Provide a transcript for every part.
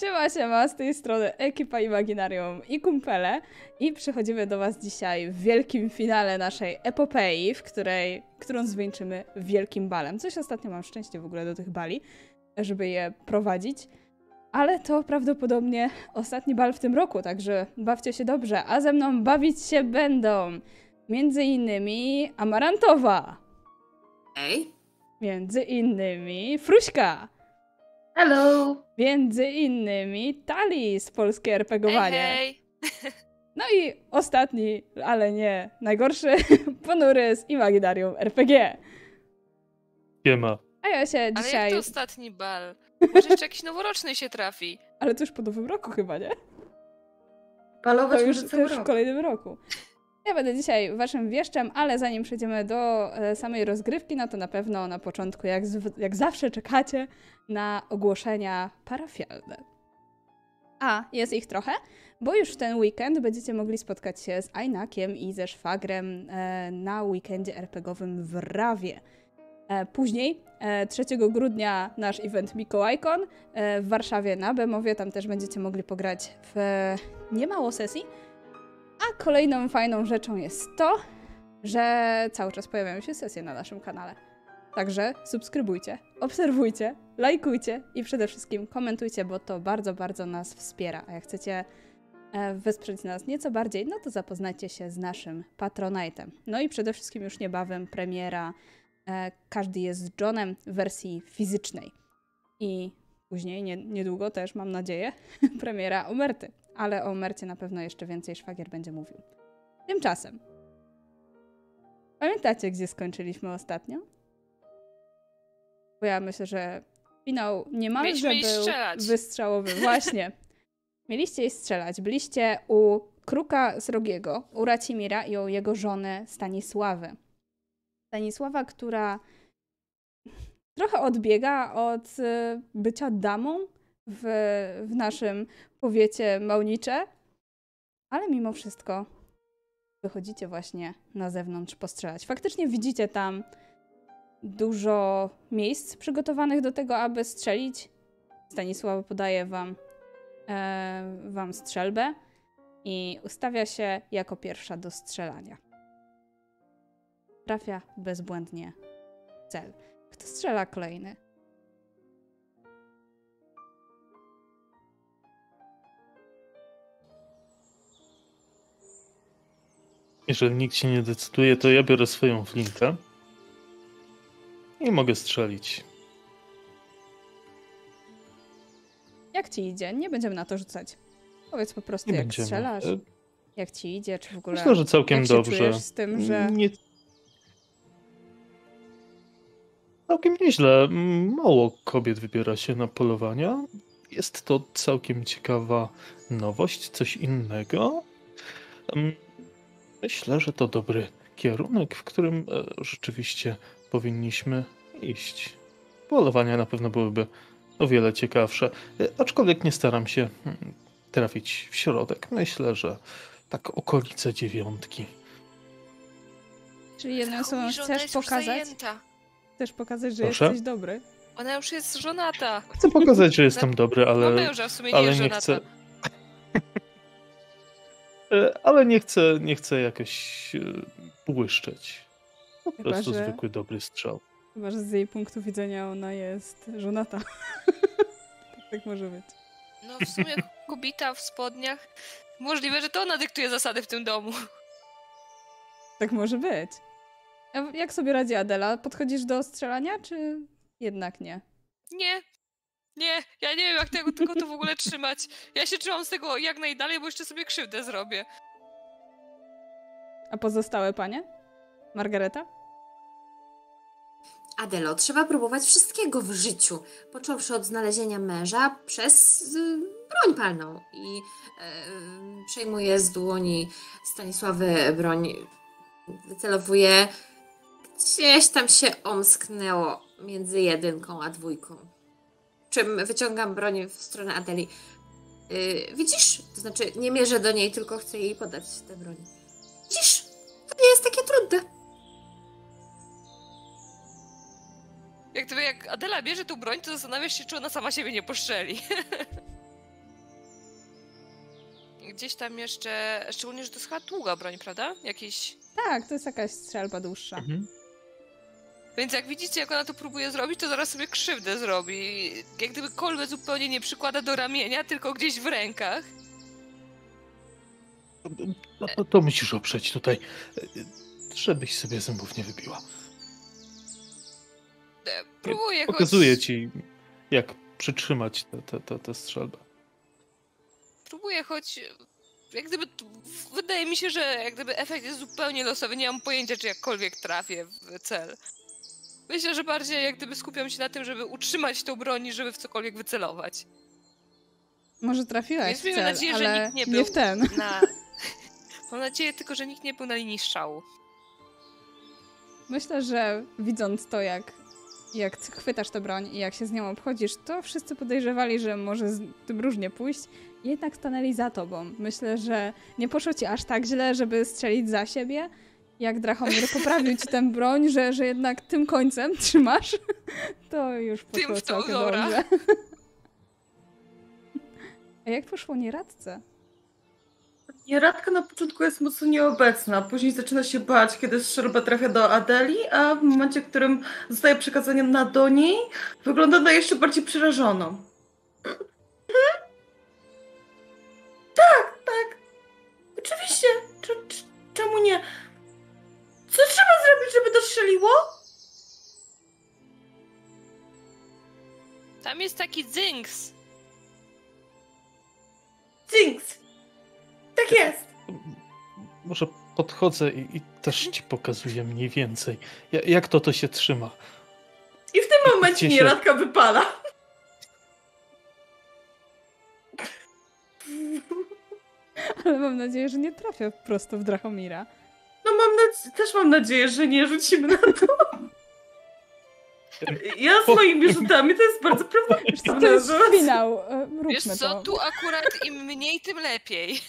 Siema, siema, z tej strony ekipa Imaginarium i kumpele i przychodzimy do Was dzisiaj w wielkim finale naszej epopei, w której, którą zwieńczymy wielkim balem. Coś ostatnio mam szczęście w ogóle do tych bali, żeby je prowadzić, ale to prawdopodobnie ostatni bal w tym roku, także bawcie się dobrze, a ze mną bawić się będą między innymi Amarantowa, Ej. między innymi Fruśka, Hello. między innymi Tali z Polskie RPGowanie. Hej, hej. No i ostatni, ale nie najgorszy, ponury z Imaginarium RPG. Siema. A ja się Ale dzisiaj... jak to ostatni bal? Może jeszcze jakiś noworoczny się trafi. Ale to już po nowym roku chyba, nie? Balować To już, może to już w kolejnym roku. Ja będę dzisiaj waszym wieszczem, ale zanim przejdziemy do e, samej rozgrywki, no to na pewno na początku, jak, zw- jak zawsze, czekacie na ogłoszenia parafialne. A, jest ich trochę, bo już w ten weekend będziecie mogli spotkać się z Ajnakiem i ze Szwagrem e, na weekendzie RPGowym w Rawie. E, Później, e, 3 grudnia, nasz event Mikołajkon w Warszawie na Bemowie. Tam też będziecie mogli pograć w niemało sesji. A kolejną fajną rzeczą jest to, że cały czas pojawiają się sesje na naszym kanale. Także subskrybujcie, obserwujcie, lajkujcie i przede wszystkim komentujcie, bo to bardzo, bardzo nas wspiera. A jak chcecie e, wesprzeć nas nieco bardziej, no to zapoznajcie się z naszym Patronite'em. No i przede wszystkim już niebawem premiera e, Każdy jest z Johnem w wersji fizycznej. I później, nie, niedługo też, mam nadzieję, premiera Omerty. Ale o Omercie na pewno jeszcze więcej szwagier będzie mówił. Tymczasem, pamiętacie, gdzie skończyliśmy ostatnio? Bo ja myślę, że finał niemalże Mieliśmy był strzelać. wystrzałowy. Właśnie. Mieliście iść strzelać. Byliście u Kruka Srogiego, u Racimira i u jego żony Stanisławy. Stanisława, która trochę odbiega od y, bycia damą w, w naszym powiecie Małnicze, ale mimo wszystko wychodzicie właśnie na zewnątrz postrzelać. Faktycznie widzicie tam dużo miejsc przygotowanych do tego, aby strzelić. Stanisława podaje wam, e, wam strzelbę i ustawia się jako pierwsza do strzelania. Trafia bezbłędnie cel. Kto strzela kolejny? Jeżeli nikt się nie decyduje, to ja biorę swoją flintę i mogę strzelić. Jak ci idzie? Nie będziemy na to rzucać. Powiedz po prostu, Nie jak będziemy. strzelasz, E, jak ci idzie, czy w ogóle Myślę, że całkiem dobrze. z tym, że... Nie... Całkiem nieźle. Mm, Mało kobiet wybiera się na polowania. Jest to całkiem ciekawa nowość, coś innego. Myślę, że to dobry kierunek, w którym e, rzeczywiście powinniśmy iść. Polowania na pewno byłyby o wiele ciekawsze, E, aczkolwiek nie staram się mm, trafić w środek. Myślę, że tak okolice dziewiątki. Czyli jedną ona chcesz pokazać, chcesz pokazać, że Proszę? jesteś dobry. Ona już jest żonata. Chcę pokazać, że jestem dobry, ale, męża, w sumie nie ale jest nie żonata. chcę. E, ale nie chcę, nie chcę jakoś e, błyszczeć. Po Chyba, prostu że- zwykły dobry strzał. Chyba, że z jej punktu widzenia ona jest żonata. tak, tak może być. No w sumie kobita w spodniach. Możliwe, że to ona dyktuje zasady w tym domu. Tak może być. A jak sobie radzi Adela? Podchodzisz do strzelania, czy jednak nie? Nie. Nie, ja nie wiem, jak tego, tego to w ogóle trzymać. Ja się trzymam z tego jak najdalej, bo jeszcze sobie krzywdę zrobię. A pozostałe panie? Margareta? Adelo, trzeba próbować wszystkiego w życiu. Począwszy od znalezienia męża przez y, broń palną. I y, przejmuję z dłoni Stanisławy broń. Wycelowuję. Gdzieś tam się omsknęło między jedynką a dwójką. Czym wyciągam broń w stronę Adeli. Y, widzisz? To znaczy, nie mierzę do niej, tylko chcę jej podać tę broń. Widzisz? To nie jest takie trudne. Jak, gdyby jak Adela bierze tą broń, to zastanawiasz się, czy ona sama siebie nie poszczeli. gdzieś tam jeszcze, szczególnie, że to jest chyba długa broń, prawda? Jakiś... Tak, to jest jakaś strzelba dłuższa. Mhm. Więc jak widzicie, jak ona to próbuje zrobić, to zaraz sobie krzywdę zrobi. Jak gdyby kolbę zupełnie nie przykłada do ramienia, tylko gdzieś w rękach. No, to, to musisz oprzeć tutaj, żebyś sobie zębów nie wybiła. E, Próbuję choć... Pokazuję ci, jak przytrzymać tę strzelbę. Próbuję choć... Jak gdyby... Wydaje mi się, że jak gdyby efekt jest zupełnie losowy. Nie mam pojęcia, czy jakkolwiek trafię w cel. Myślę, że bardziej jak gdyby skupiam się na tym, żeby utrzymać tą broń, niż żeby w cokolwiek wycelować. Może trafiłaś Więc w miejmy cel, nadzieję, że nikt nie nie był w ten. Na... Mam nadzieję tylko, że nikt nie był na linii strzału. Myślę, że widząc to, jak, jak chwytasz tę broń i jak się z nią obchodzisz, to wszyscy podejrzewali, że może z tym różnie pójść. Jednak stanęli za tobą. Myślę, że nie poszło ci aż tak źle, żeby strzelić za siebie. Jak Drachomir poprawił ci tę broń, że, że jednak tym końcem trzymasz, to już Tym poszło w tą, dobra. dobrze. A jak poszło nieradce? Nieradka na początku jest mocno nieobecna, później zaczyna się bać, kiedy strzelba trafia do Adeli, a w momencie, w którym zostaje przekazanie na do niej, wygląda na jeszcze bardziej przerażoną. Tak, tak. Oczywiście. Cze- cze- czemu nie? Strzeliło? Tam jest taki dzynks. Jinx. Tak jest. Może podchodzę i, i też ci pokazuję mniej więcej, ja- jak to to się trzyma. I w tym momencie się- nieradka wypala. Ale mam nadzieję, że nie trafia prosto w Drachomira. Mam też mam nadzieję, że nie rzucimy na to. Ja z moimi rzutami to jest bardzo Wiesz co, prawdopodobne. to jest finał. e, Róbmy Wiesz co, to. tu akurat im mniej, tym lepiej.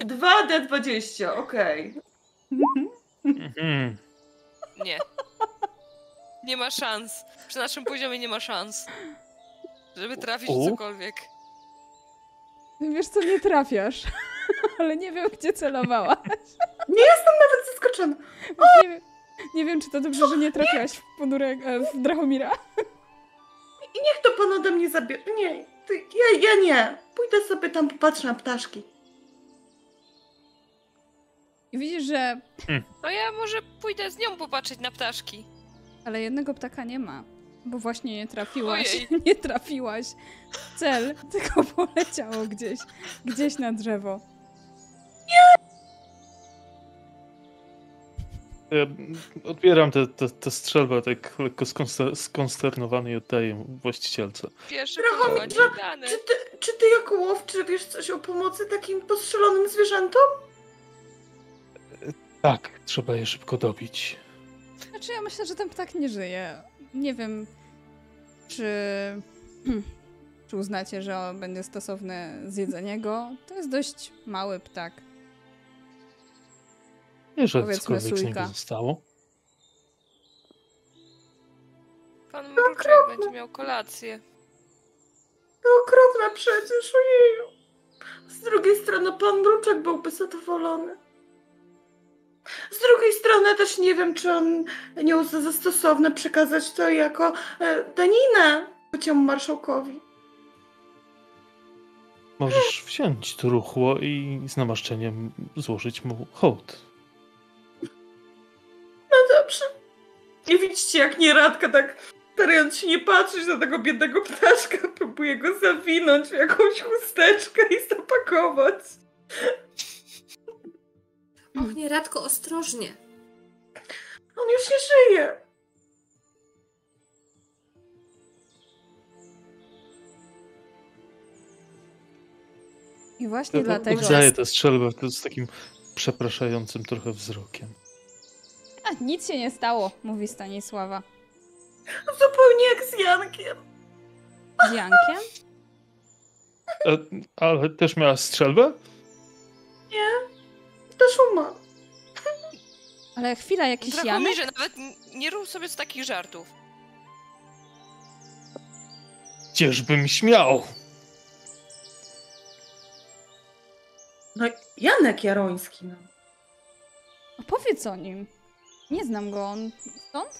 2D20, okej. Mhm. Nie. Nie ma szans. Przy naszym poziomie nie ma szans. Żeby trafić w U. cokolwiek. Wiesz co, nie trafiasz. Ale nie wiem, gdzie celowałaś. Nie jestem nawet zaskoczona. Nie wiem, nie wiem, czy to dobrze, że nie trafiłaś w ponurek, e, w Drachomira. I niech to pan ode mnie zabierze. Nie, ty, ja, ja nie. Pójdę sobie tam popatrzę na ptaszki. I widzisz, że... No ja może pójdę z nią popatrzeć na ptaszki. Ale jednego ptaka nie ma. Bo właśnie nie trafiłaś. Ojej. Nie trafiłaś w cel, tylko poleciało gdzieś. Gdzieś na drzewo. Ja odbieram tę te, te strzelbę tak lekko skonster- skonsternowany i oddaję właścicielce. Dane. Czy ty, czy ty jako łowczy wiesz coś o pomocy takim postrzelonym zwierzętom? Tak, trzeba je szybko dobić. Znaczy, ja myślę, że ten ptak nie żyje. Nie wiem, czy... czy uznacie, że on będzie stosowny zjedzenie go. To jest dość mały ptak. Nie, że Powiedzmy sójka. zostało. Pan Mruczek będzie miał kolację. To okropne przecież, ojeju. Z drugiej strony pan Mruczek byłby zadowolony. Z drugiej strony też nie wiem, czy on nie uzna za stosowne przekazać to jako e, daninę byciemu marszałkowi. Możesz wziąć to ruchło i z namaszczeniem złożyć mu hołd. No dobrze. Nie widzicie, jak nieradka tak starając się nie patrzeć na tego biednego ptaszka, próbuje go zawinąć w jakąś chusteczkę i zapakować. Och, nie, Radko, ostrożnie. On już nie żyje. I właśnie Ja dlatego... Oddaję tę strzelbę z takim przepraszającym trochę wzrokiem. A, nic się nie stało, mówi Stanisława. Zupełnie jak z Jankiem. Z Jankiem? E, ale też miała strzelbę? Też umarł. Ale chwila, jakiś Janek? Drakomirze, nawet nie rób sobie z takich żartów. Gdzieżbym śmiał! No, Janek Jaroński, no. Opowiedz o nim. Nie znam go, on stąd?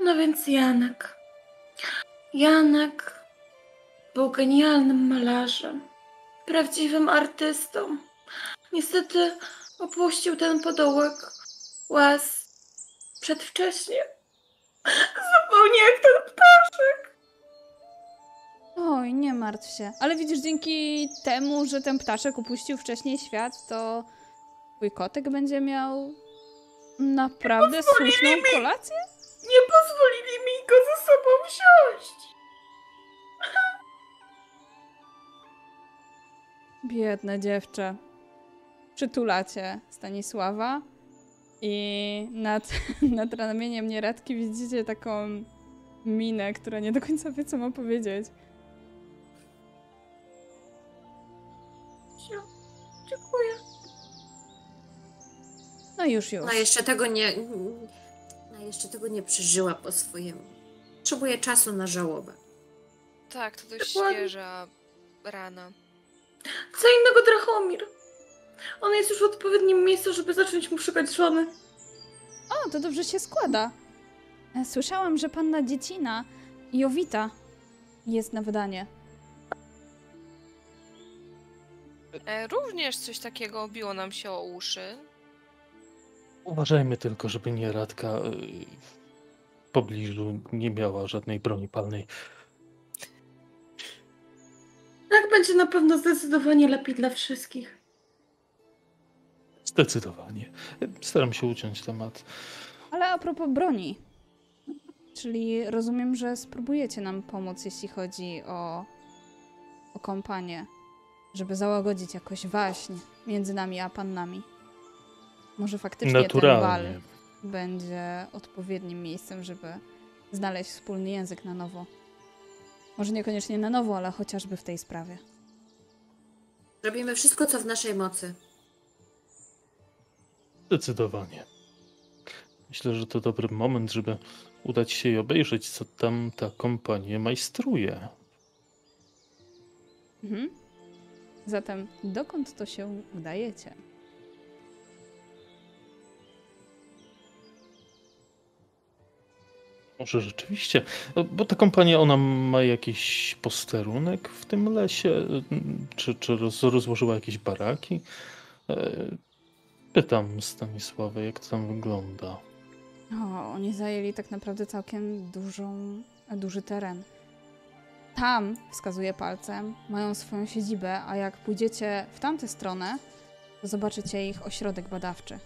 No więc Janek. Janek był genialnym malarzem, prawdziwym artystą. Niestety opuścił ten podołek łez przedwcześnie. Zupełnie jak ten ptaszek. Oj, nie martw się. Ale widzisz, dzięki temu, że ten ptaszek upuścił wcześniej świat, to twój kotek będzie miał naprawdę słuszną kolację? Nie pozwolili mi go ze sobą wziąć. Biedne dziewczę. Przytulacie Stanisława i nad, nad ramieniem nieradki widzicie taką minę, która nie do końca wie, co ma powiedzieć. Dziękuję. No już, już. No jeszcze tego nie. No jeszcze tego nie przeżyła po swojemu. Potrzebuje czasu na żałobę. Tak, to dość Dokładnie. świeża rana. Co innego Drachomir. On jest już w odpowiednim miejscu, żeby zacząć mu szukać żony. O, to dobrze się składa. E, Słyszałam, że panna Dziecina, Jowita, jest na wydanie. E, również coś takiego obiło nam się o uszy. Uważajmy tylko, żeby nieradka y, w pobliżu nie miała żadnej broni palnej. Tak będzie na pewno zdecydowanie lepiej dla wszystkich. Zdecydowanie. Staram się uciąć temat. Ale a propos broni. Czyli rozumiem, że spróbujecie nam pomóc, jeśli chodzi o, o kompanię, żeby załagodzić jakoś waśń między nami a pannami. Może faktycznie ten Naturalnie. bal będzie odpowiednim miejscem, żeby znaleźć wspólny język na nowo. Może niekoniecznie na nowo, ale chociażby w tej sprawie. Robimy wszystko, co w naszej mocy. Zdecydowanie. Myślę, że to dobry moment, żeby udać się i obejrzeć, co tam ta kompania majstruje. Mhm. Zatem dokąd to się udajecie? Może rzeczywiście, No, bo ta kompania, ona ma jakiś posterunek w tym lesie? Czy, czy roz, rozłożyła jakieś baraki? E, Pytam Stanisławę, jak to tam wygląda. O, oni zajęli tak naprawdę całkiem dużą, duży teren. Tam, wskazuje palcem, mają swoją siedzibę, a jak pójdziecie w tamtę stronę, to zobaczycie ich ośrodek badawczy.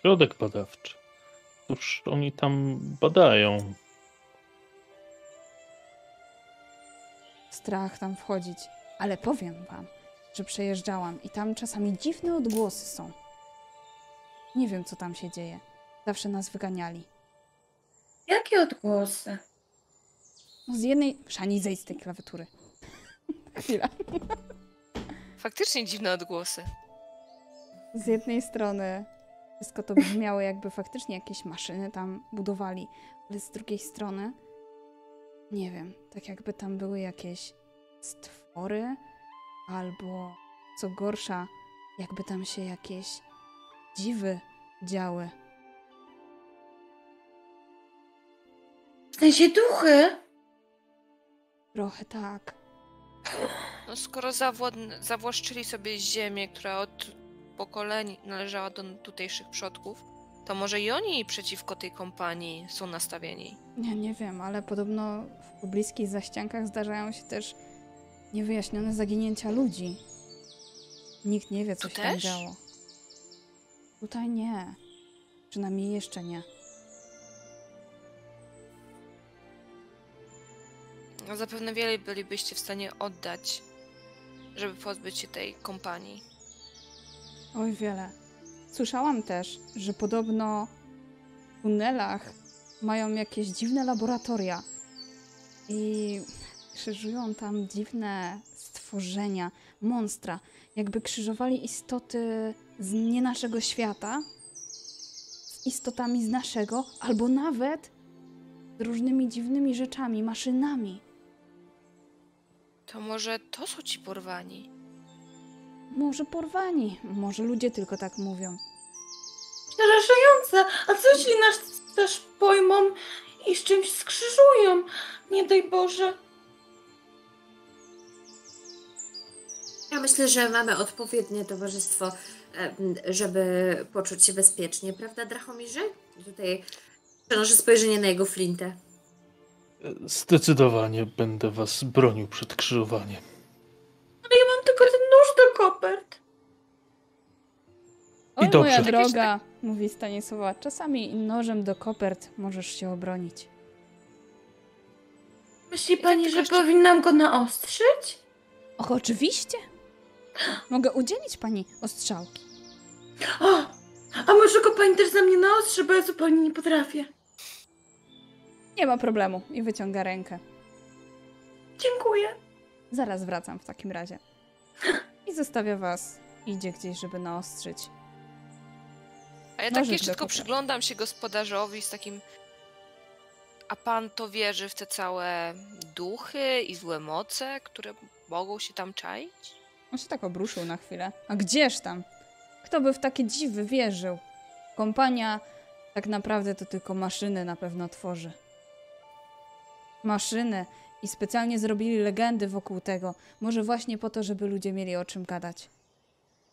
Środek badawczy. Cóż, oni tam badają. Strach tam wchodzić, ale powiem wam, że przejeżdżałam i tam czasami dziwne odgłosy są. Nie wiem, co tam się dzieje. Zawsze nas wyganiali. Jakie odgłosy? No z jednej... Szani, zejdź z tej klawiatury. Chwila. Faktycznie dziwne odgłosy. Z jednej strony wszystko to brzmiało, jakby faktycznie jakieś maszyny tam budowali, ale z drugiej strony nie wiem, tak jakby tam były jakieś stwory, albo co gorsza, jakby tam się jakieś dziwy działy. W sensie duchy? Trochę tak. No skoro zawłaszczyli sobie ziemię, która od pokoleń należała do tutejszych przodków, to może i oni przeciwko tej kompanii są nastawieni. Nie, nie wiem, ale podobno w pobliskich zaściankach zdarzają się też niewyjaśnione zaginięcia ludzi. Nikt nie wie, co Tu się tam też? działo. Tutaj nie. Przynajmniej jeszcze nie. No zapewne wiele bylibyście w stanie oddać, żeby pozbyć się tej kompanii. Oj, wiele. Słyszałam też, że podobno w tunelach mają jakieś dziwne laboratoria i krzyżują tam dziwne stworzenia, monstra, jakby krzyżowali istoty z nie naszego świata z istotami z naszego, albo nawet z różnymi dziwnymi rzeczami, maszynami. To może to są ci porwani? Może porwani, może ludzie tylko tak mówią. Przerażające! A co jeśli nas też pojmą i z czymś skrzyżują? Nie daj Boże. Ja myślę, że mamy odpowiednie towarzystwo, żeby poczuć się bezpiecznie, prawda, Drachomirze? Tutaj przenoszę spojrzenie na jego flintę. Zdecydowanie będę was bronił przed krzyżowaniem. Ale ja mam tylko kopert. Oj, dobrze. moja droga, mówi Stanisława, czasami nożem do kopert możesz się obronić. Myśli tak pani, że jeszcze- powinnam go naostrzyć? Och, oczywiście. Mogę udzielić pani ostrzałki. O! A może go pani też za mnie naostrzy, bo ja zupełnie nie potrafię. Nie ma problemu. I wyciąga rękę. Dziękuję. Zaraz wracam w takim razie. I zostawia was. Idzie gdzieś, żeby naostrzyć. A ja tak Możesz jeszcze tylko przyglądam się gospodarzowi z takim. A pan to wierzy w te całe duchy i złe moce, które mogą się tam czaić? On się tak obruszył na chwilę. A gdzież tam? Kto by w takie dziwy wierzył? Kompania tak naprawdę to tylko maszyny na pewno tworzy. Maszyny. I specjalnie zrobili legendy wokół tego. Może właśnie po to, żeby ludzie mieli o czym gadać.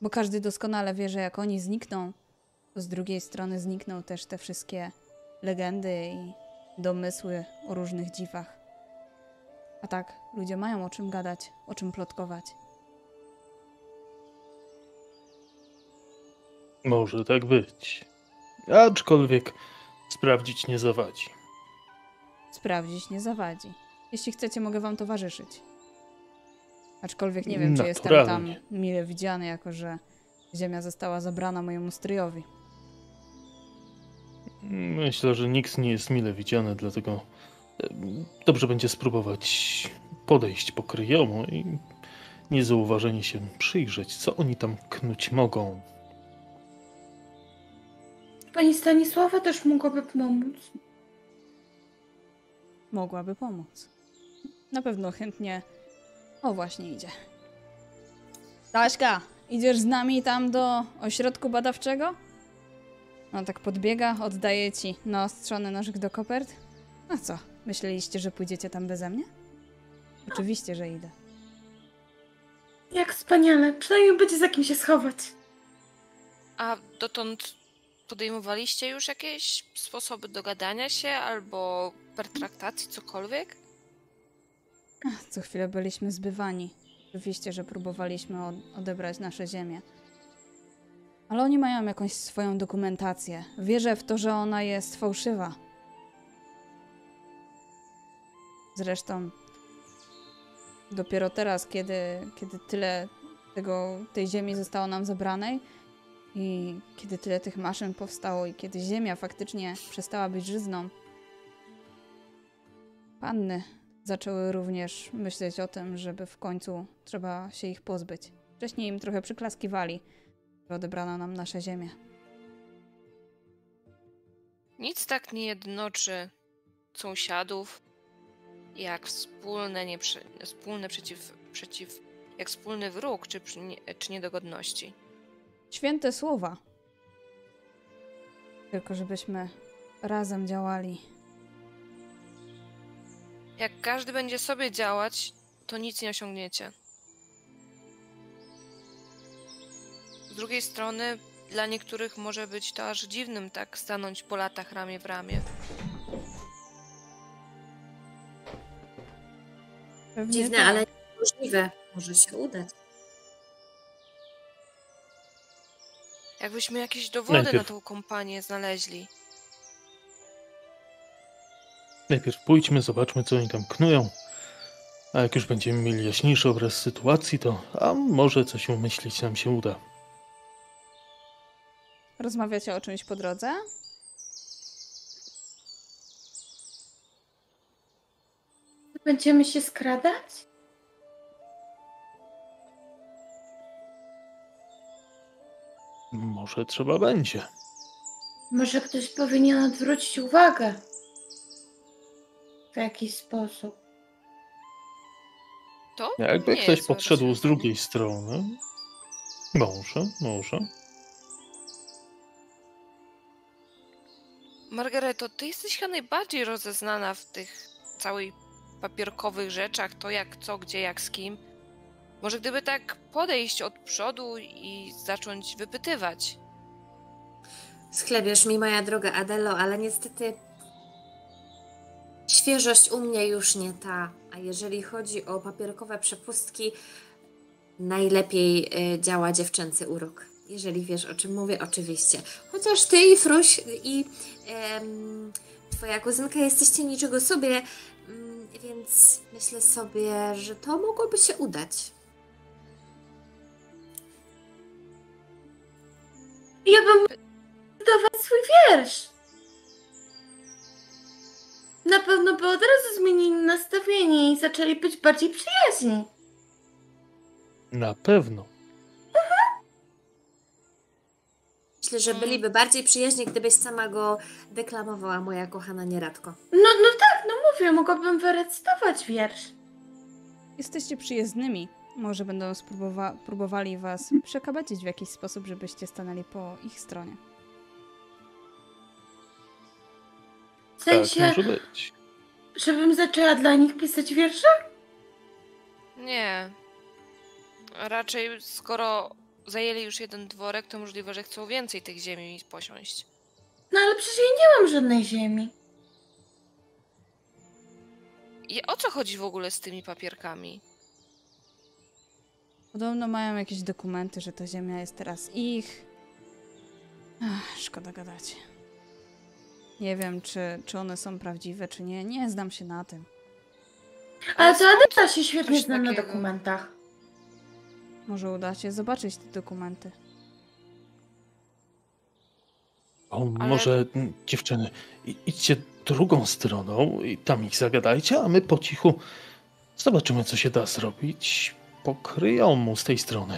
Bo każdy doskonale wie, że jak oni znikną, to z drugiej strony znikną też te wszystkie legendy i domysły o różnych dziwach. A tak, ludzie mają o czym gadać, o czym plotkować. Może tak być. Aczkolwiek sprawdzić nie zawadzi. Sprawdzić nie zawadzi. Jeśli chcecie, mogę wam towarzyszyć. Aczkolwiek nie wiem, czy jestem tam mile widziany, jako że ziemia została zabrana mojemu stryjowi. Myślę, że nikt nie jest mile widziany, dlatego e, dobrze będzie spróbować podejść po kryjomu i niezauważenie się przyjrzeć, co oni tam knuć mogą. Pani Stanisława też mogłaby pomóc. Mogłaby pomóc. Na pewno chętnie. O, właśnie idzie. Staśka, idziesz z nami tam do ośrodku badawczego? On tak podbiega, oddaje ci naostrzony nożyk do kopert. A co, myśleliście, że pójdziecie tam beze mnie? Oczywiście, że idę. Jak wspaniale. Przynajmniej będzie za kim się schować. A dotąd podejmowaliście już jakieś sposoby dogadania się albo pertraktacji, cokolwiek? Ach, Co chwilę byliśmy zbywani. Oczywiście, że próbowaliśmy od- odebrać nasze ziemię. Ale oni mają jakąś swoją dokumentację. Wierzę w to, że ona jest fałszywa. Zresztą dopiero teraz, kiedy, kiedy tyle tego, tej ziemi zostało nam zabranej i kiedy tyle tych maszyn powstało i kiedy ziemia faktycznie przestała być żyzną, panny zaczęły również myśleć o tym, żeby w końcu trzeba się ich pozbyć. Wcześniej im trochę przyklaskiwali, że odebrano nam nasze ziemię. Nic tak nie jednoczy sąsiadów, jak wspólne, nieprze, wspólne przeciw, przeciw, jak wspólny wróg czy, czy niedogodności. Święte słowa. Tylko żebyśmy razem działali. Jak każdy będzie sobie działać, to nic nie osiągniecie. Z drugiej strony, dla niektórych może być to aż dziwnym tak stanąć po latach ramię w ramię. Pewnie Dziwne, tak. ale możliwe. Może się udać. Jakbyśmy jakieś dowody Najpierw- na tą kompanię znaleźli. Najpierw pójdźmy, zobaczmy, co oni tam knują. A jak już będziemy mieli jaśniejszy obraz sytuacji, to a może coś umyślić nam się uda. Rozmawiacie o czymś po drodze? Będziemy się skradać? Może trzeba będzie. Może ktoś powinien odwrócić uwagę. W jakiś sposób. To Jakby nie ktoś podszedł z drugiej strony. Może, może. Margareto, ty jesteś chyba najbardziej rozeznana w tych całych papierkowych rzeczach, to jak co, gdzie, jak z kim. Może gdyby tak podejść od przodu i zacząć wypytywać. Schlebiesz mi, moja droga Adelo, ale niestety świeżość u mnie już nie ta. A jeżeli chodzi o papierkowe przepustki, najlepiej y, działa dziewczęcy urok. Jeżeli wiesz, o czym mówię, oczywiście. Chociaż ty i Fruś i em, twoja kuzynka jesteście niczego sobie, mm, więc myślę sobie, że to mogłoby się udać. Ja bym dawać swój wiersz. Na pewno by od razu zmienili nastawienie i zaczęli być bardziej przyjaźni. Na pewno. Myślę, że byliby bardziej przyjaźni, gdybyś sama go deklamowała, moja kochana nieradko. No, no tak, no mówię, mogłabym wyrecytować wiersz. Jesteście przyjezdnymi. Może będą spróbowa- próbowali was przekabacić w jakiś sposób, żebyście stanęli po ich stronie. W Tak sensie, może być. żebym zaczęła dla nich pisać wiersze? Nie. Raczej skoro zajęli już jeden dworek, to możliwe, że chcą więcej tych ziemi posiąść. No ale przecież ja nie mam żadnej ziemi. I o co chodzi w ogóle z tymi papierkami? Podobno mają jakieś dokumenty, że ta ziemia jest teraz ich. Ach, szkoda gadać. Nie wiem, czy, czy one są prawdziwe, czy nie. Nie znam się na tym. Ale to Adela się świetnie zna na takiego? dokumentach. Może uda się zobaczyć te dokumenty. O, Ale- może mm, dziewczyny, i- idźcie drugą stroną i tam ich zagadajcie, a my po cichu zobaczymy, co się da zrobić. Pokryją mu z tej strony.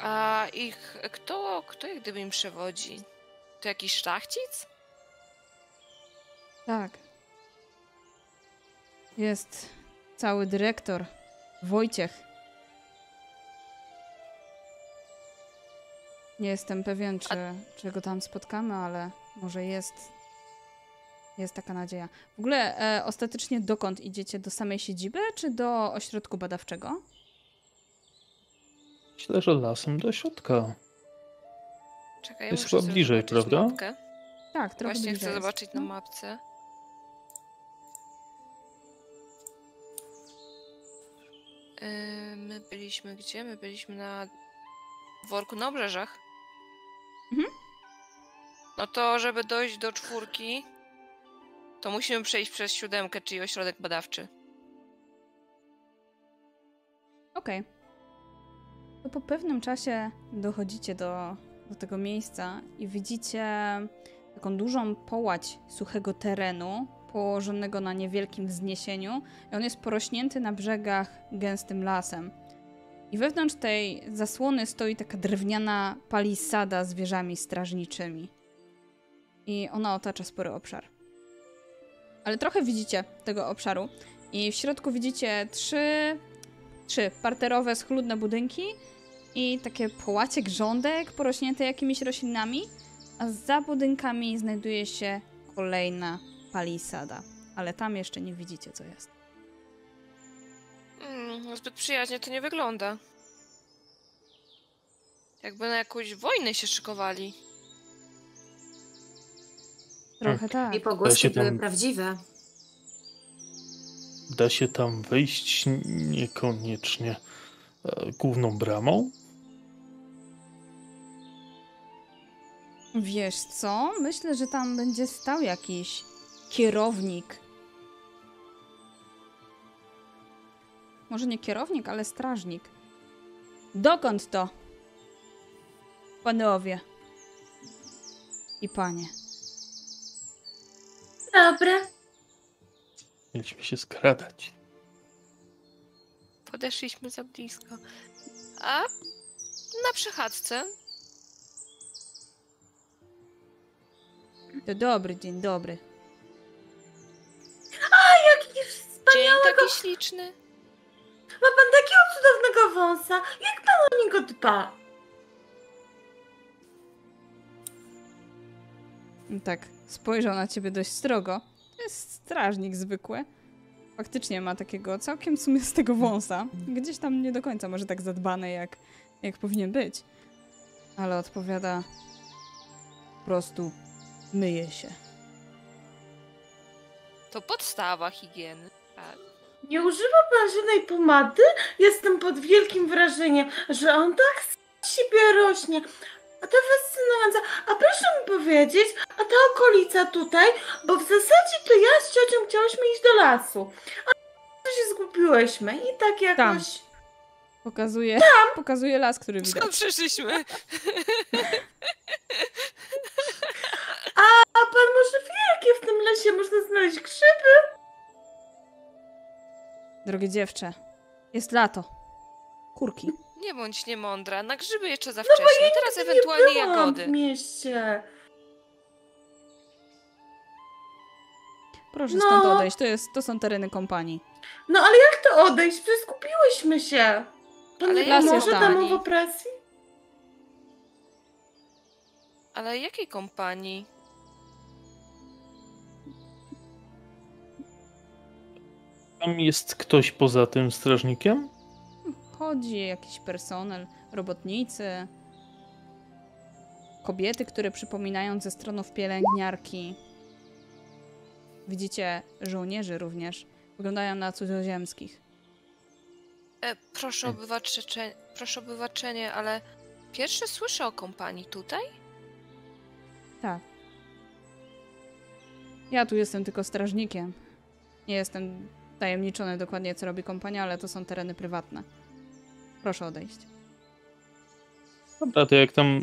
A ich kto, kto jak gdyby im przewodzi? To jakiś szlachcic? Tak. Jest cały dyrektor. Wojciech. Nie jestem pewien, czy, czy go tam spotkamy, ale może jest. Jest taka nadzieja. W ogóle e, ostatecznie dokąd idziecie? Do samej siedziby, czy do ośrodku badawczego? Myślę, że lasem do środka. Czekaj, Jest muszę chyba bliżej, prawda? Mapkę. Tak, trochę Właśnie bliżej chcę jest. zobaczyć na No. mapce. Yy, My byliśmy gdzie? My byliśmy na dworku na obrzeżach. Mhm. No to, żeby dojść do czwórki, to musimy przejść przez siódemkę, czyli ośrodek badawczy. Okej. To po pewnym czasie dochodzicie do, do tego miejsca i widzicie taką dużą połać suchego terenu położonego na niewielkim wzniesieniu i on jest porośnięty na brzegach gęstym lasem. I wewnątrz tej zasłony stoi taka drewniana palisada z wieżami strażniczymi. I ona otacza spory obszar. Ale trochę widzicie tego obszaru i w środku widzicie trzy trzy parterowe, schludne budynki i takie połacie grządek porośnięte jakimiś roślinami, a za budynkami znajduje się kolejna palisada. Ale tam jeszcze nie widzicie, co jest. Mm, zbyt przyjaźnie to nie wygląda. Jakby na jakąś wojnę się szykowali. Trochę tak. I pogłoski były tam- prawdziwe. Da się tam wejść niekoniecznie e, główną bramą? Wiesz co? Myślę, że tam będzie stał jakiś kierownik. Może nie kierownik, ale strażnik. Dokąd to? Panowie. I panie. Dobra. Mieliśmy się skradać. Podeszliśmy za blisko. A na przechadzce To dobry dzień, dobry. Jaki wspaniały dzień taki śliczny. Ma pan takiego cudownego wąsa. Jak pan o niego dba? Tak, spojrzał na ciebie dość strogo. To jest strażnik zwykły. Faktycznie ma takiego całkiem sumiastego wąsa. Gdzieś tam nie do końca może tak zadbany, jak, jak powinien być. Ale odpowiada po prostu myje się. To podstawa higieny. Tak. Nie używa pan żadnej pomady? Jestem pod wielkim wrażeniem, że on tak z siebie rośnie. A to fascynujące. A proszę mi powiedzieć, a ta okolica tutaj, bo w zasadzie to ja z ciocią chciałyśmy iść do lasu. A to się zgubiłyśmy i tak jakoś... Pokazuje, pokazuje las, który widać. Skąd przyszliśmy? A pan może wie, jakie w tym lesie można znaleźć grzyby? Drogie dziewczę, jest lato. Kurki. Nie bądź niemądra, na grzyby jeszcze za No bo wcześnie, teraz Nie ewentualnie byłam jagody. w mieście. Proszę No. stąd odejść, to, jest, to są tereny kompanii. No ale jak to odejść? Przecież skupiłyśmy się. Ale nie może tani. w opresji? Ale jakiej kompanii? Tam jest ktoś poza tym strażnikiem? Chodzi jakiś personel, robotnicy, kobiety, które przypominają ze stronów pielęgniarki. Widzicie żołnierzy również. Wyglądają na cudzoziemskich. E, proszę Hmm. obywacze, proszę obywaczenie, ale pierwszy słyszę o kompanii tutaj? Tak. Ja tu jestem tylko strażnikiem. Nie jestem tajemniczony dokładnie, co robi kompania, ale to są tereny prywatne. Proszę odejść. Dobra, to jak tam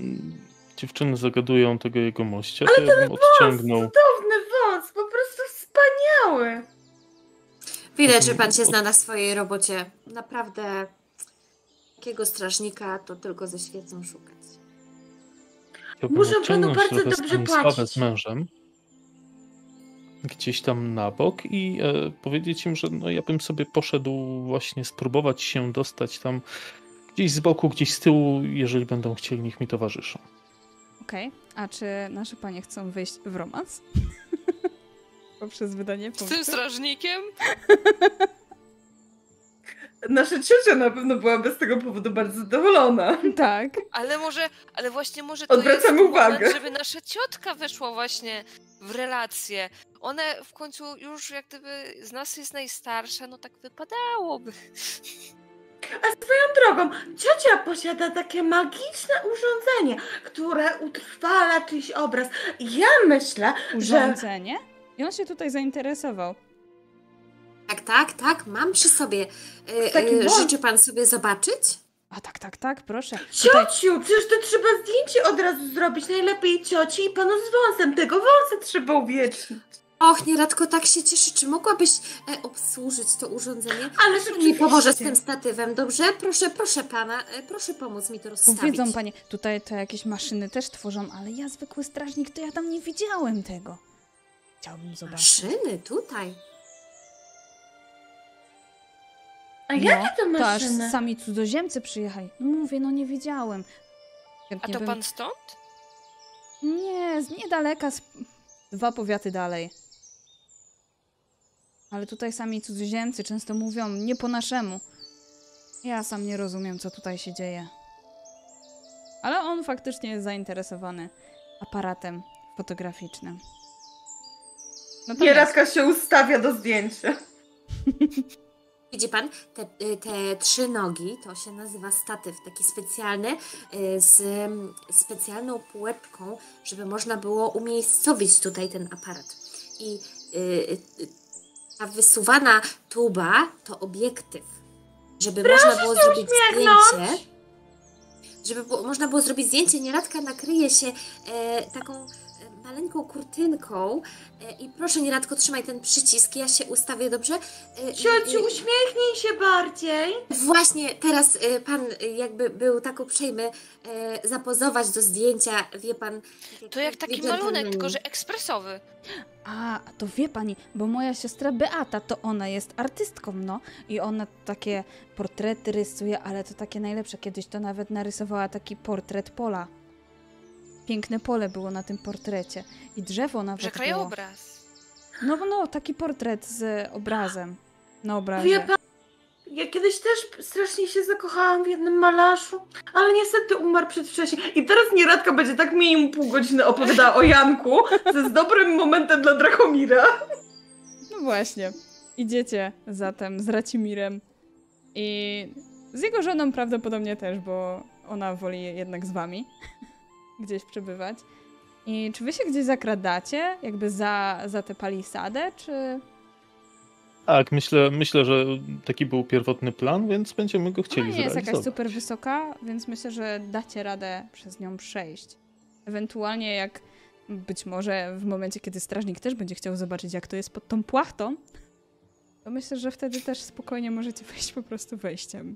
dziewczyny zagadują tego jego mościa, to ja bym odciągnął. Cudowny wąs, po prostu wspaniały. Widać, że pan się zna na swojej robocie. Naprawdę takiego strażnika to tylko ze świecą szukać. Chciałbym Muszę panu bardzo trochę dobrze płacić. z mężem gdzieś tam na bok i e, powiedzieć im, że no, ja bym sobie poszedł właśnie spróbować się dostać tam gdzieś z boku, gdzieś z tyłu, jeżeli będą chcieli, niech mi towarzyszą. Okej. A czy nasze panie chcą wyjść w romans? Poprzez wydanie Z tym strażnikiem? Nasza ciocia na pewno byłaby z tego powodu bardzo zadowolona. Tak. Ale może, ale właśnie może to Odwracamy jest uwagę. moment, żeby nasza ciotka weszła właśnie w relacje. One w końcu już jak gdyby z nas jest najstarsza, no tak wypadałoby. A swoją drogą, ciocia posiada takie magiczne urządzenie, które utrwala czyjś obraz. I Ja myślę, że Urządzenie? I on się tutaj zainteresował. Tak, tak, tak, mam przy sobie. E, e, życzy pan sobie zobaczyć? A tak, tak, tak, proszę. Tutaj Ciociu, przecież to trzeba zdjęcie od razu zrobić. Najlepiej cioci i panu z wąsem. Tego wąsa trzeba uwiecznić. Och, nieradko tak się cieszy. Czy mogłabyś e, obsłużyć to urządzenie? Ale Pan mi pomoże z tym statywem, dobrze? Proszę, proszę pana, e, proszę pomóc mi to rozstawić. Powiedzą panie, tutaj to jakieś maszyny też tworzą, ale ja zwykły strażnik, to ja tam nie widziałem tego. Chciałbym zobaczyć. Maszyny tutaj. A No, jakie to To aż maszyny? sami cudzoziemcy przyjechali. No mówię, no nie widziałem. A Chętnie to bym- pan stąd? Nie, z niedaleka, z dwa powiaty dalej. Ale tutaj sami cudzoziemcy często mówią nie po naszemu. Ja sam nie rozumiem, co tutaj się dzieje. Ale on faktycznie jest zainteresowany aparatem fotograficznym. No się ustawia do zdjęcia. Widzi pan, te, y, te trzy nogi to się nazywa statyw, taki specjalny, y, z mm, specjalną półeczką, żeby można było umiejscowić tutaj ten aparat. I y, y, ta wysuwana tuba to obiektyw, żeby można było zrobić uśmiechnąć. zdjęcie. Żeby było, można było zrobić zdjęcie, nieradka nakryje się e, taką maleńką kurtynką e, i proszę Nieradko trzymaj ten przycisk, ja się ustawię dobrze. E, Ciociu, uśmiechnij się bardziej. Właśnie teraz y, pan jakby był tak uprzejmy zapozować do zdjęcia, wie pan. To jak taki malunek, tylko że ekspresowy. A, to wie pani, bo moja siostra Beata, to ona jest artystką, no. I ona takie portrety rysuje, ale to takie najlepsze. Kiedyś to nawet narysowała taki portret pola. Piękne pole było na tym portrecie. I drzewo nawet Że było. krajobraz. No, no, taki portret z obrazem. Na Wie obrazie. pan, ja kiedyś też strasznie się zakochałam w jednym malarzu, ale niestety umarł przedwcześnie. I teraz Nieradka będzie tak minimum pół godziny opowiadała o Janku, co jest dobrym momentem dla Drachomira. No właśnie. Idziecie zatem z Racimirem i z jego żoną prawdopodobnie też, bo ona woli jednak z wami gdzieś przebywać. I czy wy się gdzieś zakradacie, jakby za, za tę palisadę, czy... Tak, myślę, myślę, że taki był pierwotny plan, więc będziemy go Ona chcieli nie jest jakaś super wysoka, więc myślę, że dacie radę przez nią przejść. Ewentualnie jak być może w momencie, kiedy strażnik też będzie chciał zobaczyć, jak to jest pod tą płachtą, to myślę, że wtedy też spokojnie możecie wejść po prostu wejściem.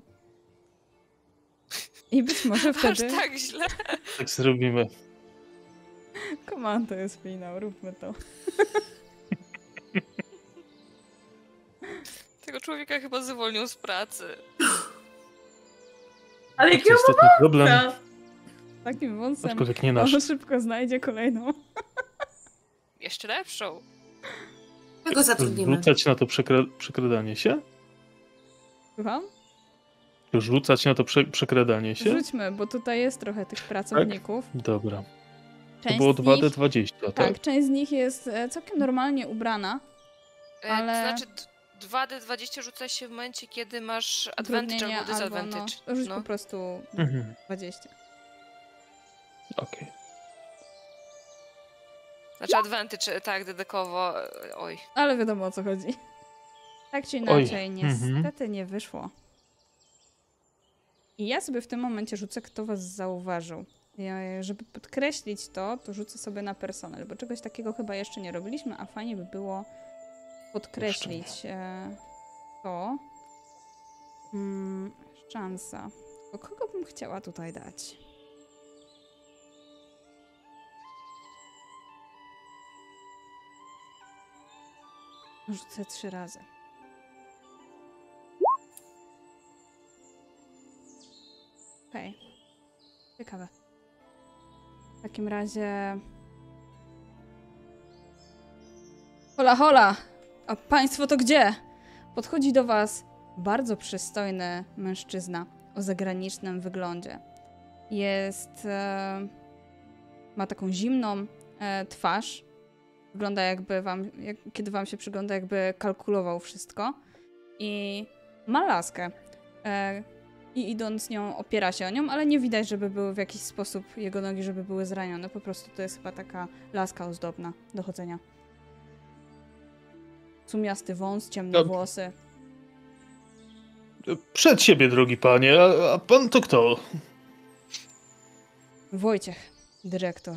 I być może Aż wtedy... tak źle. Tak zrobimy. Come to jest finał, róbmy to. Tego człowieka chyba zwolnią z pracy. Ale jakiego problem? Takim wąsem aczkolwiek nie nasz. on szybko znajdzie kolejną. Jeszcze lepszą. My go zatrudnimy. Rzucać na to przekra- przekradanie się? Słucham? Rzucać na to prze- przekradanie się? Rzućmy, bo tutaj jest trochę tych pracowników. Dobra. To Część było z nich- 2D20, tak? Tak, część z nich jest e, całkiem normalnie ubrana. E, Ale- To znaczy d- 2D20 rzuca się w momencie, kiedy masz advantage albo disadvantage. no, rzuć No. po prostu Mhm. 20. Okej. Znaczy advantage, tak, dedekowo. e, Oj. Ale wiadomo o co chodzi. Tak czy Oj, inaczej, mhm. niestety nie wyszło. I ja sobie w tym momencie rzucę, kto was zauważył. Ja, żeby podkreślić to, to rzucę sobie na personel, bo czegoś takiego chyba jeszcze nie robiliśmy, a fajnie by było podkreślić e, to. Mm, szansa. To kogo bym chciała tutaj dać? Rzucę trzy razy. Okej. Ciekawe. W takim razie. Hola, hola! A państwo to gdzie? Podchodzi do was bardzo przystojny mężczyzna o zagranicznym wyglądzie. Jest. E, ma taką zimną e, twarz. Wygląda jakby wam, jak, kiedy wam się przygląda, jakby kalkulował wszystko. I ma laskę. E, I idąc nią, opiera się o nią, ale nie widać, żeby były w jakiś sposób jego nogi, żeby były zranione. Po prostu to jest chyba taka laska ozdobna do chodzenia. Sumiasty wąs, ciemne włosy. Przed siebie, drogi panie, a, a pan to kto? Wojciech, dyrektor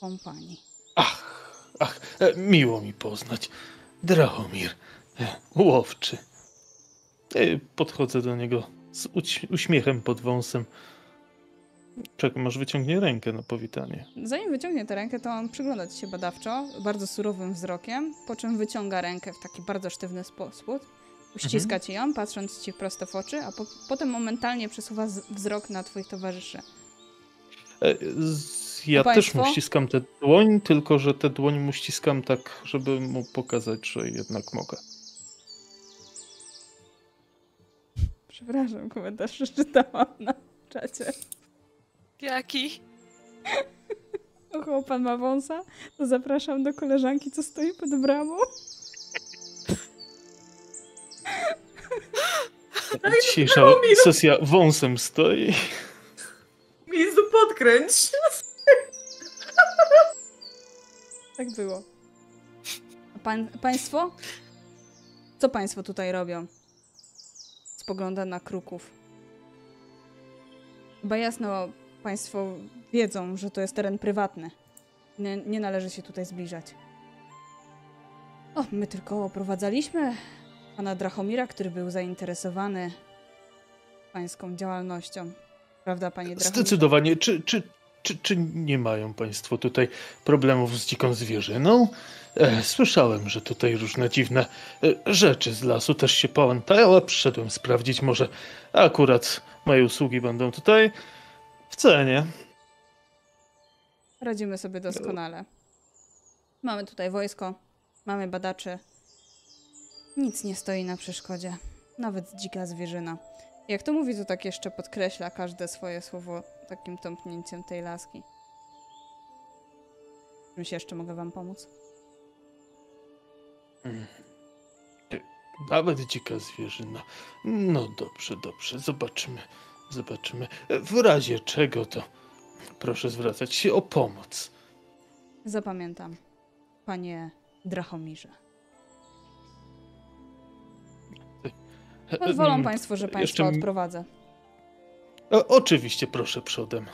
kompanii. Ach, ach, e, miło mi poznać. Drahomir, e, łowczy. E, Podchodzę do niego z uśmiechem pod wąsem. Czekam, aż wyciągnie rękę na powitanie. Zanim wyciągnie tę rękę, to on przygląda ci się badawczo, bardzo surowym wzrokiem, po czym wyciąga rękę w taki bardzo sztywny sposób, uściska ci ją, patrząc ci prosto w oczy, a po, potem momentalnie przesuwa wzrok na twoich towarzyszy. E, z- Ja też mu ściskam tę dłoń, tylko że tę dłoń mu ściskam tak, żeby mu pokazać, że jednak mogę. Przepraszam, komentarz przeczytałam na czacie. Jaki? Oho, pan ma wąsa? To zapraszam do koleżanki, co stoi pod bramą. Dzisiejsza sesja wąsem stoi. Miejscu podkręć. Tak było. A pan, państwo? Co państwo tutaj robią? Spogląda na kruków. Chyba jasno państwo wiedzą, że to jest teren prywatny. Nie, nie należy się tutaj zbliżać. O, my tylko oprowadzaliśmy pana Drachomira, który był zainteresowany pańską działalnością. Prawda, panie Drachomir? Zdecydowanie. Czy, czy, czy, czy nie mają państwo tutaj problemów z dziką zwierzyną? E, słyszałem, że tutaj różne dziwne e, rzeczy z lasu też się pałętają, a przyszedłem sprawdzić, może akurat moje usługi będą tutaj w cenie. Radzimy sobie doskonale. Mamy tutaj wojsko, mamy badaczy. Nic nie stoi na przeszkodzie. Nawet dzika zwierzyna. Jak to mówi, to tak jeszcze podkreśla każde swoje słowo takim tąpnięciem tej laski. Czymś jeszcze mogę wam pomóc? Nawet dzika zwierzyna. No dobrze, dobrze, zobaczymy. Zobaczymy. E, W razie czego to proszę zwracać się o pomoc. Zapamiętam. Panie Drachomirze. E, Pozwolą mm, państwo, że państwa jeszcze odprowadzę. O, oczywiście, proszę przodem.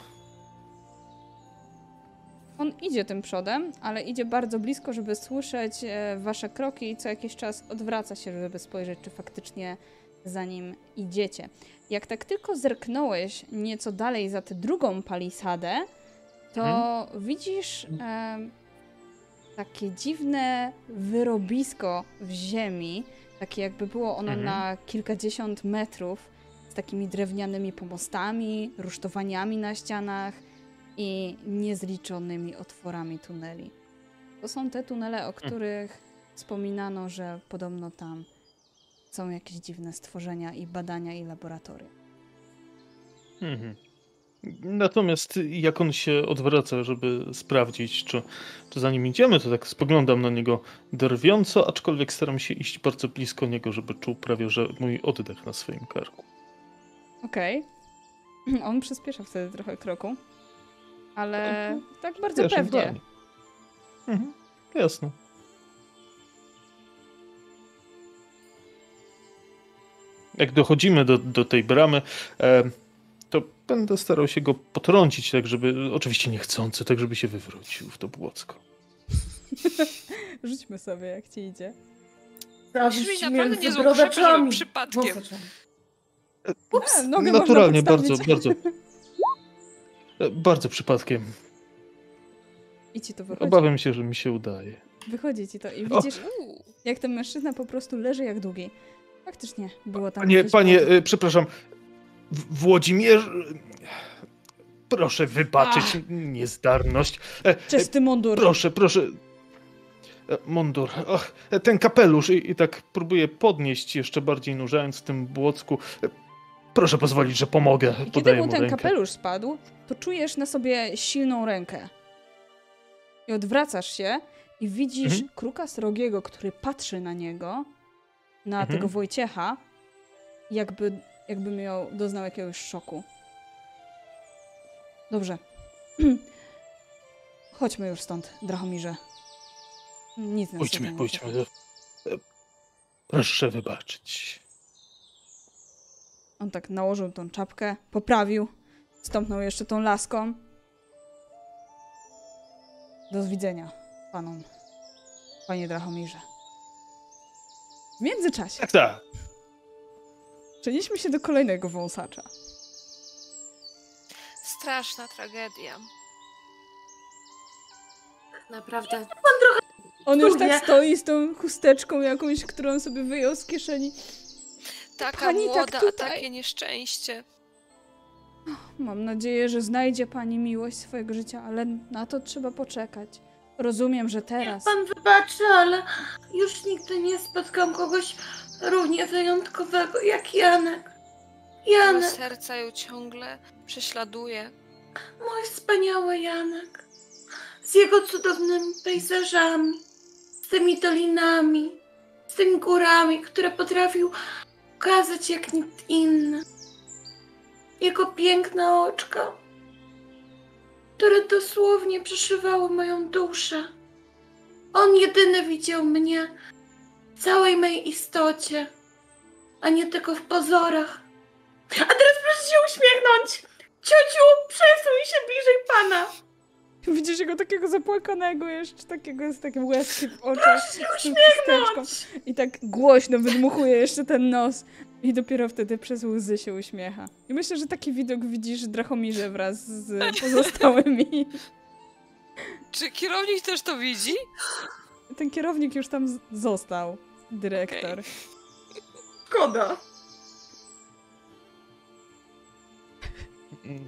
On idzie tym przodem, ale idzie bardzo blisko, żeby słyszeć e, wasze kroki i co jakiś czas odwraca się, żeby spojrzeć, czy faktycznie za nim idziecie. Jak tak tylko zerknąłeś nieco dalej za tę drugą palisadę, to widzisz e, takie dziwne wyrobisko w ziemi, takie jakby było ono Mhm. na kilkadziesiąt metrów, takimi drewnianymi pomostami, rusztowaniami na ścianach i niezliczonymi otworami tuneli. To są te tunele, o których wspominano, że podobno tam są jakieś dziwne stworzenia i badania i laboratoria. Mhm. Natomiast jak on się odwraca, żeby sprawdzić, czy, czy za nim idziemy, to tak spoglądam na niego drwiąco, aczkolwiek staram się iść bardzo blisko niego, żeby czuł prawie, że mój oddech na swoim karku. Okej. On przyspiesza wtedy trochę kroku, ale tak bardzo Wiesz, pewnie. Mhm. Jasne. Jak dochodzimy do, do tej bramy, e, to będę starał się go potrącić, tak żeby, oczywiście niechcący, tak żeby się wywrócił w to błocko. Rzućmy sobie, jak ci idzie. Brzmi naprawdę niezłą żeby przypadkiem. E, nogę Naturalnie, bardzo, bardzo. e, Bardzo przypadkiem. I ci to wychodzi. Obawiam się, że mi się udaje. Wychodzi ci to i O. widzisz, Uuu. jak ten mężczyzna po prostu leży jak długi. Faktycznie było tam Panie, panie, e, przepraszam, W- Włodzimierz... Proszę wybaczyć Ach. niezdarność. E, Czysty mundur. Proszę, proszę. Mundur. Och, e, ten kapelusz i, i tak próbuję podnieść, jeszcze bardziej nurzając w tym błocku. Proszę pozwolić, że pomogę. I kiedy mu ten rękę. kapelusz spadł, to czujesz na sobie silną rękę. I odwracasz się i widzisz Mhm. kruka srogiego, który patrzy na niego, na Mhm. tego Wojciecha, jakby, jakby miał, doznał jakiegoś szoku. Dobrze. Chodźmy już stąd, Drachomirze. Nic nas Pójdźmy, nie pójdźmy. Proszę wybaczyć. On tak nałożył tą czapkę, poprawił, stąpnął jeszcze tą laską. Do widzenia panom, panie Drachomirze. W międzyczasie Tak, tak. przenieśmy się do kolejnego wąsacza. Straszna tragedia. Naprawdę. On już tak stoi z tą chusteczką jakąś, którą sobie wyjął z kieszeni. Taka Pani tak młoda, a tutaj. takie nieszczęście. Mam nadzieję, że znajdzie pani miłość swojego życia, ale na to trzeba poczekać. Rozumiem, że teraz. Pan wybaczy, ale już nigdy nie spotkam kogoś równie wyjątkowego jak Janek. Janek, serca ją ciągle prześladuje. mój wspaniały Janek. Z jego cudownymi pejzażami, z tymi dolinami, z tymi górami, które potrafił ukazać jak nikt inny. Jego piękne oczka, które dosłownie przeszywały moją duszę. On jedyny widział mnie w całej mej istocie, a nie tylko w pozorach. A teraz proszę się uśmiechnąć! Ciociu, przesuń się bliżej pana! Widzisz jego takiego zapłakanego jeszcze, takiego z takim łezkiem w oczach. z tą chusteczką. I tak głośno wydmuchuje jeszcze ten nos. I dopiero wtedy przez łzy się uśmiecha. I myślę, że taki widok widzisz Drachomirze wraz z pozostałymi. Czy kierownik też to widzi? Ten kierownik już tam został. Dyrektor. Szkoda.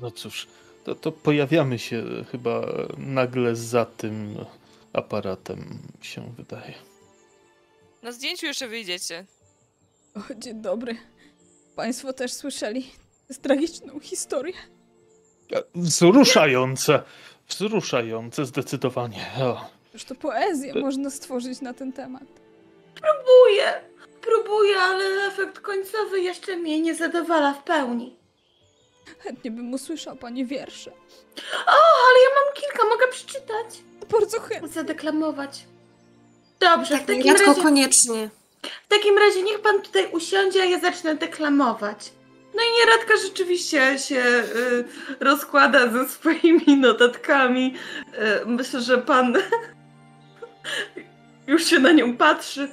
No cóż, to, to pojawiamy się chyba nagle za tym aparatem, się wydaje. Na zdjęciu jeszcze wyjdziecie. O, dzień dobry. Państwo też słyszeli tę tragiczną historię. Wzruszające! Wzruszające zdecydowanie. O. Już to poezję można stworzyć na ten temat. Próbuję. Próbuję, ale efekt końcowy jeszcze mnie nie zadowala w pełni. Chętnie bym usłyszał pani wiersze. O, ale ja mam kilka, mogę przeczytać. Bardzo chętnie. Zadeklamować. Dobrze, w Tak, takim Jacko, razie... koniecznie. W takim razie niech pan tutaj usiądzie, a ja zacznę deklamować. No i nieradka rzeczywiście się y, rozkłada ze swoimi notatkami. Y, myślę, że pan już się na nią patrzy.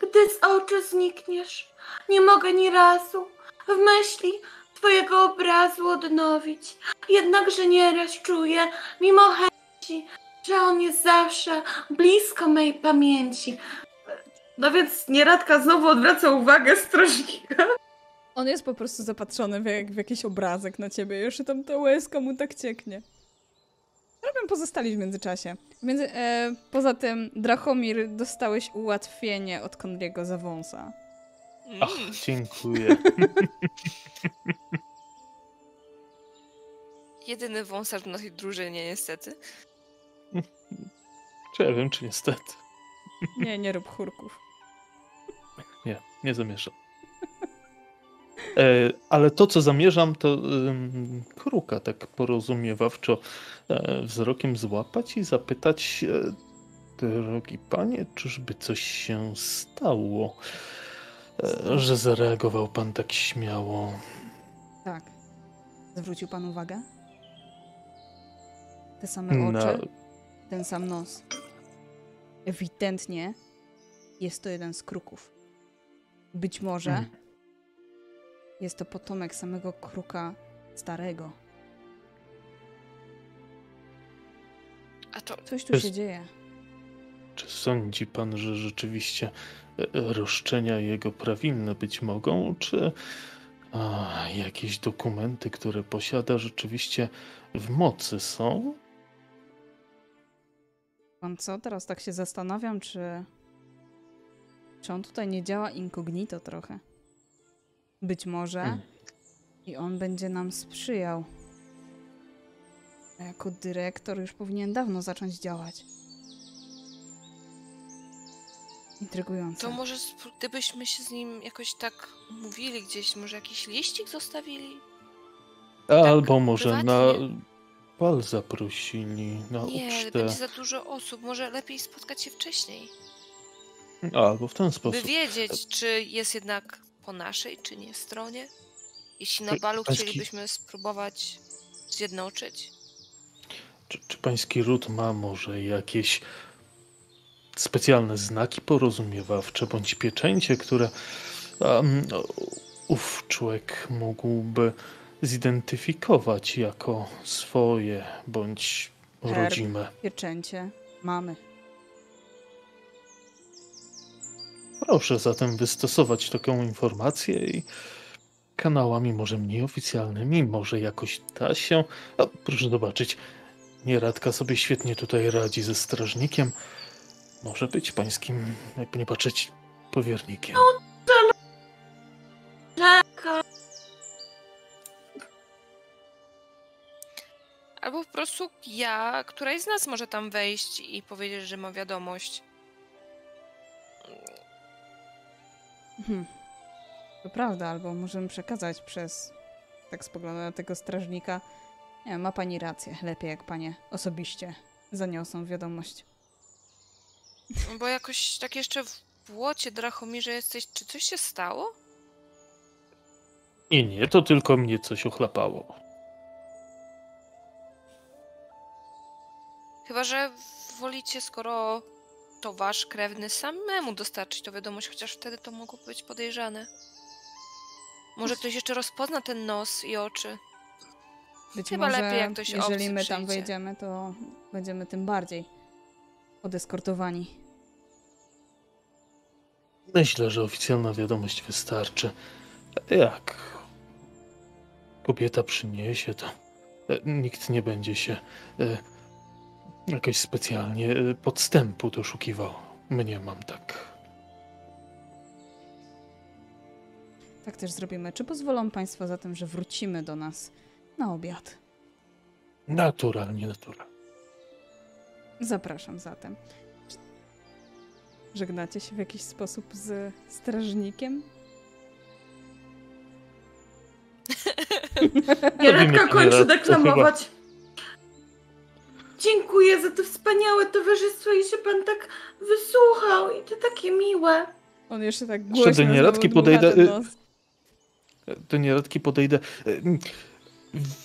Gdy z oczu znikniesz, nie mogę ni razu w myśli twojego obrazu odnowić. Jednakże nieraz czuję, mimo chęci, że on jest zawsze blisko mej pamięci. No więc nieradka znowu odwraca uwagę strażnika. On jest po prostu zapatrzony w, jak, w jakiś obrazek na ciebie. Już tam ta łezka mu tak cieknie. Robią pozostali w międzyczasie. Między, e, poza tym, Drachomir, dostałeś ułatwienie od Konriego za wąsa. Mm. Ach, dziękuję. Jedyny wąsarz w naszej drużynie, niestety. Czy ja wiem, czy niestety. Nie, nie rób chórków. Nie, nie zamierzam. E, ale to, co zamierzam, to ym, kruka tak porozumiewawczo e, wzrokiem złapać i zapytać, e, drogi panie, czyżby coś się stało, e, że zareagował pan tak śmiało? Tak. Zwrócił pan uwagę? Te same oczy, ten sam nos. Ewidentnie jest to jeden z kruków. Być może Mm. jest to potomek samego kruka starego. A to Coś tu Jest- się dzieje. Czy sądzi pan, że rzeczywiście e, roszczenia jego prawilne być mogą, czy a, jakieś dokumenty, które posiada, rzeczywiście w mocy są? Pan co? Teraz tak się zastanawiam, czy. Czy on tutaj nie działa incognito trochę? Być może Hmm. i on będzie nam sprzyjał. A jako dyrektor już powinien dawno zacząć działać. Intrygujące. To może gdybyśmy się z nim jakoś tak umówili gdzieś, może jakiś liścik zostawili? Albo może na prywatnie. bal zaprosili, na Nie, ucztę. będzie za dużo osób, może lepiej spotkać się wcześniej. Albo w ten By sposób. wiedzieć, czy jest jednak po naszej, czy nie stronie. Jeśli na balu pański- chcielibyśmy spróbować zjednoczyć. Czy, czy pański ród ma może jakieś specjalne znaki porozumiewawcze bądź pieczęcie, które um, ów człowiek mógłby zidentyfikować jako swoje bądź Herb. rodzime? Pieczęcie mamy. Proszę zatem wystosować taką informację i kanałami może mniej oficjalnymi, może jakoś da się. Proszę zobaczyć, nieradka sobie świetnie tutaj radzi ze strażnikiem. Może być pańskim, jakby nie patrzeć, powiernikiem. Czeka. Albo po prostu ja, któraś z nas może tam wejść i powiedzieć, że ma wiadomość. Mhm. To prawda, albo możemy przekazać przez. Tak spoglądam na tego strażnika. Nie ma pani rację. Lepiej jak panie osobiście zaniosą wiadomość. Bo jakoś tak jeszcze w błocie Drachomirze jesteś. Czy coś się stało? Nie, nie, to tylko mnie coś ochlapało. Chyba, że wolicie, skoro to wasz krewny samemu dostarczyć tą wiadomość, chociaż wtedy to mogło być podejrzane. Może ktoś jeszcze rozpozna ten nos i oczy. Być Chyba może, lepiej, jak ktoś jeżeli my tam przyjdzie. wejdziemy, to będziemy tym bardziej odeskortowani. Myślę, że oficjalna wiadomość wystarczy. Jak kobieta przyniesie, to e, nikt nie będzie się e, jakoś specjalnie e, podstępu doszukiwał. Mnie mam tak. Tak też zrobimy. Czy pozwolą Państwo zatem, że wrócimy do nas na obiad? Naturalnie, naturalnie. Zapraszam zatem. Czy Żegnacie się w jakiś sposób z strażnikiem? Jaredka to kończy deklamować. Dziękuję za to wspaniałe towarzystwo i że pan tak wysłuchał i to takie miłe. On jeszcze tak Jeszcze głośno do nieradki podejdę, y- nos. Do nieradki podejdę.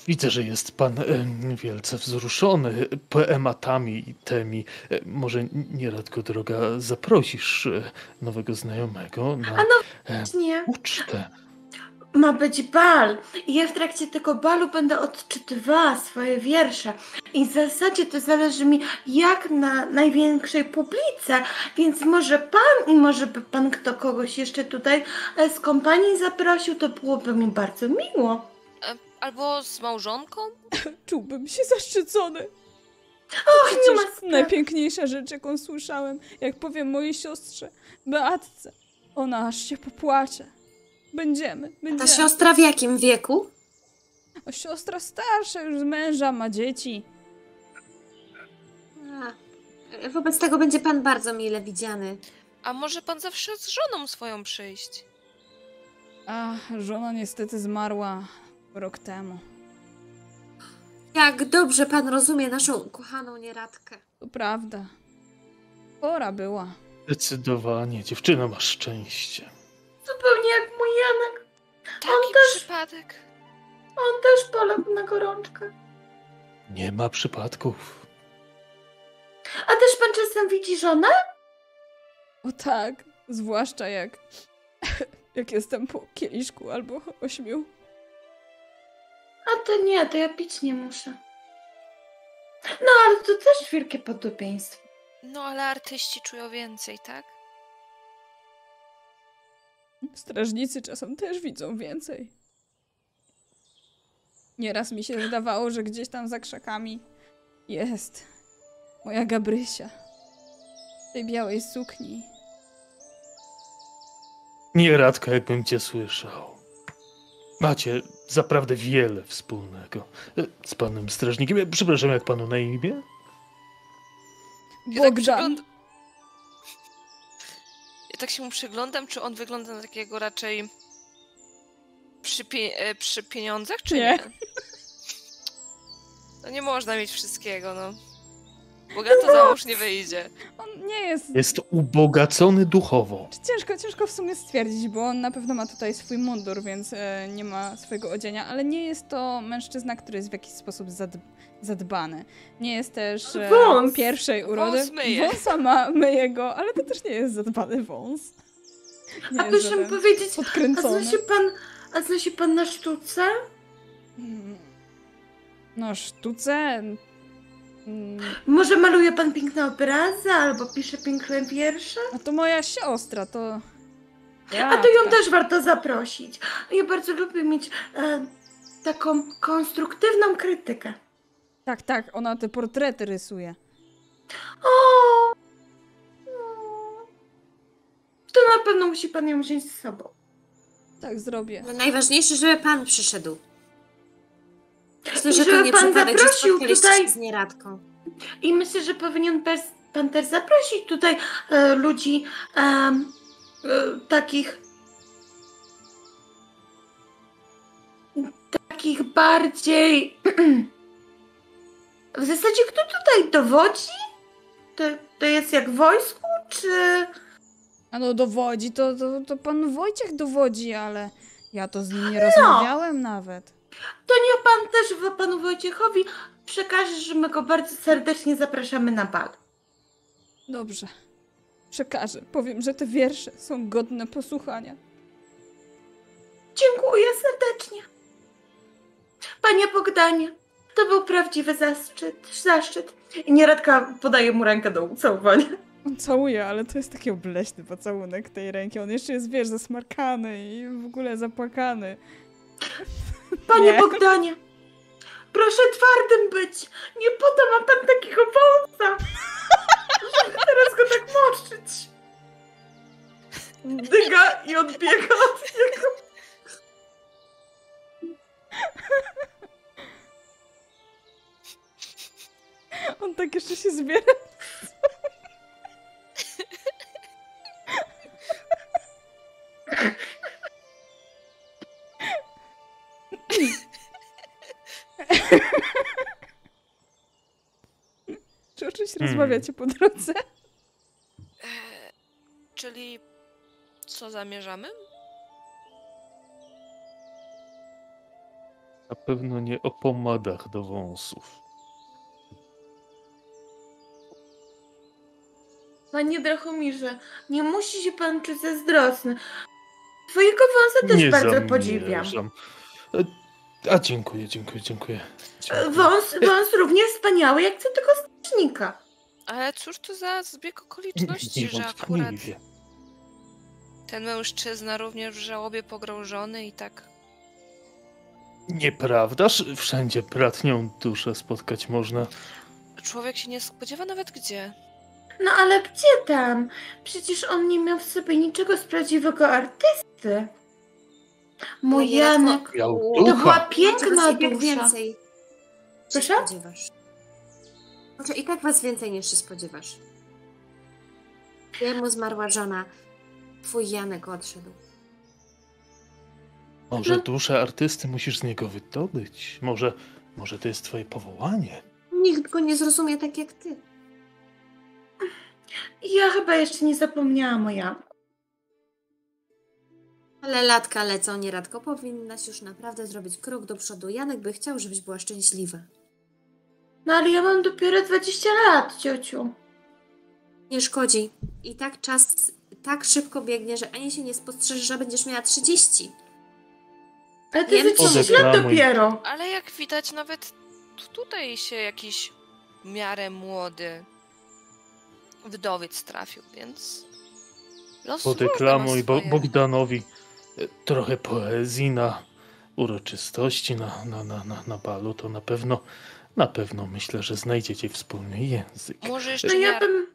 Widzę, że jest pan e, wielce wzruszony poematami i temi. E, Może nieradko, droga, zaprosisz e, nowego znajomego na A no e, Nie. ucztę. Ma być bal i ja w trakcie tego balu będę odczytywała swoje wiersze. I w zasadzie to zależy mi jak na największej publice, więc może pan i może by pan kto kogoś jeszcze tutaj z kompanii zaprosił, to byłoby mi bardzo miło. E, Albo z małżonką? Czułbym się zaszczycony. Och, nie ma sprawy. najpiękniejsza rzecz, jaką słyszałem, jak powiem mojej siostrze, Beatce. Ona aż się popłacze. Będziemy, Ta będziemy. siostra w jakim wieku? O, siostra starsza, już z męża, ma dzieci. A, wobec tego będzie pan bardzo mile widziany. A może pan zawsze z żoną swoją przyjść? A, żona niestety zmarła rok temu. Jak dobrze pan rozumie naszą kochaną nieradkę. To prawda. Pora była. Zdecydowanie, dziewczyna masz szczęście. Zupełnie jak mój Janek. Taki też- przypadek. On też poległ na gorączkę. Nie ma przypadków. A też pan czasem widzi żonę? O tak, zwłaszcza jak, jak jestem po kieliszku albo ośmiu. A to nie, to ja pić nie muszę. No ale to też wielkie podobieństwo. No ale artyści czują więcej, tak? Strażnicy czasem też widzą więcej. Nieraz mi się wydawało, że gdzieś tam za krzakami jest moja Gabrysia. W tej białej sukni. Nieradko, jakbym cię słyszał. Macie zaprawdę wiele wspólnego e, z panem strażnikiem. Przepraszam, jak panu na imię? Ja tak, przygląd... ja tak się mu przyglądam, czy on wygląda na takiego raczej przy, pie... e, przy pieniądzach, czy Nie. nie? No nie można mieć wszystkiego, no. Bogato za mąż nie wyjdzie. On nie jest Jest ubogacony duchowo. Ciężko, ciężko w sumie stwierdzić, bo on na pewno ma tutaj swój mundur, więc e, nie ma swojego odzienia, ale nie jest to mężczyzna, który jest w jakiś sposób zadb- zadbany. Nie jest też e, Wąs. pierwszej urody. Wąs myje. Wąsa ma, myje go, ale to też nie jest zadbany wąs. Nie A jest proszę mi żaden powiedzieć, a podkręcony. zna się pan, a zna się pan na sztuce? Mm. No, sztuce... mm, Może maluje pan piękne obrazy, albo pisze piękne wiersze? A to moja siostra, to... A to ją Jadka. też warto zaprosić. Ja bardzo lubię mieć e, taką konstruktywną krytykę. Tak, tak, ona te portrety rysuje. O! o. To na pewno musi pan ją wziąć z sobą. Tak zrobię. Ale najważniejsze, żeby pan przyszedł. Myślę, I że to nie pan zaprosił tutaj- się z nieradką. I myślę, że powinien pers- pan też zaprosić tutaj e, ludzi em, e, takich takich bardziej w zasadzie kto tutaj dowodzi? To, to jest jak w wojsku, czy A no dowodzi, to, to, to pan Wojciech dowodzi, ale ja to z nim nie No. rozmawiałem nawet. To niech pan też panu Wojciechowi przekażesz, że my go bardzo serdecznie zapraszamy na bal. Dobrze. Przekażę. Powiem, że te wiersze są godne posłuchania. Dziękuję serdecznie. Panie Bogdanie, to był prawdziwy zaszczyt. zaszczyt. I nieradka podaje mu rękę do ucałowania. On całuje, ale to jest taki obleśny pocałunek tej ręki. On jeszcze jest, wiesz, zasmarkany i w ogóle zapłakany. Panie Nie. Bogdanie, proszę twardym być. Nie po to ma pan takiego wąsa, teraz go tak moczyć. Dyga i odbiega od niego. On tak jeszcze się zbiera. Hmm. rozmawiacie po drodze? E, czyli co zamierzamy? Na pewno nie o pomadach do wąsów. Panie Drachomirze, nie musi się pan czuć zazdrosny. Twojego wąsa też nie bardzo podziwiam. zamierzam. E, A dziękuję, dziękuję, dziękuję. Dziękuję. Wąs, wąs równie wspaniały jak co tego Ale cóż to za zbieg okoliczności, że akurat ten mężczyzna również w żałobie pogrążony i tak. Nieprawdaż? Wszędzie bratnią duszę spotkać można. Człowiek się nie spodziewa nawet gdzie. No ale gdzie tam? Przecież on nie miał w sobie niczego z prawdziwego artysty. Mój Janek, to była piękna dusza. więcej się Proszę? spodziewasz. Znaczy, i tak was więcej niż się spodziewasz. Jemu zmarła żona. Twój Janek odszedł. Może No. duszę artysty musisz z niego wydobyć. Może, może to jest twoje powołanie. Nikt go nie zrozumie tak jak ty. Ja chyba jeszcze nie zapomniałam o Janku. Ale latka lecą nieradko. Powinnaś już naprawdę zrobić krok do przodu. Janek by chciał, żebyś była szczęśliwa. No ale ja mam dopiero 20 lat, ciociu. Nie szkodzi. I tak czas tak szybko biegnie, że ani się nie spostrzeże, że będziesz miała 30. Ale to Wiem, jest 10 lat Odeklamuj. dopiero. Ale jak widać, nawet t- tutaj się jakiś w miarę młody wdowiec trafił, więc. Los Podeklamuj Bo-. Bogdanowi e, trochę poezji na uroczystości, na, na, na, na, na balu, to na pewno, na pewno myślę, że znajdziecie wspólny język. Może jeszcze No nie ja bym...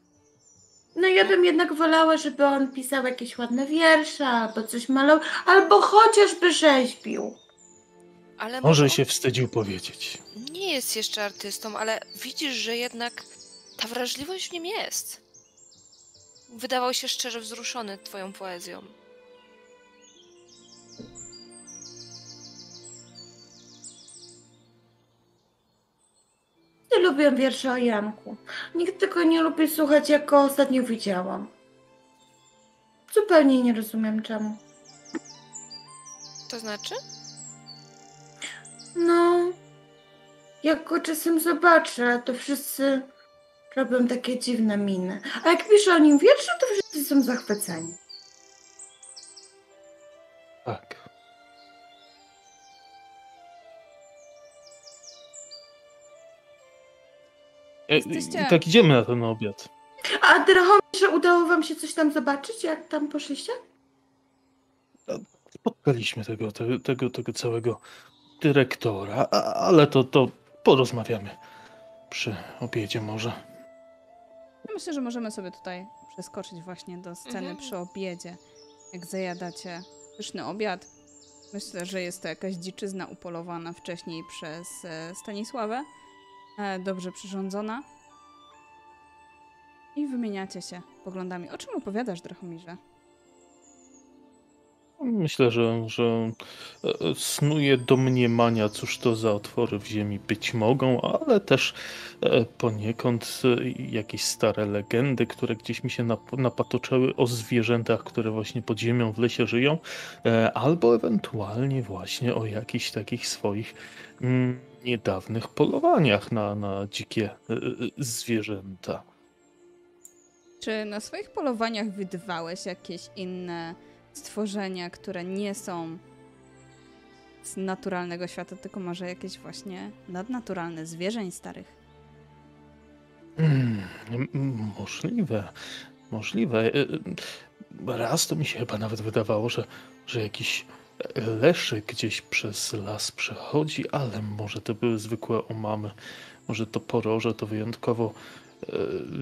No ja bym jednak wolała, żeby on pisał jakieś ładne wiersze, albo coś malował, albo chociażby rzeźbił. ale Może on się wstydził powiedzieć. nie jest jeszcze artystą, ale widzisz, że jednak ta wrażliwość w nim jest. Wydawał się szczerze wzruszony twoją poezją. Nie lubię wiersze o Janku. Nikt tego nie lubi słuchać, jak go ostatnio widziałam. Zupełnie nie rozumiem czemu. To znaczy? No, jak go czasem zobaczę, to wszyscy robią takie dziwne miny. A jak piszę o nim wiersze, to wszyscy są zachwyceni. Jesteście- I tak idziemy na ten obiad. A Drachomirze, udało wam się coś tam zobaczyć, jak tam poszliście? Spotkaliśmy tego, te, tego, tego całego dyrektora, ale to, to porozmawiamy przy obiedzie może. Myślę, że możemy sobie tutaj przeskoczyć właśnie do sceny Mhm. przy obiedzie. Jak zajadacie pyszny obiad. Myślę, że jest to jakaś dziczyzna upolowana wcześniej przez e, Stanisławę. E, dobrze przyrządzona. I wymieniacie się poglądami. O czym opowiadasz, Drachomirze? Myślę, że, że e, snuje domniemania, cóż to za otwory w ziemi być mogą, ale też e, poniekąd e, jakieś stare legendy, które gdzieś mi się nap- napatoczyły o zwierzętach, które właśnie pod ziemią w lesie żyją, e, albo ewentualnie właśnie o jakichś takich swoich mm, niedawnych polowaniach na, na dzikie e, e, zwierzęta. Czy na swoich polowaniach wydawałeś jakieś inne stworzenia, które nie są z naturalnego świata, tylko może jakieś właśnie nadnaturalne zwierzeń starych? Mm, m- możliwe, możliwe. E, Raz to mi się chyba nawet wydawało, że, że jakiś leszek gdzieś przez las przechodzi, ale może to były zwykłe omamy. Może to poroże, to wyjątkowo e,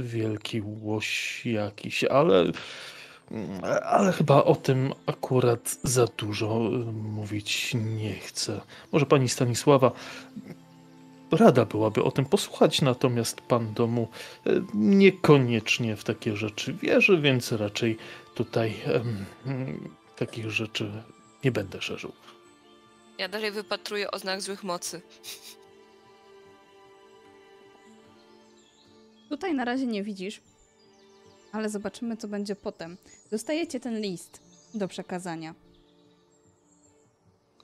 wielki łoś jakiś, ale, ale chyba o tym akurat za dużo e, mówić nie chcę. Może pani Stanisława rada byłaby o tym posłuchać, natomiast pan domu e, niekoniecznie w takie rzeczy wierzy, więc raczej tutaj takich rzeczy nie będę szerzył. Ja dalej wypatruję oznak złych mocy. Tutaj na razie nie widzisz, ale zobaczymy, co będzie potem. Dostajecie ten list do przekazania.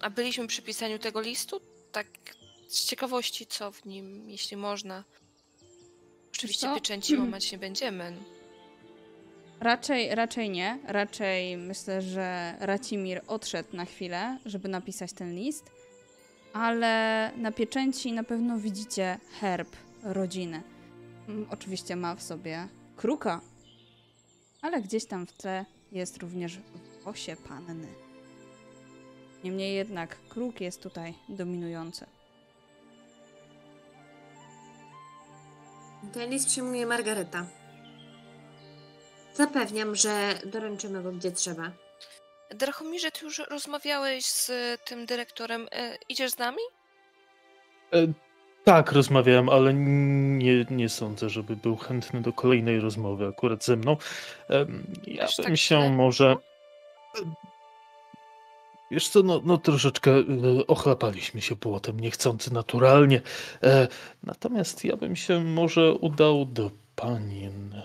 A byliśmy przy pisaniu tego listu? Tak z ciekawości, co w nim, jeśli można. Oczywiście co? pieczęci łamać nie będziemy. Raczej, raczej nie. Raczej myślę, że Racimir odszedł na chwilę, żeby napisać ten list, ale na pieczęci na pewno widzicie herb rodziny. Mm, Oczywiście ma w sobie kruka, ale gdzieś tam w tle jest również wosie panny. Niemniej jednak kruk jest tutaj dominujący. Ten list przyjmuje Margareta. Zapewniam, że doręczymy go gdzie trzeba. Drachomirze, ty już rozmawiałeś z tym dyrektorem. E, idziesz z nami? E, tak, rozmawiałem, ale nie, nie sądzę, żeby był chętny do kolejnej rozmowy akurat ze mną. Em, Ja Aż bym tak się źle? może. Wiesz co, no, no troszeczkę e, ochlapaliśmy się błotem, niechcący naturalnie. E, Natomiast ja bym się może udał do panien.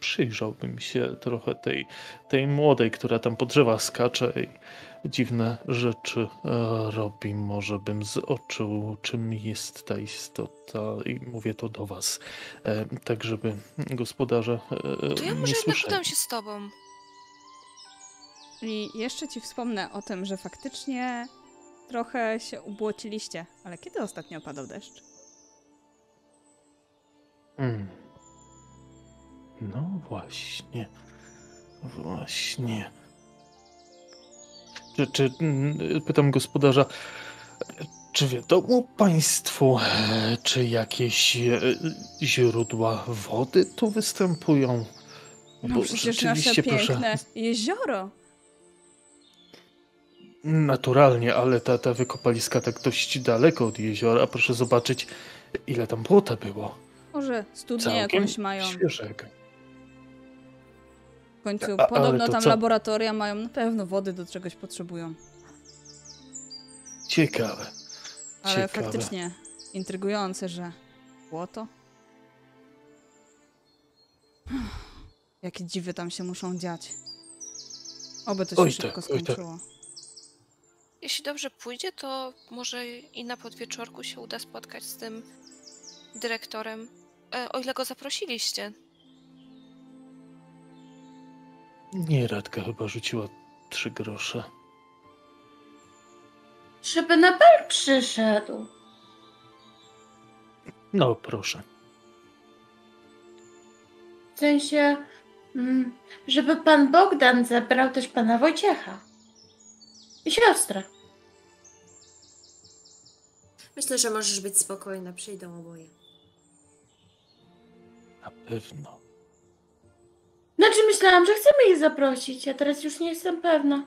Przyjrzałbym się trochę tej, tej młodej, która tam po drzewach skacze i dziwne rzeczy e, robi. Może bym zobaczył, czym jest ta istota i mówię to do was, e, tak żeby gospodarze e, To ja nie może jednak udam się z tobą. I jeszcze ci wspomnę o tym, że faktycznie trochę się ubłociliście. Ale kiedy ostatnio padał deszcz? Mm. No właśnie, właśnie. Czy, czy, mm, pytam gospodarza, czy wiadomo państwu, czy jakieś e, źródła wody tu występują? No Bo przecież nasze rzeczywiście, proszę, piękne jezioro. Naturalnie, ale ta, ta wykopaliska tak dość daleko od jeziora. Proszę zobaczyć, ile tam błota było. Może studnię Całkiem jakąś mają. świeżego. W końcu A- podobno tam co? laboratoria mają na pewno wody do czegoś potrzebują. Ciekawe. Ale Ciekawe. faktycznie intrygujące, że błoto. Jakie dziwy tam się muszą dziać. Oby to się Oj szybko tak, tak. skończyło. Jeśli dobrze pójdzie, to może i na podwieczorku się uda spotkać z tym dyrektorem. E, o ile go zaprosiliście. Nie, Radka chyba rzuciła trzy grosze. Żeby na bal przyszedł. No, proszę. W sensie, mm, żeby pan Bogdan zabrał też pana Wojciecha. I siostrę. Myślę, że możesz być spokojna, przyjdą oboje. Na pewno. Znaczy myślałam, że chcemy ich zaprosić, a teraz już nie jestem pewna.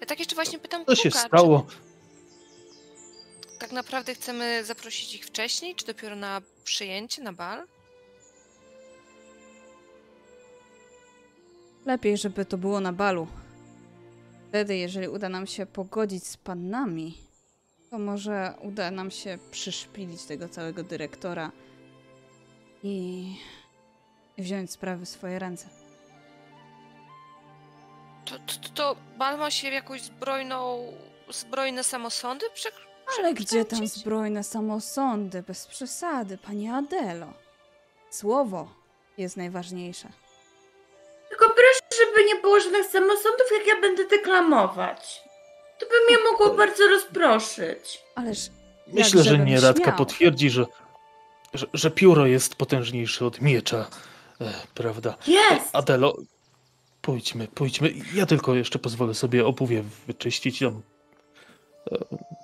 Ja tak jeszcze właśnie pytam Co się stało? Czy tak naprawdę chcemy zaprosić ich wcześniej, czy dopiero na przyjęcie, na bal? Lepiej, żeby to było na balu. Wtedy, jeżeli uda nam się pogodzić z pannami, to może uda nam się przyszpilić tego całego dyrektora i i wziąć sprawy w swoje ręce. To, to, to bal ma się w jakąś zbrojną, zbrojne samosądy prze, Ale gdzie tam zbrojne samosądy? Bez przesady, pani Adelo. Słowo jest najważniejsze. Tylko proszę, żeby nie było żadnych samosądów, jak ja będę deklamować. To by mnie mogło bardzo rozproszyć. Ależ Myślę, że nieradka śmiał. potwierdzi, że, że, że pióro jest potężniejsze od miecza. E, prawda? Jest! Adelo, pójdźmy, pójdźmy. Ja tylko jeszcze pozwolę sobie obuwie wyczyścić. Tam. E,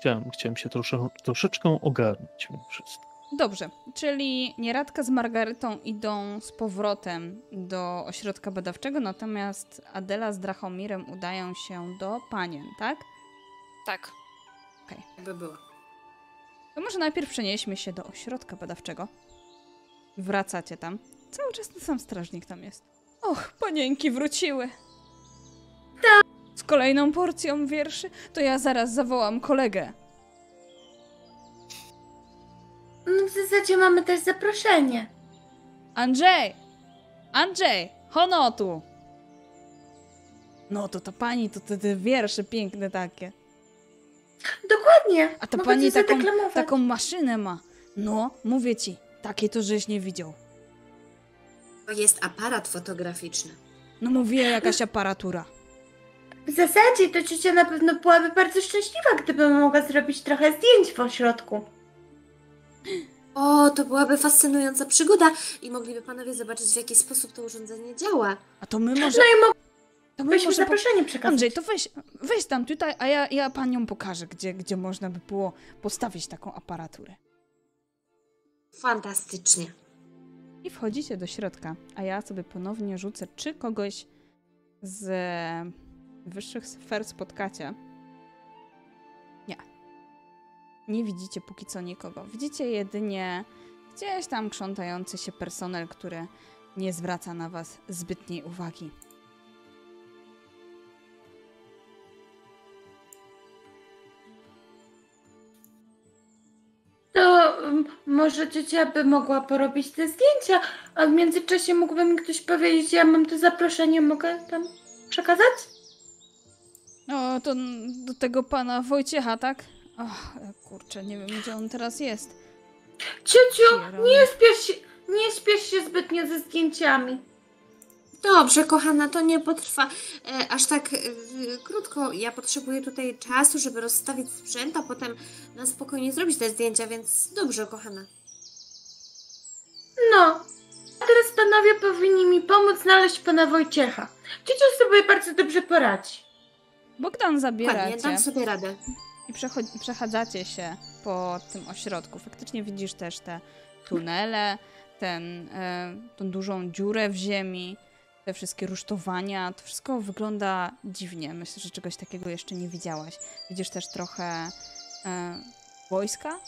Chciałem, chciałem się trosze, troszeczkę ogarnąć wszystko. Dobrze, czyli Nieradka z Margarytą idą z powrotem do ośrodka badawczego, natomiast Adela z Drachomirem udają się do panien, tak? Tak. Jakby było. To może najpierw przenieśmy się do ośrodka badawczego. Wracacie tam. Cały czas ten sam strażnik tam jest. Och, panienki wróciły. Tak. Z kolejną porcją wierszy, to ja zaraz zawołam kolegę. No w zasadzie mamy też zaproszenie. Andrzej! Andrzej! Hono tu! No to ta pani, to te, te wiersze piękne takie. Dokładnie. A ta Mogę pani taką, taką maszynę ma. No, mówię ci, takiej to żeś nie widział. To jest aparat fotograficzny. No mówię, jakaś aparatura. W zasadzie to ciocia na pewno byłaby bardzo szczęśliwa, gdyby mogła zrobić trochę zdjęć w ośrodku. O, to byłaby fascynująca przygoda i mogliby panowie zobaczyć, w jaki sposób to urządzenie działa. A to my może... No i To my może po... zaproszenie przekazać. Andrzej, to weź, weź tam tutaj, a ja, ja paniom pokażę, gdzie, gdzie można by było postawić taką aparaturę. Fantastycznie. I wchodzicie do środka, a ja sobie ponownie rzucę, czy kogoś z wyższych sfer spotkacie. Nie. Nie widzicie póki co nikogo. Widzicie jedynie gdzieś tam krzątający się personel, który nie zwraca na was zbytniej uwagi. To może ciocia by mogła porobić te zdjęcia, a w międzyczasie mógłby mi ktoś powiedzieć, ja mam to zaproszenie, mogę tam przekazać? O, to n- do tego pana Wojciecha, tak? Och, kurczę, nie wiem, gdzie on teraz jest. Ciociu, Pierony. nie spiesz się, nie spiesz się zbytnio ze zdjęciami. Dobrze, kochana, to nie potrwa e, aż tak e, krótko. Ja potrzebuję tutaj czasu, żeby rozstawić sprzęt, a potem na spokojnie zrobić te zdjęcia, więc dobrze, kochana. No, a teraz panowie powinni mi pomóc znaleźć pana Wojciecha. Ciocia sobie bardzo dobrze poradzi. Bogdan Dokładnie, zabieracie. dam sobie radę. I przechadzacie się po tym ośrodku. Faktycznie widzisz też te tunele, ten, e, tą dużą dziurę w ziemi, te wszystkie rusztowania. To wszystko wygląda dziwnie. Myślę, że czegoś takiego jeszcze nie widziałaś. Widzisz też trochę e, wojska,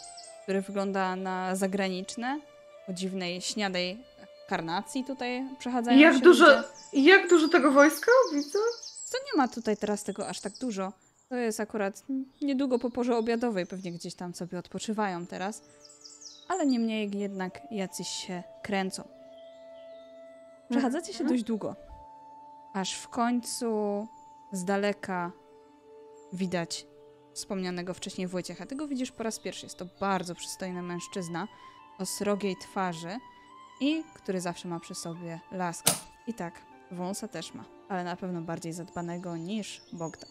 które wygląda na zagraniczne, o dziwnej, śniadej karnacji tutaj przechadzają Jak się dużo, ludzie. jak dużo tego wojska widzę? To nie ma tutaj teraz tego aż tak dużo. To jest akurat niedługo po porze obiadowej, pewnie gdzieś tam sobie odpoczywają teraz. Ale niemniej jednak jacyś się kręcą. Przechadzacie się dość długo. Aż w końcu z daleka widać wspomnianego wcześniej Wojciecha. Tego widzisz po raz pierwszy. Jest to bardzo przystojny mężczyzna o srogiej twarzy i który zawsze ma przy sobie laskę. I tak, wąsa też ma, ale na pewno bardziej zadbanego niż Bogdan.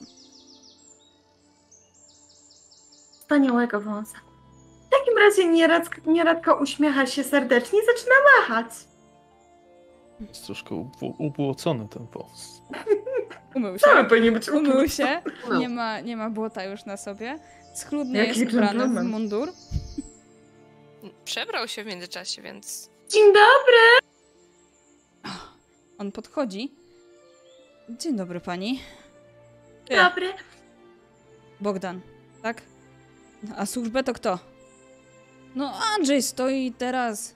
Wspaniałego wąsa. W takim razie nieradka, nieradka uśmiecha się serdecznie i zaczyna machać. Jest troszkę ubło- ubłocony ten wąs. Umył się. powinien być Umył się. Nie ma, nie ma błota już na sobie. Schludnie Jaki jest ubrany w mundur. Przebrał się w międzyczasie, więc Dzień dobry! On podchodzi. Dzień dobry pani. Ty, Dobry. Bogdan, tak? A służbę to kto? No Andrzej stoi teraz.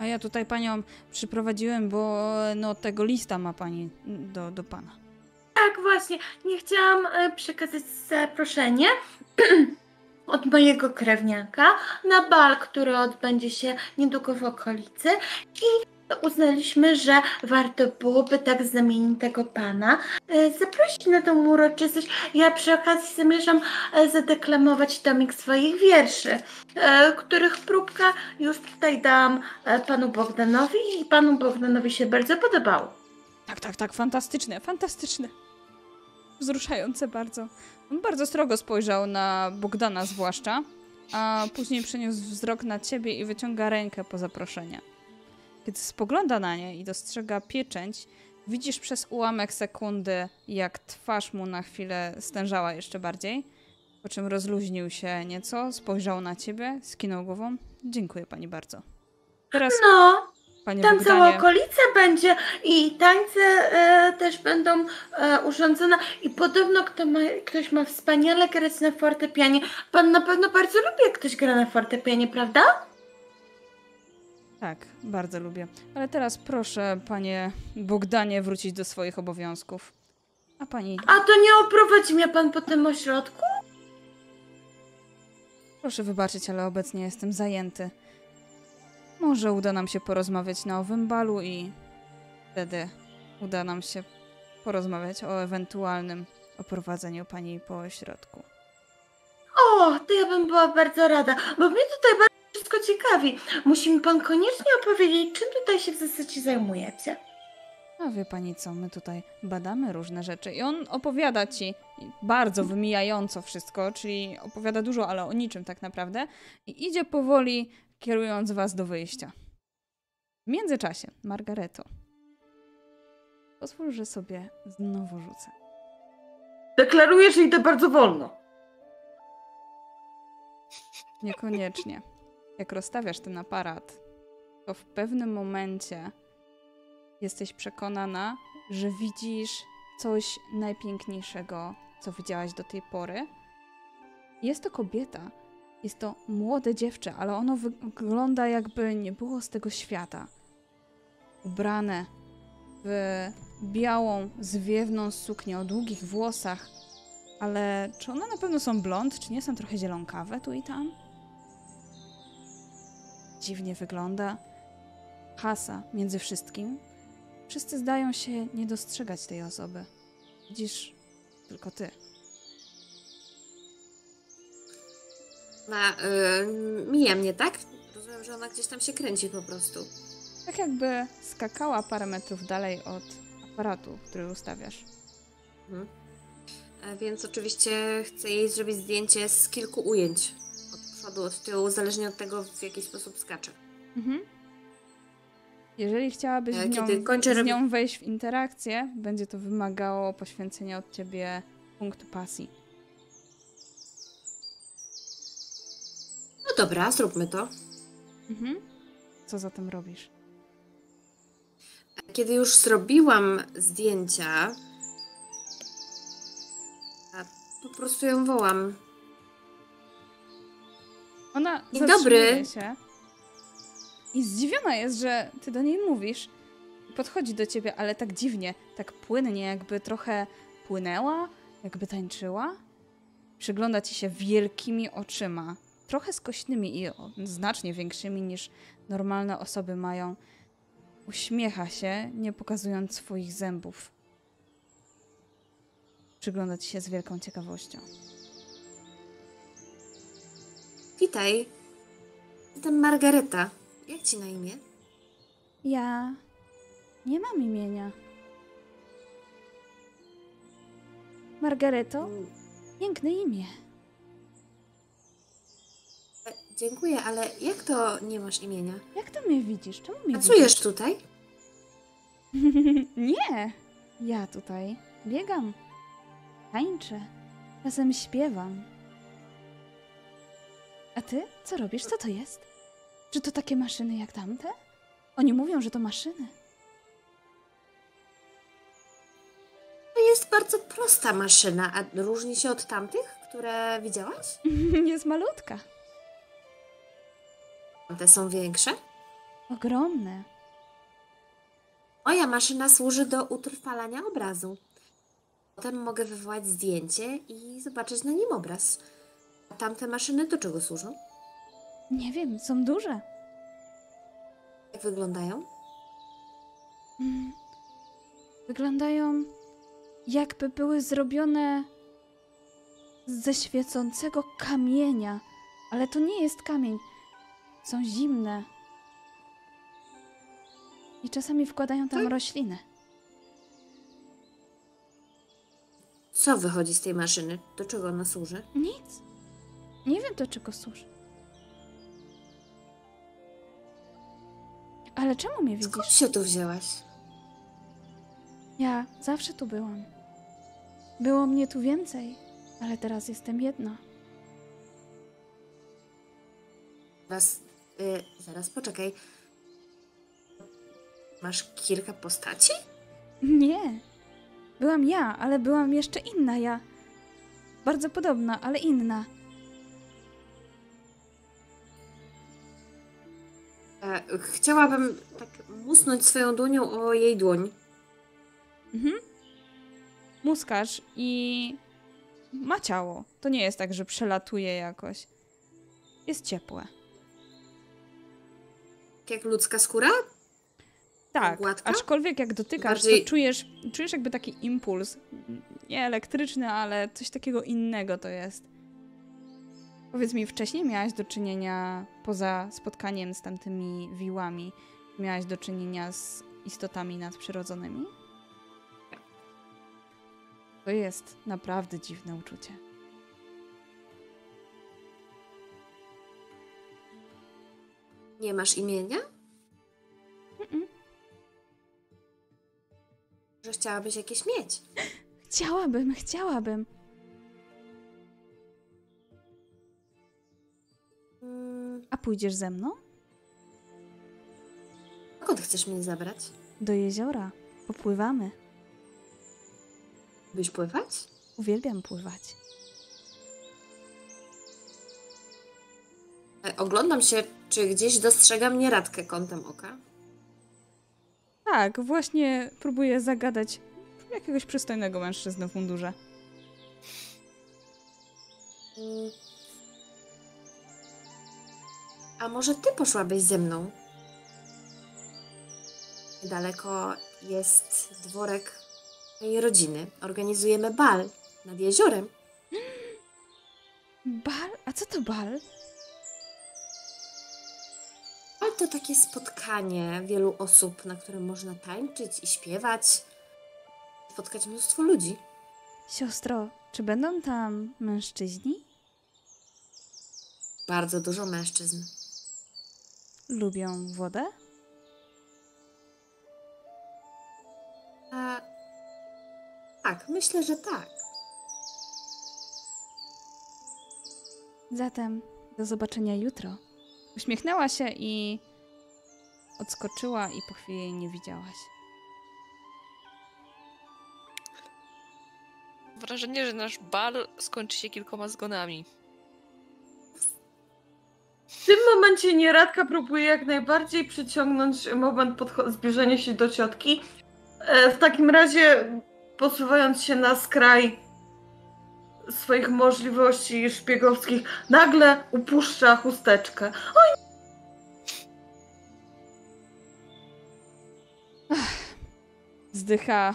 A ja tutaj panią przyprowadziłem, bo no tego lista ma pani do, do pana. Tak, właśnie. Nie chciałam e, przekazać zaproszenie od mojego krewniaka na bal, który odbędzie się niedługo w okolicy. I uznaliśmy, że warto byłoby tak znamienitego pana e, zaprosić na tą uroczystość. Ja przy okazji zamierzam e, zadeklamować tomik swoich wierszy, e, których próbkę już tutaj dałam panu Bogdanowi i panu Bogdanowi się bardzo podobało. Tak, tak, tak, fantastyczne, fantastyczne. Wzruszające bardzo. On bardzo strogo spojrzał na Bogdana zwłaszcza, a później przeniósł wzrok na ciebie i wyciąga rękę po zaproszenie. Kiedy spogląda na nie i dostrzega pieczęć, widzisz przez ułamek sekundy, jak twarz mu na chwilę stężała jeszcze bardziej, po czym rozluźnił się nieco, spojrzał na ciebie, skinął głową. Dziękuję pani bardzo. Teraz, No, panie tam cała Bogdanie, okolica będzie i tańce e, też będą e, urządzone i podobno kto ma, ktoś ma wspaniale grać na fortepianie. Pan na pewno bardzo lubi, jak ktoś gra na fortepianie, prawda? Tak, bardzo lubię. Ale teraz proszę, panie Bogdanie, wrócić do swoich obowiązków. A pani, A to nie oprowadzi mnie pan po tym ośrodku? proszę wybaczyć, ale obecnie jestem zajęty. Może uda nam się porozmawiać na owym balu i wtedy uda nam się porozmawiać o ewentualnym oprowadzeniu pani po ośrodku. O, to ja bym była bardzo rada, bo mnie tutaj bardzo wszystko ciekawi. Musi mi pan koniecznie opowiedzieć, czym tutaj się w zasadzie zajmujecie. A wie pani co, my tutaj badamy różne rzeczy i on opowiada ci bardzo wymijająco wszystko, czyli opowiada dużo, ale o niczym tak naprawdę i idzie powoli, kierując was do wyjścia. W międzyczasie, Margareto, pozwól, że sobie znowu rzucę. Deklaruję, że idę bardzo wolno. Niekoniecznie. Jak rozstawiasz ten aparat, to w pewnym momencie jesteś przekonana, że widzisz coś najpiękniejszego, co widziałaś do tej pory. Jest to kobieta. Jest to młode dziewczę, ale ono wygląda jakby nie było z tego świata. Ubrane w białą, zwiewną suknię o długich włosach, ale czy one na pewno są blond, czy nie są trochę zielonkawe tu i tam? Dziwnie wygląda. Hasa między wszystkim. Wszyscy zdają się nie dostrzegać tej osoby. Widzisz tylko ty. Ona y, mija mnie, tak? Rozumiem, że ona gdzieś tam się kręci po prostu. Tak jakby skakała parę metrów dalej od aparatu, który ustawiasz. Mhm. E, Więc oczywiście chcę jej zrobić zdjęcie z kilku ujęć. Od przodu, od tyłu, zależnie od tego, w jaki sposób skacze. Mhm. Jeżeli chciałabyś z nią, z nią wejść w interakcję, będzie to wymagało poświęcenia od ciebie punktu pasji. No dobra, zróbmy to. Mhm. Co zatem robisz? Kiedy już zrobiłam zdjęcia, po prostu ją wołam. Ona Dzień dobry. się i zdziwiona jest, że ty do niej mówisz. Podchodzi do ciebie, ale tak dziwnie, tak płynnie, jakby trochę płynęła, jakby tańczyła. Przygląda ci się wielkimi oczyma, trochę skośnymi i znacznie większymi niż normalne osoby mają. Uśmiecha się, nie pokazując swoich zębów. Przygląda ci się z wielką ciekawością. Witaj. Jestem Margareta. Jak ci na imię? Ja nie mam imienia. Margareto? Mm, Piękne imię. e, Dziękuję, ale jak to nie masz imienia? Jak to mnie widzisz? Czemu mnie Pracujesz tutaj? widzisz? nie! Ja tutaj biegam, tańczę, czasem śpiewam. A ty? Co robisz? Co to jest? Czy to takie maszyny jak tamte? Oni mówią, że to maszyny. To jest bardzo prosta maszyna, a różni się od tamtych, które widziałaś? jest malutka. Te są większe. Ogromne. Moja maszyna służy do utrwalania obrazu. Potem mogę wywołać zdjęcie i zobaczyć na nim obraz. Tamte maszyny do czego służą? Nie wiem, są duże. Jak wyglądają? Mm. Wyglądają jakby były zrobione ze świecącego kamienia, ale to nie jest kamień. Są zimne. I czasami wkładają tam rośliny. Co wychodzi z tej maszyny? Do czego ona służy? Nic. Nie wiem do czego służy. Ale czemu mnie Skąd widzisz? się tu wzięłaś? Ja zawsze tu byłam. Było mnie tu więcej, ale teraz jestem jedna. Zaraz, y, zaraz poczekaj. Masz kilka postaci? Nie. Byłam ja, ale byłam jeszcze inna ja. Bardzo podobna, ale inna. E, chciałabym tak musnąć swoją dłonią o jej dłoń. Mhm. Muskasz i ma ciało. To nie jest tak, że przelatuje jakoś. Jest ciepłe. Jak ludzka skóra? Tak, Gładka? aczkolwiek jak dotykasz, Bardziej- to czujesz, czujesz jakby taki impuls. Nie elektryczny, ale coś takiego innego to jest. Powiedz mi, wcześniej miałaś do czynienia, poza spotkaniem z tamtymi wiłami, miałaś do czynienia z istotami nadprzyrodzonymi? To jest naprawdę dziwne uczucie. Nie masz imienia? Mm-mm. Że chciałabyś jakieś mieć? Chciałabym, chciałabym. A pójdziesz ze mną? dokąd chcesz mnie zabrać? Do jeziora. Popływamy. Byś pływać? Uwielbiam pływać. E, oglądam się, czy gdzieś dostrzega mnie radkę kątem oka. Tak, właśnie próbuję zagadać jakiegoś przystojnego mężczyznę w mundurze. Mm. A może ty poszłabyś ze mną? Niedaleko jest dworek mojej rodziny. Organizujemy bal nad jeziorem. Bal? A co to bal? Bal to takie spotkanie wielu osób, na którym można tańczyć i śpiewać. Spotkać mnóstwo ludzi. Siostro, czy będą tam mężczyźni? Bardzo dużo mężczyzn. Lubią wodę? A... Tak, myślę, że tak. Zatem do zobaczenia jutro. Uśmiechnęła się i odskoczyła i po chwili jej nie widziałaś. Mam wrażenie, że nasz bal skończy się kilkoma zgonami. W tym momencie nieradka próbuje jak najbardziej przyciągnąć moment zbliżenia się do ciotki. E, w takim razie, posuwając się na skraj swoich możliwości szpiegowskich, nagle upuszcza chusteczkę. Zdycha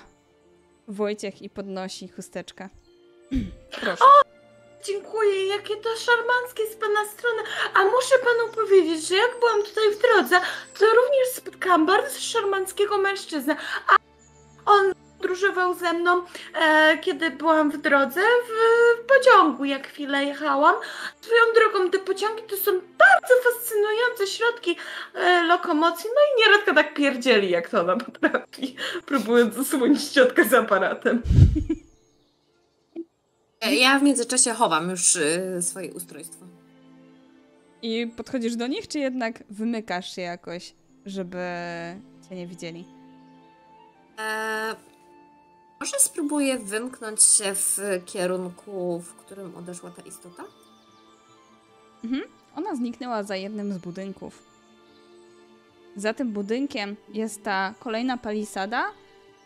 Wojciech i podnosi chusteczkę. Proszę. Dziękuję, jakie to szarmanckie z pana strony. A muszę panu powiedzieć, że jak byłam tutaj w drodze, to również spotkałam bardzo szarmanckiego mężczyznę. A on podróżował ze mną, e, kiedy byłam w drodze, w, w pociągu, jak chwilę jechałam. Swoją drogą, te pociągi to są bardzo fascynujące środki e, lokomocji. No i nieradko tak pierdzieli, jak to ona potrafi, próbując zasłonić ciotkę z aparatem. E, Ja w międzyczasie chowam już y, swoje ustrojstwo. I podchodzisz do nich, czy jednak wymykasz się jakoś, żeby cię nie widzieli? E, może spróbuję wymknąć się w kierunku, w którym odeszła ta istota? Mhm. Ona zniknęła za jednym z budynków. Za tym budynkiem jest ta kolejna palisada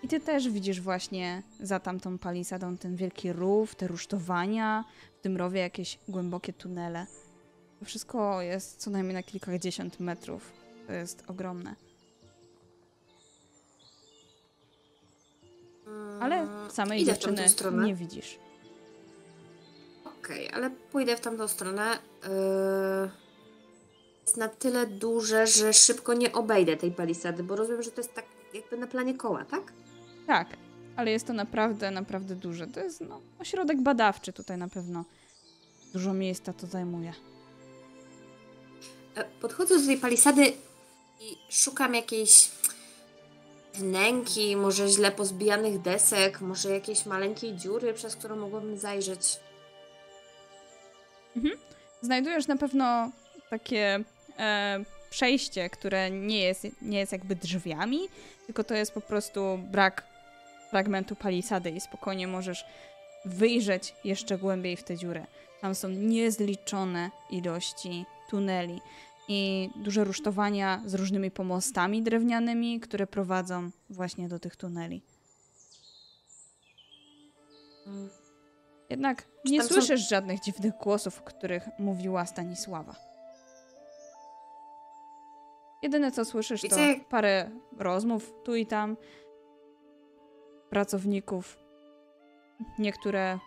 i ty też widzisz właśnie za tamtą palisadą ten wielki rów, te rusztowania, w tym rowie jakieś głębokie tunele. To wszystko jest co najmniej na kilkadziesiąt metrów. To jest ogromne. Samej Idę w tamtą dziewczyny nie widzisz. Okej, ale pójdę w tamtą stronę. Yy, Jest na tyle duże, że szybko nie obejdę tej palisady, bo rozumiem, że to jest tak jakby na planie koła, tak? Tak, ale jest to naprawdę, naprawdę duże. To jest no, ośrodek badawczy tutaj na pewno. Dużo miejsca to zajmuje. E, Podchodzę do tej palisady i szukam jakiejś wnęki, może źle pozbijanych desek, może jakiejś maleńkiej dziury, przez którą mogłabym zajrzeć. Znajdujesz na pewno takie e, przejście, które nie jest, nie jest jakby drzwiami, tylko to jest po prostu brak fragmentu palisady i spokojnie możesz wyjrzeć jeszcze głębiej w tę dziurę. Tam są niezliczone ilości tuneli i duże rusztowania z różnymi pomostami drewnianymi, które prowadzą właśnie do tych tuneli. Jednak nie tam są- słyszysz żadnych dziwnych głosów, o których mówiła Stanisława. Jedyne co słyszysz to parę rozmów tu i tam pracowników. Niektóre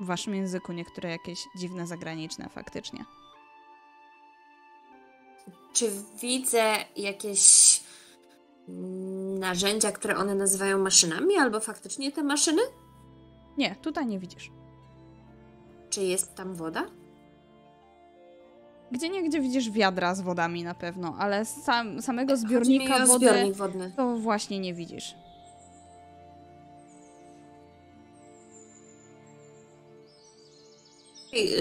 w waszym języku, niektóre jakieś dziwne zagraniczne faktycznie. Czy widzę jakieś narzędzia, które one nazywają maszynami, albo faktycznie te maszyny? Nie, tutaj nie widzisz. Czy jest tam woda? Gdzie niegdzie widzisz wiadra z wodami na pewno, ale sam, samego zbiornika wody zbiornik wodny. to właśnie nie widzisz.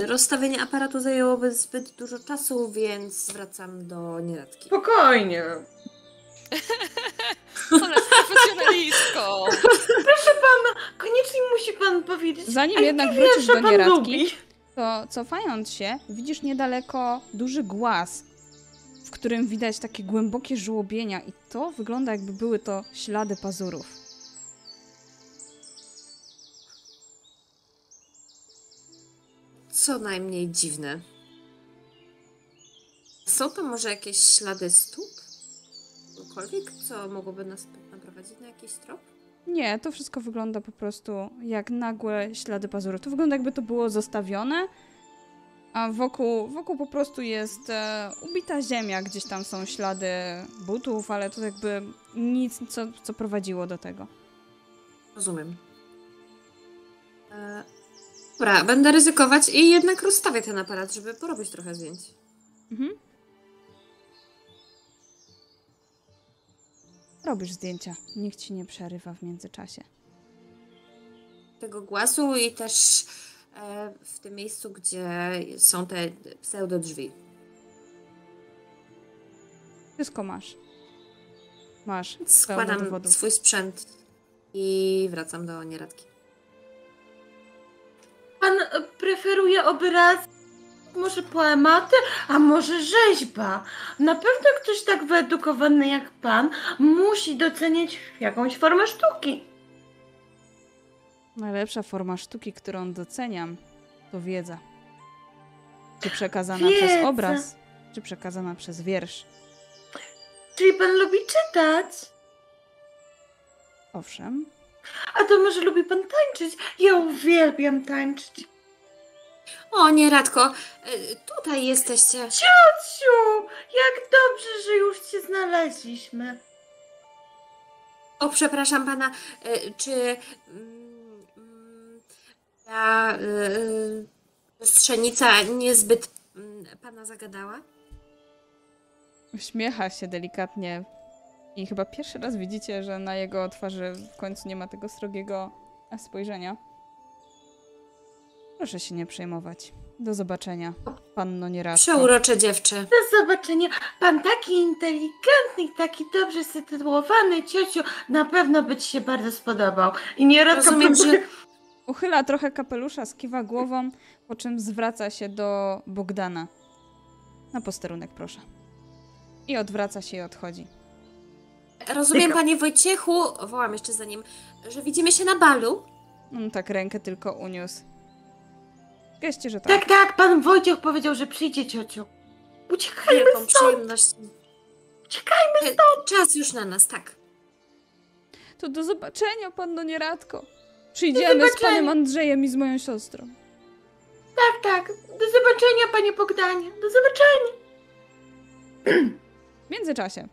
Rozstawienie aparatu zajęłoby zbyt dużo czasu, więc wracam do nieradki. Spokojnie. Ale profesjonalistko! Proszę pana, koniecznie musi pan powiedzieć. Zanim jednak wrócisz do nieradki, lubi? to cofając się, widzisz niedaleko duży głaz, w którym widać takie głębokie żłobienia i to wygląda jakby były to ślady pazurów. Co najmniej dziwne. Są to może jakieś ślady stóp? Cokolwiek, co mogłoby nas naprowadzić na jakiś trop? Nie, to wszystko wygląda po prostu jak nagłe ślady pazurów. To wygląda jakby to było zostawione, a wokół, wokół po prostu jest e, ubita ziemia, gdzieś tam są ślady butów, ale to jakby nic, co, co prowadziło do tego. Rozumiem. E, dobra, będę ryzykować i jednak rozstawię ten aparat, żeby porobić trochę zdjęć. Mhm. Robisz zdjęcia. Nikt ci nie przerywa w międzyczasie. Tego głasu i też e, w tym miejscu, gdzie są te pseudo drzwi. Wszystko masz. Masz. Składam swój sprzęt i wracam do nieradki. Pan preferuje obraz, może poematy, a może rzeźba. Na pewno ktoś tak wyedukowany jak pan musi doceniać jakąś formę sztuki. Najlepsza forma sztuki, którą doceniam, to wiedza. Czy przekazana Wiedza. przez obraz, czy przekazana przez wiersz. Czyli pan lubi czytać? Owszem, A to może lubi pan tańczyć? Ja uwielbiam tańczyć. O, nieradko, e, tutaj jesteście. Ciociu, jak dobrze, że już cię znaleźliśmy. O, przepraszam pana, e, czy mm, mm, ta e, strzenica niezbyt mm, pana zagadała? uśmiecha się delikatnie i chyba pierwszy raz widzicie, że na jego twarzy w końcu nie ma tego srogiego spojrzenia. Proszę się nie przejmować. Do zobaczenia, panno nieradko. Przeurocze dziewczę. Do zobaczenia. Pan taki inteligentny i taki dobrze sytuowany, ciociu, na pewno by ci się bardzo spodobał. I nie raz Rozumiem, że Uchyla trochę kapelusza, skiwa głową, po czym zwraca się do Bogdana. Na posterunek, proszę. I odwraca się i odchodzi. Rozumiem, Tylko- panie Wojciechu, wołam jeszcze za nim, że widzimy się na balu. On tak rękę tylko uniósł. W geście, że tak. Tak, tak, pan Wojciech powiedział, że przyjdzie ciociu. Uciekajmy Wielką stąd, przyjemnością. uciekajmy. E, Czas już na nas, tak. To do zobaczenia, panno nieradko. Przyjdziemy z zobaczenia. panem Andrzejem i z moją siostrą. Tak, tak. Do zobaczenia, panie Bogdanie. Do zobaczenia. W międzyczasie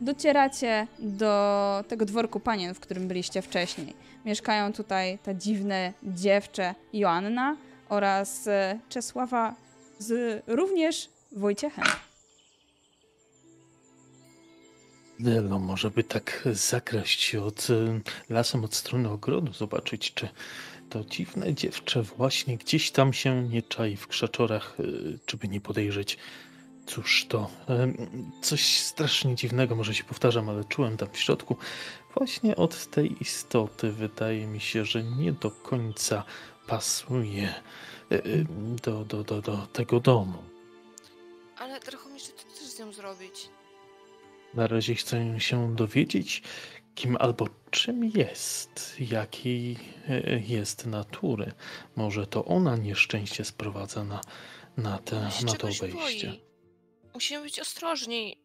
docieracie do tego dworku panien, w którym byliście wcześniej. Mieszkają tutaj te dziwne dziewczę Joanna oraz e, Czesława z również Wojciechem. No, może by tak zakraść się od y, lasem od strony ogrodu, zobaczyć, czy to dziwne dziewczę właśnie gdzieś tam się nie czai w krzaczorach, czy by nie podejrzeć. Cóż to, coś strasznie dziwnego, może się powtarzam, ale czułem tam w środku. Właśnie od tej istoty wydaje mi się, że nie do końca pasuje y, y, do, do, do, do tego domu. Ale Drachomirze, co ty chcesz z nią zrobić? Na razie chcę się dowiedzieć, kim albo czym jest, jakiej e, jest natury. Może to ona nieszczęście sprowadza na, na, te, na to czegoś wejście. boi. Musimy być ostrożni.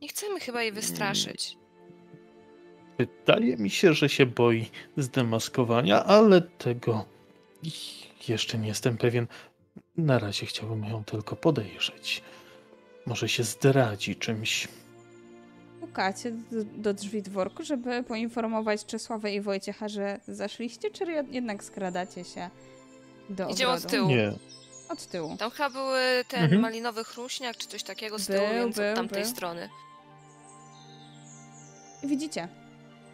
Nie chcemy chyba jej wystraszyć. Wydaje mi się, że się boi zdemaskowania, ale tego jeszcze nie jestem pewien. Na razie chciałbym ją tylko podejrzeć. Może się zdradzi czymś. Pukacie do, drzwi dworku, żeby poinformować Czesławę i Wojciecha, że zaszliście, czy jednak skradacie się do Idziemy od ogrodu? tyłu. Nie. Od tyłu. Tam chyba były ten Mhm. malinowy chruśniak czy coś takiego z Był, tyłu, więc był, od tamtej był. strony. Widzicie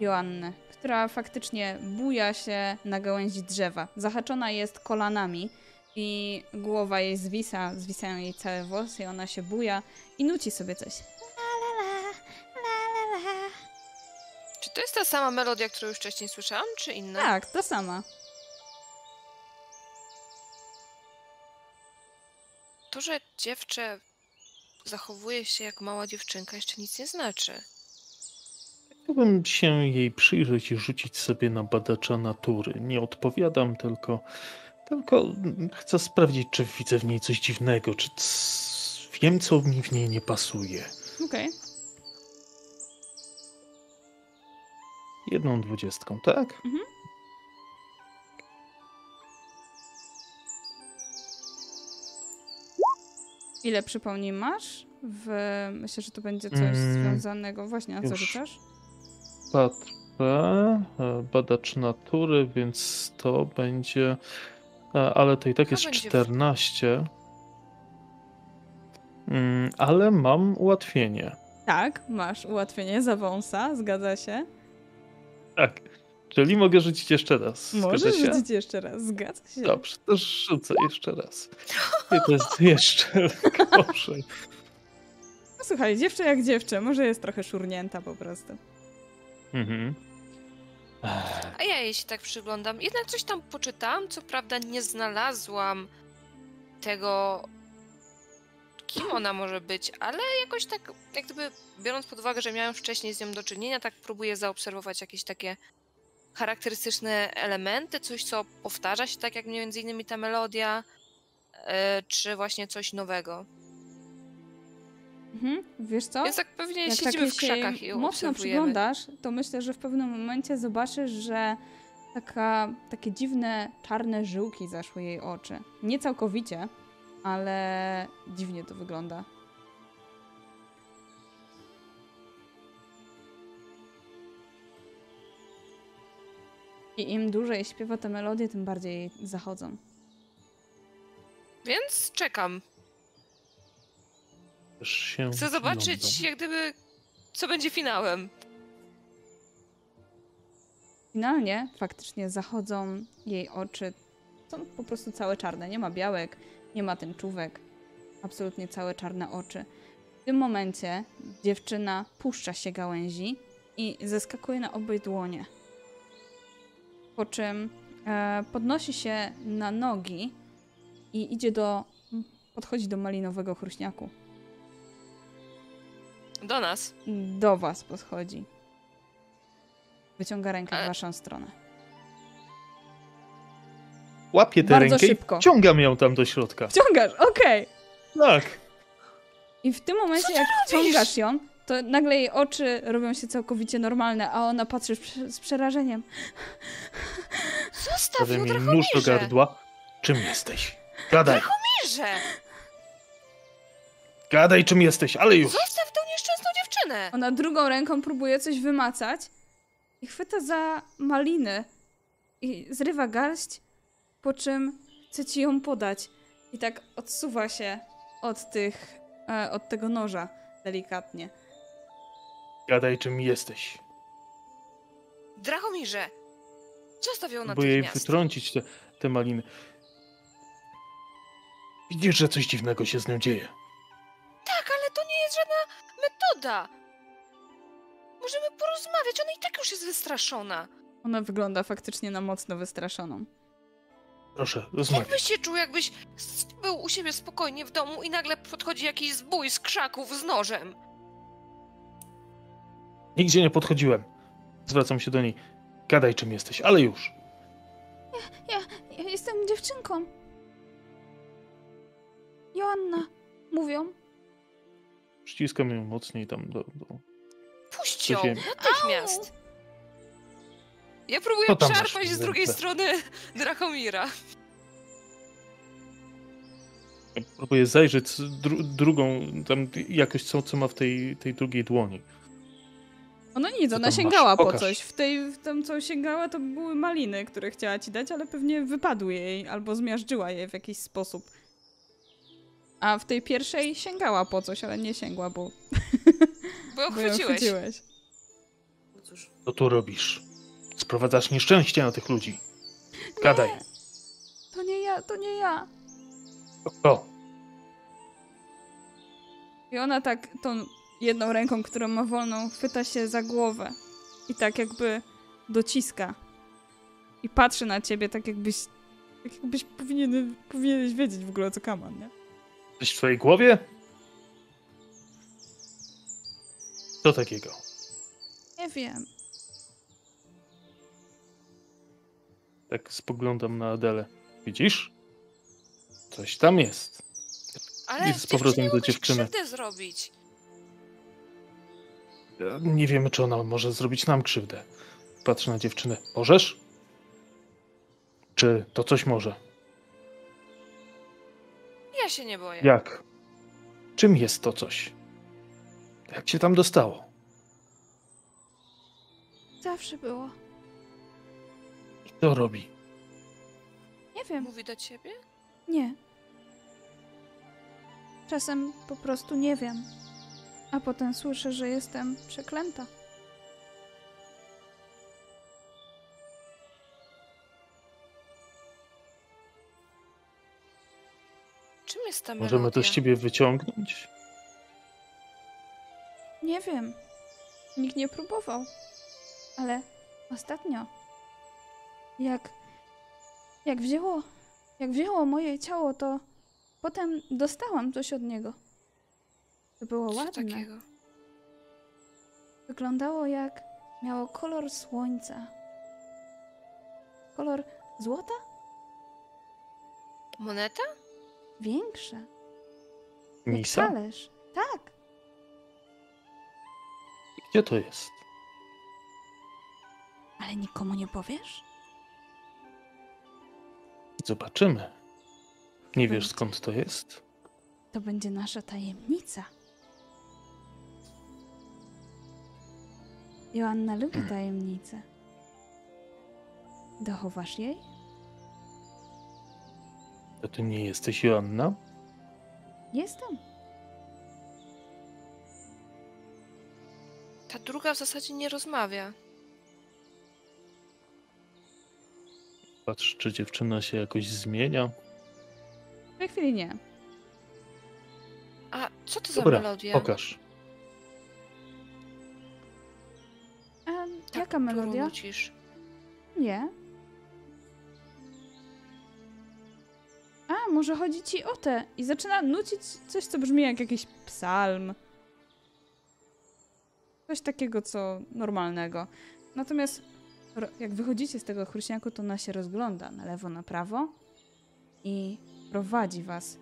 Joannę, która faktycznie buja się na gałęzi drzewa. Zahaczona jest kolanami i głowa jej zwisa, zwisają jej całe włosy i ona się buja i nuci sobie coś. La, la, la, la, la, la. Czy to jest ta sama melodia, którą już wcześniej słyszałam, czy inna? Tak, to sama. To, że dziewczę zachowuje się jak mała dziewczynka, jeszcze nic nie znaczy. Chciałbym się jej przyjrzeć i rzucić sobie na badacza natury. Nie odpowiadam, tylko, tylko chcę sprawdzić, czy widzę w niej coś dziwnego, czy c- wiem, co mi w niej nie pasuje. Okej. Jedną dwudziestką, tak? Ile przypomnij masz? W... Myślę, że to będzie coś Mm, związanego. Właśnie, a co już. rzucasz? Patrzę, e, badacz natury, więc to będzie, e, ale to i tak To jest będzie w- 14. Mm, Ale mam ułatwienie. Tak, masz ułatwienie za wąsa, zgadza się. Tak. Czyli mogę rzucić jeszcze raz. Możesz Zgadza rzucić jeszcze raz, zgadza się. Dobrze, to rzucę jeszcze raz. I to jest jeszcze gorsze. No, słuchaj, dziewczę jak dziewczę, może jest trochę szurnięta po prostu. Mhm. A ja jej się tak przyglądam. Jednak coś tam poczytałam, co prawda nie znalazłam tego, kim ona może być, ale jakoś tak, jak gdyby biorąc pod uwagę, że miałem wcześniej z nią do czynienia, tak próbuję zaobserwować jakieś takie charakterystyczne elementy, coś, co powtarza się, tak jak między innymi ta melodia, e, czy właśnie coś nowego. Mhm. Wiesz co? Więc tak pewnie Jak siedzimy tak w krzakach i mocno przyglądasz, to myślę, że w pewnym momencie zobaczysz, że taka, takie dziwne czarne żyłki zaszły jej oczy. Nie całkowicie, ale dziwnie to wygląda. I im dłużej śpiewa tę melodię, tym bardziej jej zachodzą. Więc czekam. Chcę zobaczyć, jak gdyby, co będzie finałem. Finalnie faktycznie zachodzą jej oczy. Są po prostu całe czarne. Nie ma białek, nie ma tęczówek. Absolutnie całe czarne oczy. W tym momencie dziewczyna puszcza się gałęzi i zeskakuje na obie dłonie. Po czym e, podnosi się na nogi i idzie do. podchodzi do malinowego chruśniaku. Do nas. Do was podchodzi. Wyciąga rękę w Ale- waszą stronę. Łapię tę Bardzo rękę szybko. i ciągam ją tam do środka. Wciągasz, okej! Tak. I w tym momencie, jak robisz? wciągasz ją, to nagle jej oczy robią się całkowicie normalne, a ona patrzy z prze- z przerażeniem. Zostaw ją, jej nóż do Drachomirze! gardła. Czym jesteś? Gadaj, Drachomirze! gadaj czym jesteś, ale już. Zostaw tą nieszczęsną dziewczynę! Ona drugą ręką próbuje coś wymacać i chwyta za maliny i zrywa garść, po czym chce ci ją podać. I tak odsuwa się od tych, e, od tego noża delikatnie. Gadaj czym jesteś. Drachomirze! Zostaw ją Próbuję jej natychmiast. wytrącić te, te maliny. Widzisz, że coś dziwnego się z nią dzieje. Tak, ale to nie jest żadna metoda. Możemy porozmawiać, ona i tak już jest wystraszona. Ona wygląda faktycznie na mocno wystraszoną. Proszę, rozmawiaj. Jakbyś się czuł, jakbyś był u siebie spokojnie w domu i nagle podchodzi jakiś zbój z krzaków z nożem. Nigdzie nie podchodziłem. Zwracam się do niej. Gadaj czym jesteś, ale już. Ja, ja jestem dziewczynką. Joanna, mówią. Ściskam ją mocniej tam do... do... Puść ją, natychmiast. Ja próbuję w z drugiej strony Drachomira. Próbuję zajrzeć dru drugą, tam jakoś co, co ma w tej, tej drugiej dłoni. Ona nic, ona sięgała masz? po Pokaż. coś. W tej, w tym, co sięgała, to były maliny, które chciała ci dać, ale pewnie wypadły jej albo zmiażdżyła je w jakiś sposób. A w tej pierwszej sięgała po coś, ale nie sięgła, bo, Bo ją bo ją chwyciłeś. No cóż, Co tu robisz? Sprowadzasz nieszczęście na tych ludzi. Gadaj. Nie, to nie ja, to nie ja. Kto? I ona tak tą jedną ręką, którą ma wolną, chwyta się za głowę i tak jakby dociska. I patrzy na ciebie tak jakbyś, tak jakbyś powinien, powinieneś wiedzieć w ogóle co kaman, nie? Coś w twojej głowie? Co takiego? Nie wiem. Tak spoglądam na Adelę. Widzisz? Coś tam jest. Ale I z powrotem do dziewczyny. zrobić. Nie wiemy, czy ona może zrobić nam krzywdę. Patrzę na dziewczynę. Możesz? Czy to coś może? Ja się nie boję. Jak? Czym jest to coś? Jak się tam dostało? Zawsze było. Kto robi? Nie wiem. Mówi do ciebie? Nie. Czasem po prostu nie wiem. A potem słyszę, że jestem przeklęta. Czym jest ta Możemy to melodia? z ciebie wyciągnąć? Nie wiem. Nikt nie próbował. Ale ostatnio, jak, jak wzięło, jak wzięło moje ciało, to potem dostałam coś od niego. To było Co ładne. takiego? Wyglądało jak miało kolor słońca. Kolor złota? Moneta? Większe. Jak Misa? talerz. Tak. Gdzie to jest? Ale nikomu nie powiesz? Zobaczymy. Nie wiesz Będzie. skąd to jest? To będzie nasza tajemnica. Joanna lubi tajemnice. Dochowasz jej? To ty nie jesteś Joanna? Jestem. Ta druga w zasadzie nie rozmawia. Patrz, czy dziewczyna się jakoś zmienia. W tej chwili nie. A co to za Dobra, melodia? pokaż. Tak, jaka melodia? nucisz. Nie. A, może chodzi ci o te. I zaczyna nucić coś, co brzmi jak jakiś psalm. Coś takiego, co normalnego. Natomiast jak wychodzicie z tego chruśniaku, to ona się rozgląda na lewo, na prawo i prowadzi was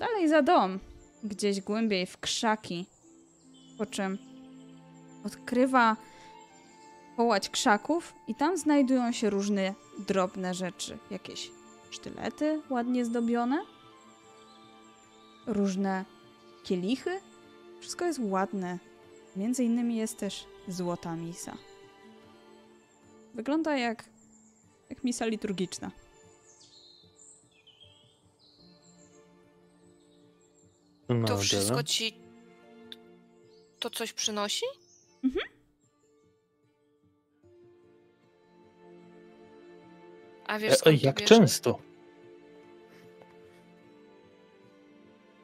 dalej za dom, gdzieś głębiej w krzaki, Po czym odkrywa połać krzaków i tam znajdują się różne drobne rzeczy. Jakieś sztylety ładnie zdobione, różne kielichy. Wszystko jest ładne. Między innymi jest też złota misa. Wygląda jak, jak misa liturgiczna. No, To wszystko ci. To coś przynosi? Mhm. A wiesz, E, jak często?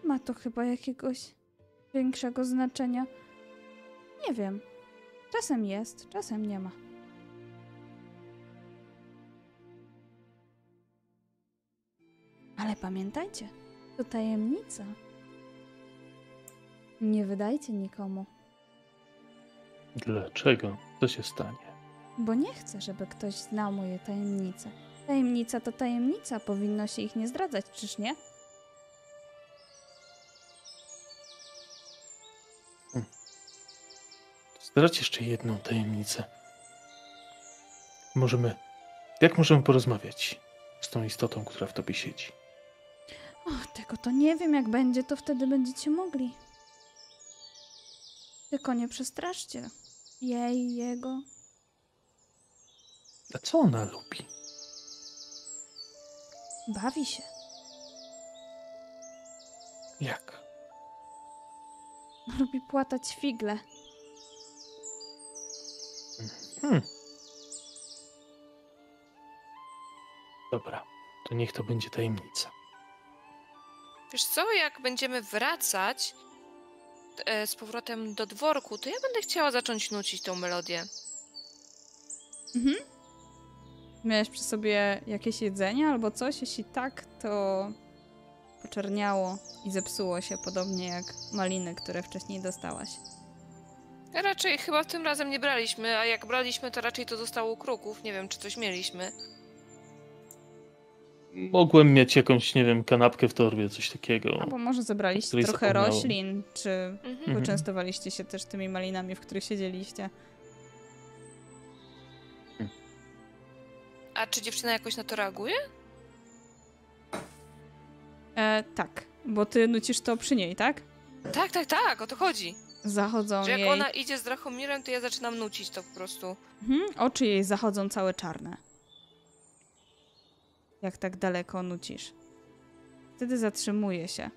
Ma to chyba jakiegoś większego znaczenia. Nie wiem. Czasem jest, czasem nie ma. Ale pamiętajcie, to tajemnica. Nie wydajcie nikomu, Dlaczego? Co się stanie? bo nie chcę, żeby ktoś znał moje tajemnice. Tajemnica to tajemnica, powinno się ich nie zdradzać, czyż nie? Zdradź jeszcze jedną tajemnicę. Możemy. Jak możemy porozmawiać z tą istotą, która w tobie siedzi? Och, tego to nie wiem, jak będzie, to wtedy będziecie mogli. Tylko nie przestraszcie. Jej, jego. A co ona lubi? Bawi się. Jak? Lubi płatać figle. Hmm. Dobra, to niech to będzie tajemnica. Wiesz co, jak będziemy wracać e, z powrotem do dworku, to ja będę chciała zacząć nucić tą melodię. Mhm. Miałeś przy sobie jakieś jedzenie albo coś? Jeśli tak, to poczerniało i zepsuło się, podobnie jak maliny, które wcześniej dostałaś. Raczej chyba tym razem nie braliśmy, a jak braliśmy, to raczej to zostało u kruków. Nie wiem, czy coś mieliśmy. Mogłem mieć jakąś, nie wiem, kanapkę w torbie, coś takiego. Albo może zebraliście trochę zapomniałem. roślin, czy Mhm. poczęstowaliście się też tymi malinami, w których siedzieliście. A czy dziewczyna jakoś na to reaguje? E, tak, bo ty nucisz to przy niej, tak? Tak, tak, tak, o to chodzi. Zachodzą Że jak jej... ona idzie z Drachomirem, to ja zaczynam nucić to po prostu. Mhm, oczy jej zachodzą całe czarne. Jak tak daleko nucisz. Wtedy zatrzymuje się.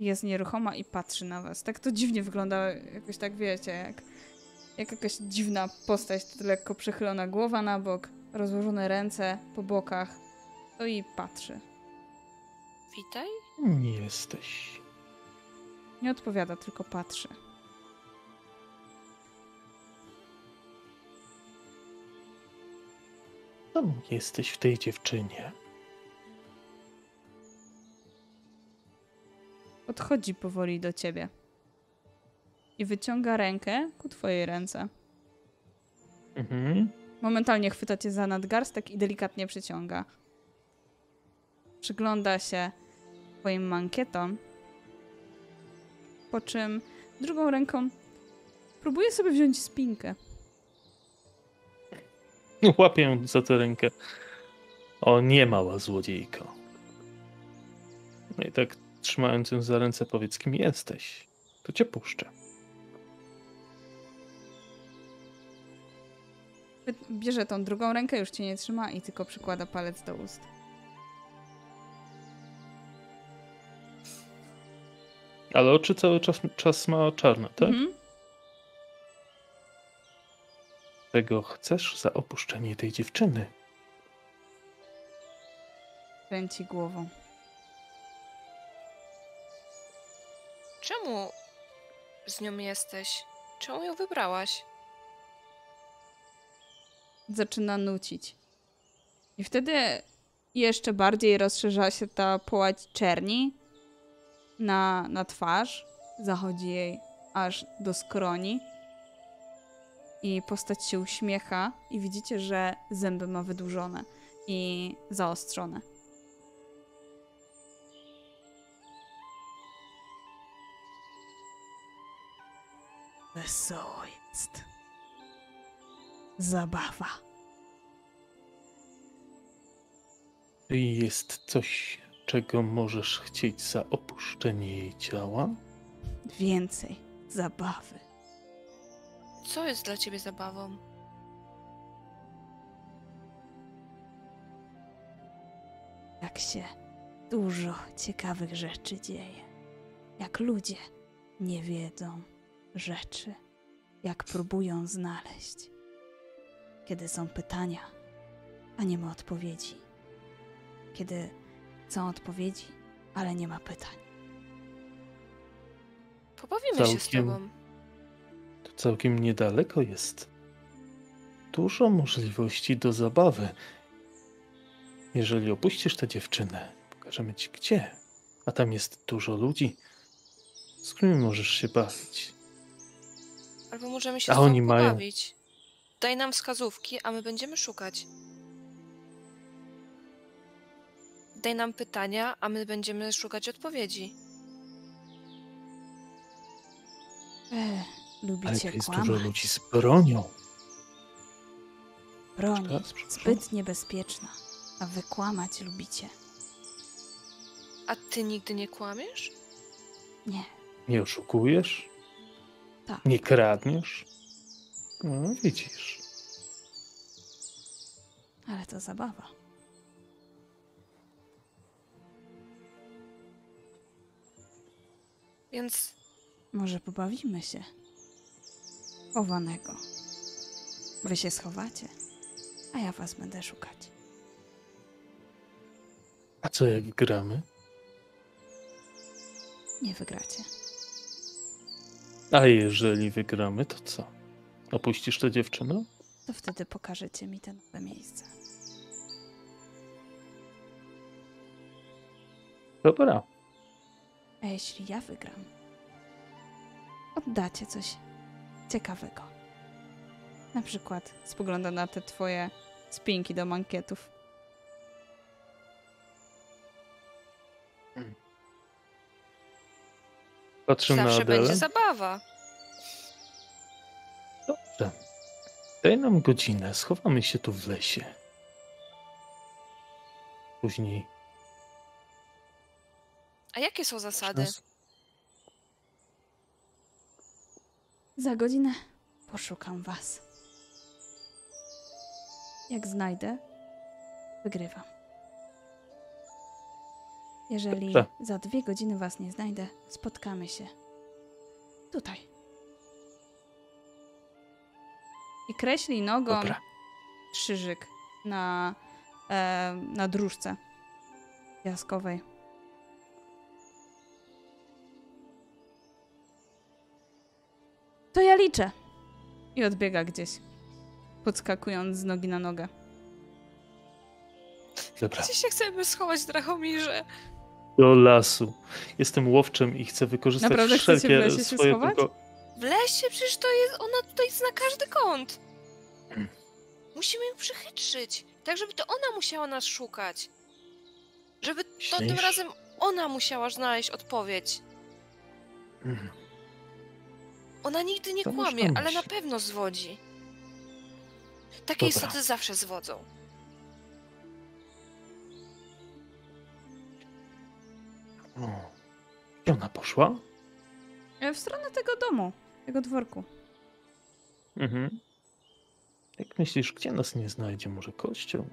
Jest nieruchoma i patrzy na was. Tak to dziwnie wygląda, jakoś tak wiecie, jak, jak jakaś dziwna postać, lekko przechylona głowa na bok, rozłożone ręce po bokach. To i patrzy. Witaj. Nie jesteś. Nie odpowiada, tylko patrzy. Tam jesteś w tej dziewczynie. Podchodzi powoli do ciebie. I wyciąga rękę ku twojej ręce. Mhm. Momentalnie chwyta cię za nadgarstek i delikatnie przyciąga. Przygląda się twoim mankietom, po czym drugą ręką próbuje sobie wziąć spinkę. Łapię za tę rękę. O, nie mała złodziejko. No i tak trzymając ją za ręce, powiedz, kim jesteś. To cię puszczę. Bierze tą drugą rękę, już cię nie trzyma i tylko przykłada palec do ust. Ale oczy cały czas, czas ma czarne, tak? Mhm. Czego chcesz za opuszczenie tej dziewczyny? Kręci głową. Czemu z nią jesteś? Czemu ją wybrałaś? Zaczyna nucić. I wtedy jeszcze bardziej rozszerza się ta połać czerni na, na twarz. Zachodzi jej aż do skroni. I postać się uśmiecha i widzicie, że zęby ma wydłużone i zaostrzone. wesoło jest. Zabawa. Czy jest coś, czego możesz chcieć za opuszczenie jej ciała? Więcej zabawy. Co jest dla ciebie zabawą? Jak się dużo ciekawych rzeczy dzieje. Jak ludzie nie wiedzą rzeczy. Jak próbują znaleźć. Kiedy są pytania, a nie ma odpowiedzi. Kiedy są odpowiedzi, ale nie ma pytań. Pobawimy się z Całkiem. tobą. To całkiem niedaleko jest. Dużo możliwości do zabawy. Jeżeli opuścisz tę dziewczynę, pokażemy ci gdzie. A tam jest dużo ludzi, z którymi możesz się bawić. Albo możemy się A z tobą oni mają. pobawić. Daj nam wskazówki, a my będziemy szukać. Daj nam pytania, a my będziemy szukać odpowiedzi. E, Ale lubicie tu jest kłamać. dużo ludzi z bronią. Broń zbyt niebezpieczna, a wy kłamać lubicie. A ty nigdy nie kłamiesz? Nie, Nie oszukujesz? Tak. Nie kradniesz? No, widzisz. ale to zabawa. Więc Może pobawimy się. Chowanego. Wy się schowacie, a ja was będę szukać. A co jak gramy? Nie wygracie. A jeżeli wygramy, to co? Opuścisz tę dziewczynę? To wtedy pokażecie mi te nowe miejsce. Dobra. A jeśli ja wygram, oddacie coś ciekawego. Na przykład spogląda na te twoje spinki do mankietów. Patrzę na zawsze będzie Adelę. zabawa. Dobrze. Daj nam godzinę. Schowamy się tu w lesie. Później. A jakie są zasady? Za godzinę poszukam was. Jak znajdę, wygrywam. Jeżeli Dobrze. za dwie godziny was nie znajdę, spotkamy się. Tutaj. I kreśli nogą Dobra. krzyżyk na, e, na dróżce piaskowej. To ja liczę. I odbiega gdzieś, podskakując z nogi na nogę. Dobra. Gdzie się chcemy schować, Drachomirze? Do lasu. Jestem łowczym i chcę wykorzystać Naprawdę chcecie w wszelkie lesie się swoje schować? W lesie? Przecież to jest... Ona tutaj zna każdy kąt. Hmm. Musimy ją przychytrzyć. Tak, żeby to ona musiała nas szukać. Żeby to tym razem ona musiała znaleźć odpowiedź. Mm. Ona nigdy nie To kłamie, ale na pewno zwodzi. Takie Dobra. istoty zawsze zwodzą. O. Gdzie ona poszła? E, W stronę tego domu, tego dworku. Mhm. Jak myślisz, gdzie nas nie znajdzie? Może kościół?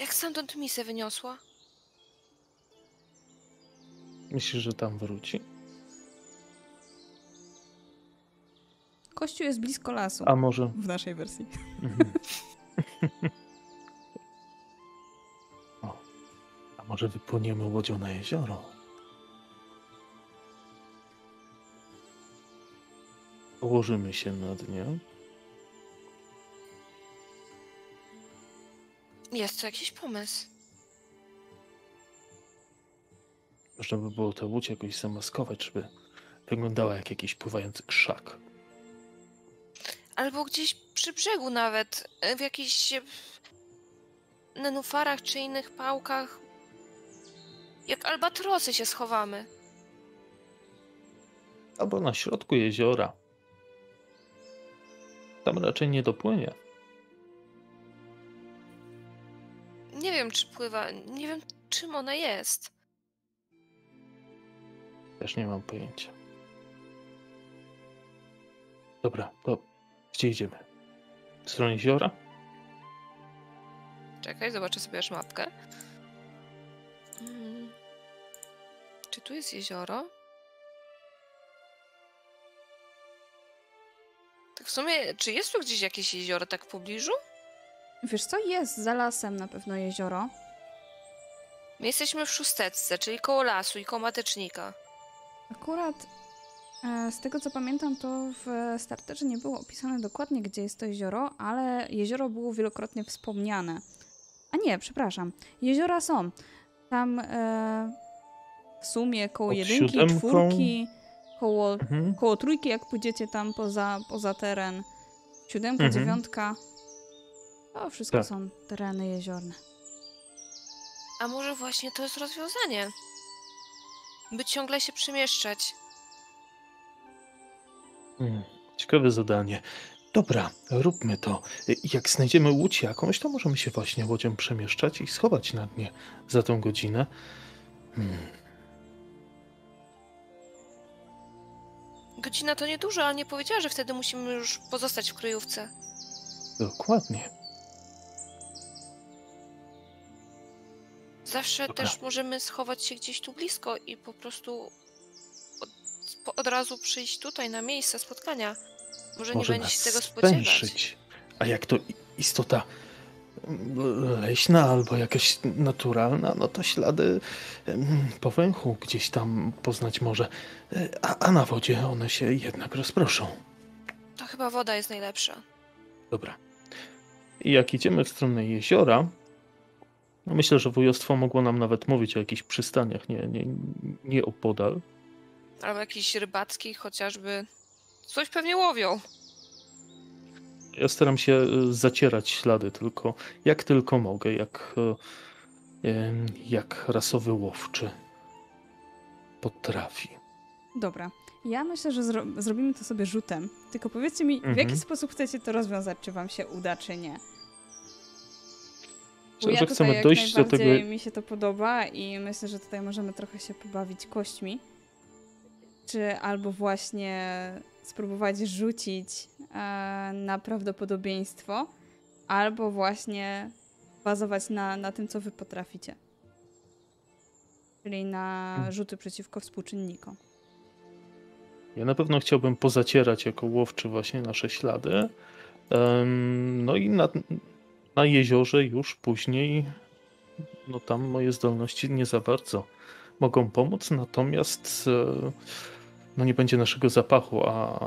Jak stamtąd misę wyniosła? Myślisz, że tam wróci? Kościół jest blisko lasu. A może... W naszej wersji. Mhm. o. A może wypłyniemy łodzią na jezioro? Położymy się na dnie. Jest to jakiś pomysł. Można by było tę łódź jakoś zamaskować, żeby wyglądała jak jakiś pływający krzak. Albo gdzieś przy brzegu nawet, w jakichś e, nenufarach czy innych pałkach. Jak albatrosy się schowamy. Albo na środku jeziora. Tam raczej nie dopłynie. Nie wiem, czy pływa. Nie wiem, czym ona jest. Też nie mam pojęcia. Dobra, to gdzie idziemy? W stronę jeziora? Czekaj, zobaczę sobie aż mapkę. Mm. Czy tu jest jezioro? Tak w sumie, czy jest tu gdzieś jakieś jezioro tak w pobliżu? Wiesz co, jest za lasem na pewno jezioro. My jesteśmy w szósteczce, czyli koło lasu i koło matecznika. Akurat e, z tego co pamiętam, to w starterze nie było opisane dokładnie, gdzie jest to jezioro, ale jezioro było wielokrotnie wspomniane. A nie, przepraszam. Jeziora są. Tam e, w sumie koło Pod jedynki, siódemką? czwórki, koło, Mhm. koło trójki, jak pójdziecie tam poza, poza teren. Siódemka, Mhm. dziewiątka. To wszystko Tak. są tereny jeziorne. A może właśnie to jest rozwiązanie? By ciągle się przemieszczać. Hmm, ciekawe zadanie. Dobra, róbmy to. Jak znajdziemy łódź jakąś, to możemy się właśnie łodzią przemieszczać i schować na dnie za tą godzinę. Hmm. Godzina to niedużo, ale nie powiedziała, że wtedy musimy już pozostać w kryjówce. Dokładnie. Zawsze Dobra. też możemy schować się gdzieś tu blisko i po prostu od, od razu przyjść tutaj na miejsce spotkania. Może, Może nie będzie się tego spodziewać. spęszyć. A jak to istota leśna albo jakaś naturalna, no to ślady po węchu gdzieś tam poznać może. E, A, a na wodzie one się jednak rozproszą. To chyba woda jest najlepsza. Dobra. I jak idziemy w stronę jeziora, no myślę, że województwo mogło nam nawet mówić o jakichś przystaniach, nie, nie, nie opodal. Albo jakiś rybacki chociażby. Coś pewnie łowią. Ja staram się e, zacierać ślady tylko, jak tylko mogę, jak, em, jak rasowy łowczy potrafi. Dobra. Ja myślę, że zro zrobimy to sobie rzutem. Tylko powiedzcie mi, w Mhm. jaki sposób chcecie to rozwiązać, czy wam się uda, czy nie. Bo ja że chcemy jak dojść do tego. mi się to podoba i myślę, że tutaj możemy trochę się pobawić kośćmi. Czy albo właśnie spróbować rzucić e, na prawdopodobieństwo, albo właśnie bazować na, na tym, co wy potraficie. Czyli na Mhm. rzuty przeciwko współczynnikom. Ja na pewno chciałbym pozacierać jako łowczy właśnie nasze ślady. No i na, na jeziorze już później, no tam moje zdolności nie za bardzo mogą pomóc, natomiast e, no nie będzie naszego zapachu, a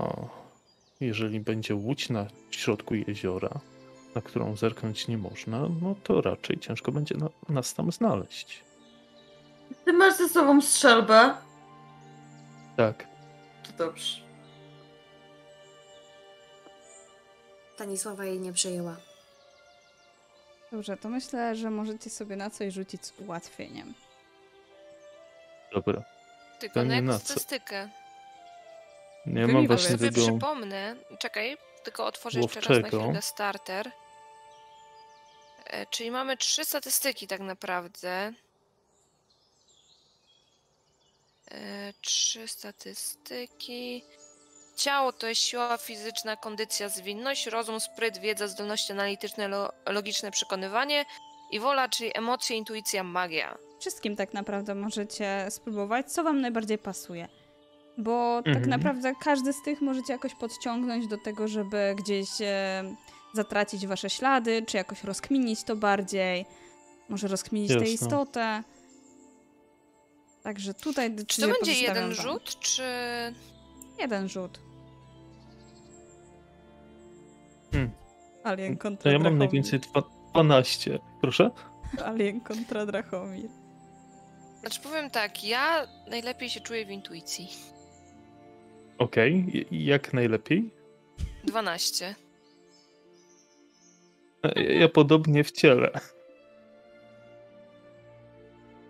jeżeli będzie łódź na środku jeziora, na którą zerknąć nie można, no to raczej ciężko będzie na, nas tam znaleźć. Ty masz ze sobą strzelbę? Tak. To dobrze. Stanisława jej nie przejęła. Dobrze, to myślę, że możecie sobie na coś rzucić z ułatwieniem. Dobra. Tylko na nie na jaką co. statystykę? Nie Wy mam właśnie Sobie tego. przypomnę. Czekaj, tylko otworzę jeszcze raz na Łowczego. chwilę starter. E, Czyli mamy trzy statystyki tak naprawdę. E, Trzy statystyki. Ciało to jest siła fizyczna, kondycja, zwinność, rozum, spryt, wiedza, zdolności analityczne, lo- logiczne przekonywanie i wola, czyli emocje, intuicja, magia. Wszystkim tak naprawdę możecie spróbować, co wam najbardziej pasuje. Bo tak Mhm. naprawdę każdy z tych możecie jakoś podciągnąć do tego, żeby gdzieś e, zatracić wasze ślady, czy jakoś rozkminić to bardziej. Może rozkminić tę Jasne. istotę. Także tutaj Czy to będzie jeden wam. rzut, czy... Jeden rzut. Hmm. Alien To kontra ja mam Drachomir. najwięcej dwa, 12. Proszę? Alien kontra Drachomir. Znaczy powiem tak, ja najlepiej się czuję w intuicji. Okej, i- jak najlepiej. 12. Ja, ja podobnie w ciele.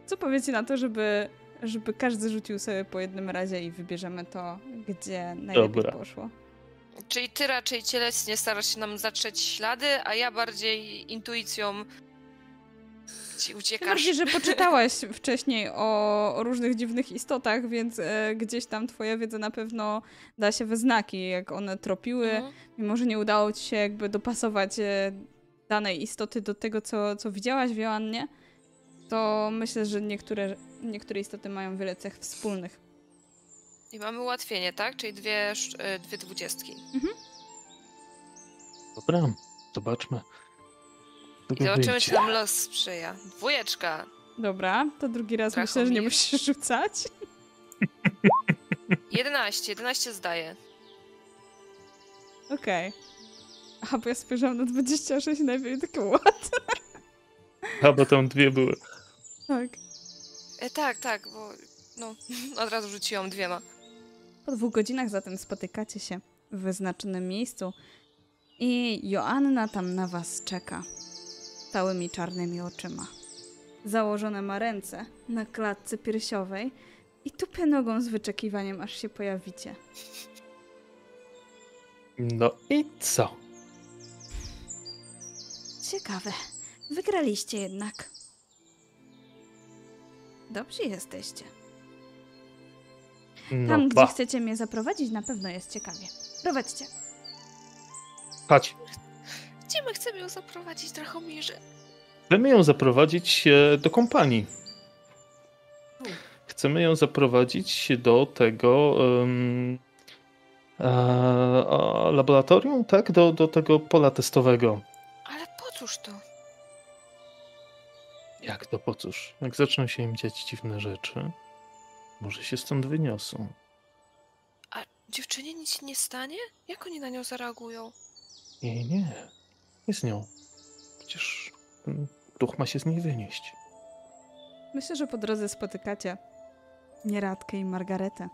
Co powiecie na to, żeby, żeby każdy rzucił sobie po jednym razie i wybierzemy to, gdzie najlepiej Dobra. poszło? Czyli ty raczej cielesnie starasz się nam zatrzeć ślady, a ja bardziej intuicją ci uciekasz. bardziej, że poczytałaś wcześniej o, o różnych dziwnych istotach, więc e, gdzieś tam twoja wiedza na pewno da się we znaki, jak one tropiły. Mhm. Mimo, że nie udało ci się jakby dopasować e, danej istoty do tego, co, co widziałaś w Joannie, to myślę, że niektóre, niektóre istoty mają wiele cech wspólnych. I mamy ułatwienie, tak? Czyli dwie, e, dwie dwudziestki. Dobra, zobaczmy. I zobaczymy, wyjdzie. czy nam los sprzyja. Dwójeczka. Dobra, to drugi raz myślę, że nie musisz rzucać. 11, 11 zdaje. Okej. Aha, bo ja spojrzałam na 26 i najpierw takie what? A, bo tam dwie były. Tak. E, tak, tak, bo no, od razu rzuciłam dwiema. Po dwóch godzinach zatem spotykacie się w wyznaczonym miejscu i Joanna tam na was czeka. Całymi czarnymi oczyma. Założone ma ręce na klatce piersiowej i tupie nogą z wyczekiwaniem, aż się pojawicie. No i co? Ciekawe. Wygraliście jednak. Dobrzy jesteście. No Tam, gdzie ba. chcecie mnie zaprowadzić, na pewno jest ciekawie. Prowadźcie. Chodź. Gdzie my chcemy ją zaprowadzić, Drachomirze? Chcemy ją zaprowadzić e, do kompanii. Chcemy ją zaprowadzić do tego em, e, laboratorium, tak? Do, do tego pola testowego. Ale po cóż to? Jak to po cóż? Jak zaczną się im dziać dziwne rzeczy, może się stąd wyniosą. A dziewczynie nic nie stanie? Jak oni na nią zareagują? Nie, nie. Nie z nią. Przecież ten duch ma się z niej wynieść. Myślę, że po drodze spotykacie Nieradkę i Margaretę.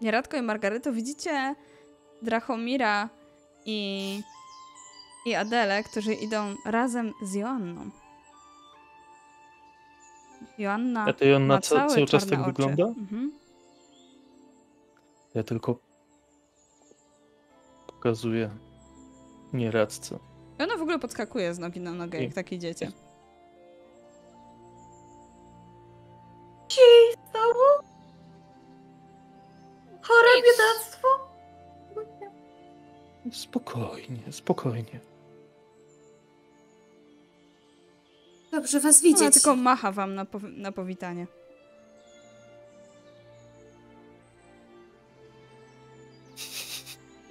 Nieradko i Margareto widzicie Drachomira i, i Adelę, którzy idą razem z Joanną. Joanna A to on ma na ca- całe cały czas tak oczy. wygląda? Mhm. Ja tylko pokazuję nieradce. I ona w ogóle podskakuje z nogi na nogę, jak I- tak idziecie. Co jej stało? Chore biedactwo? Spokojnie, spokojnie. Dobrze was Ona widzieć. tylko macha wam na, na powitanie.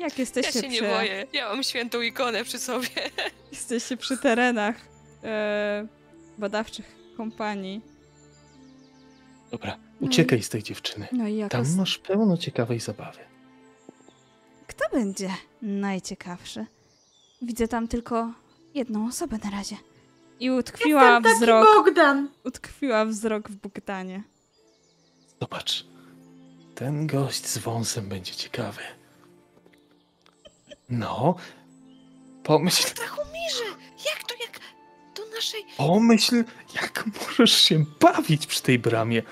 Jak Ja jesteście się nie przy... boję. Ja mam świętą ikonę przy sobie. Jesteście przy terenach e, badawczych kompanii. Dobra, No i- uciekaj z tej dziewczyny. No i jako... Tam masz pełno ciekawej zabawy. Kto będzie najciekawszy? Widzę tam tylko jedną osobę na razie. I utkwiła Jestem taki wzrok, Bogdan. utkwiła wzrok w Bogdanie. Zobacz. Ten gość z wąsem będzie ciekawy. No, pomyśl, Drachomirze! Jak to, jak do naszej... pomyśl, jak możesz się bawić przy tej bramie.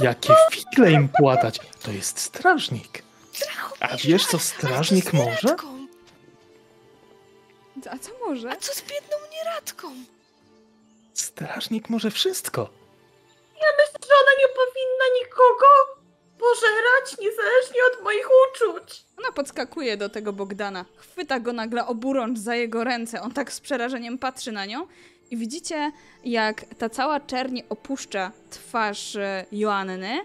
Jakie figle im płatać. To jest strażnik. A wiesz, co strażnik może? A co może? A co z biedną nieradką? Strażnik może wszystko. Myślę, że ona nie powinna nikogo pożerać, niezależnie od moich uczuć. Ona podskakuje do tego Bogdana, chwyta go nagle oburącz za jego ręce. On tak z przerażeniem patrzy na nią i widzicie, jak ta cała czerni opuszcza twarz e, Joanny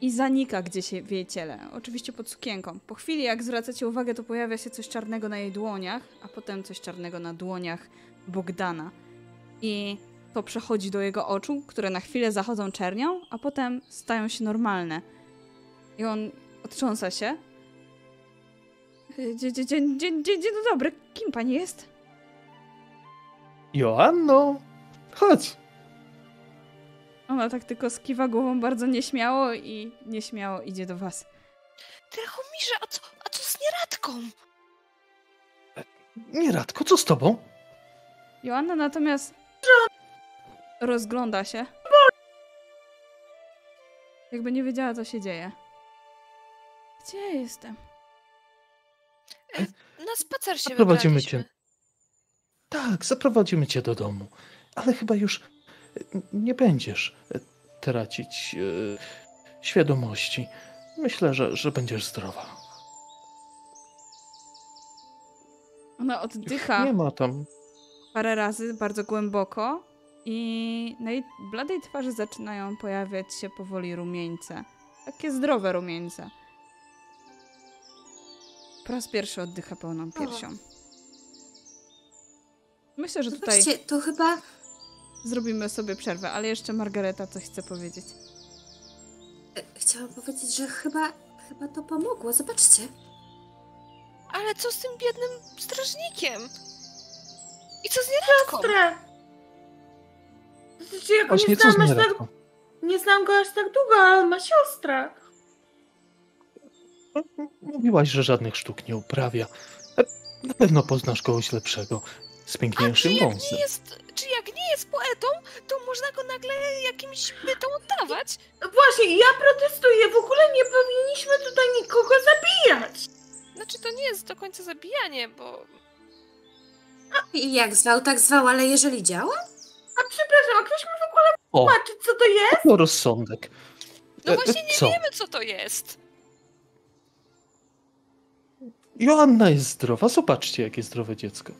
i zanika gdzieś w jej ciele. Oczywiście pod sukienką. Po chwili, jak zwracacie uwagę, to pojawia się coś czarnego na jej dłoniach, a potem coś czarnego na dłoniach Bogdana. I to przechodzi do jego oczu, które na chwilę zachodzą czernią, a potem stają się normalne. I on otrząsa się, Dzień, dzień, dzień, dzień, dzień dobry. Kim pani jest? Joanno, chodź. Ona tak tylko skiwa głową bardzo nieśmiało i nieśmiało idzie do was. Drachomirze, a co, a co z nieradką? Nieradko, co z tobą? Joanna natomiast rozgląda się. Jakby nie wiedziała, co się dzieje. Gdzie ja jestem? Na spacer się Zaprowadzimy cię. Tak, zaprowadzimy cię do domu. Ale chyba już e, nie będziesz e, tracić e, świadomości. Myślę, że, że będziesz zdrowa. Ona oddycha nie ma tam. parę razy bardzo głęboko i na jej bladej twarzy zaczynają pojawiać się powoli rumieńce. Takie zdrowe rumieńce. Po raz pierwszy oddycha pełną piersią. Myślę, że tutaj Zobaczcie, to chyba zrobimy sobie przerwę, ale jeszcze Margareta coś chce powiedzieć. e, chciałam powiedzieć, że chyba, chyba to pomogło. Zobaczcie. Ale co z tym biednym strażnikiem? I co z nieradką? Siostrę! Znaczy, ja go Właśnie nie co z aż tak, nieradką? nie znam go aż tak długo, ale on ma siostrę. Mówiłaś, że żadnych sztuk nie uprawia. E, Na pewno poznasz kogoś lepszego, z piękniejszym wąsem. nie jest, czy jak nie jest poetą, to można go nagle jakimś bytom oddawać? Właśnie, ja protestuję. W ogóle nie powinniśmy tutaj nikogo zabijać. Znaczy to nie jest do końca zabijanie, bo I jak zwał, tak zwał, ale jeżeli działa? A przepraszam, a ktoś mi w ogóle O, tłumaczy, co to jest? to rozsądek. no E, właśnie nie co? wiemy co to jest. Joanna jest zdrowa. Zobaczcie, jakie zdrowe dziecko.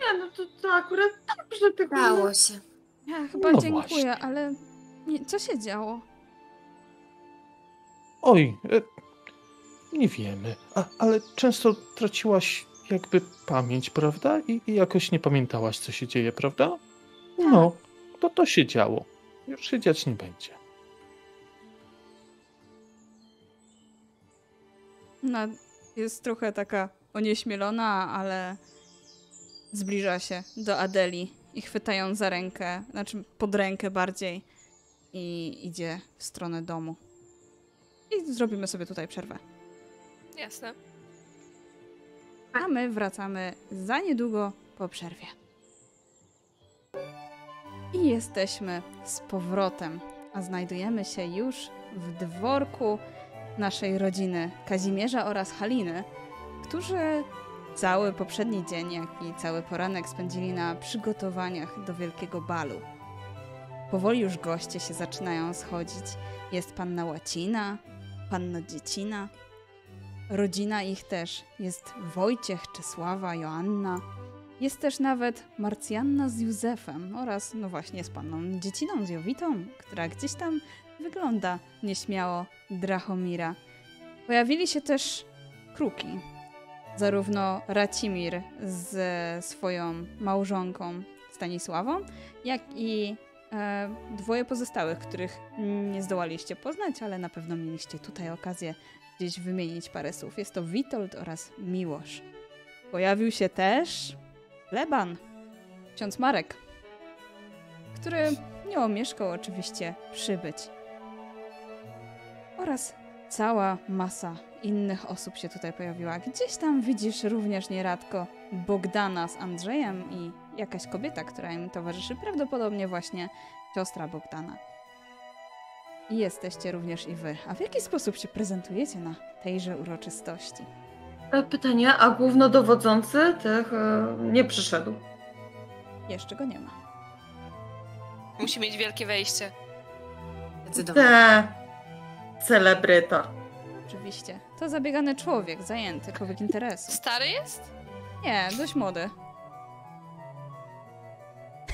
Nie, no to, to akurat dobrze, tylko... Dało się. Ja chyba No dziękuję, właśnie. ale nie, co się działo? Oj, e, nie wiemy, A, ale często traciłaś jakby pamięć, prawda? I, I jakoś nie pamiętałaś, co się dzieje, prawda? No, to to się działo. Już się dziać nie będzie. Ona jest trochę taka onieśmielona, ale zbliża się do Adeli i chwyta ją za rękę, znaczy pod rękę bardziej i idzie w stronę domu. I zrobimy sobie tutaj przerwę. Jasne. A my wracamy za niedługo po przerwie. I jesteśmy z powrotem, a znajdujemy się już w dworku naszej rodziny Kazimierza oraz Haliny, którzy cały poprzedni dzień, jak i cały poranek spędzili na przygotowaniach do wielkiego balu. Powoli już goście się zaczynają schodzić. Jest panna Łacina, panna Dziecina, Rodzina ich też jest Wojciech, Czesława, Joanna. Jest też nawet Marcjanna z Józefem oraz, no właśnie, z panną Dzieciną, z Jowitą, która gdzieś tam wygląda nieśmiało Drachomira. Pojawili się też kruki. Zarówno Racimir ze swoją małżonką Stanisławą, jak i e, dwoje pozostałych, których nie zdołaliście poznać, ale na pewno mieliście tutaj okazję gdzieś wymienić parę słów. Jest to Witold oraz Miłosz. Pojawił się też Leban, ksiądz Marek, który nie omieszkał oczywiście przybyć. Oraz cała masa innych osób się tutaj pojawiła. Gdzieś tam widzisz również nieradko Bogdana z Andrzejem i jakaś kobieta, która im towarzyszy, prawdopodobnie właśnie siostra Bogdana. I jesteście również i wy. A w jaki sposób się prezentujecie na tejże uroczystości? E, Pytanie, a głównodowodzący tych e, nie przyszedł. Jeszcze go nie ma. Musi mieć wielkie wejście. Zdecydowanie. Celebryta. Oczywiście. To zabiegany człowiek, zajęty, człowiek interesu. Stary jest? Nie, dość młody.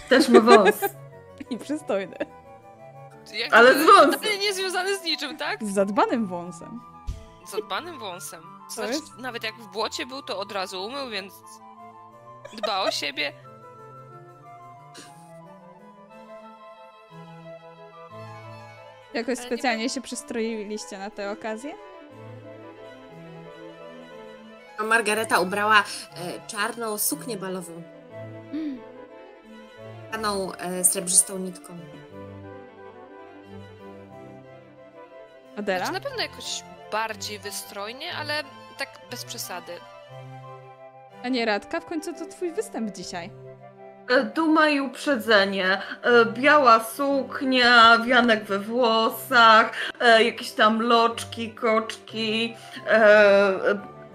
Też ma wąs. I przystojny. Jak Ale z wąsem. Nie związany z niczym, tak? Z zadbanym wąsem. Z odbanym wąsem. Znaczy, nawet jak w błocie był, to od razu umył, więc dba o siebie. Jakoś Ale specjalnie się przystroiliście na tę okazję? A Margareta ubrała e, czarną suknię balową, paną e, srebrzystą nitką. Adela? Znaczy, na pewno jakoś bardziej wystrojnie, ale tak bez przesady. A nie Radka? W końcu to twój występ dzisiaj. E, duma i uprzedzenie, e, biała suknia, wianek we włosach, e, jakieś tam loczki, koczki,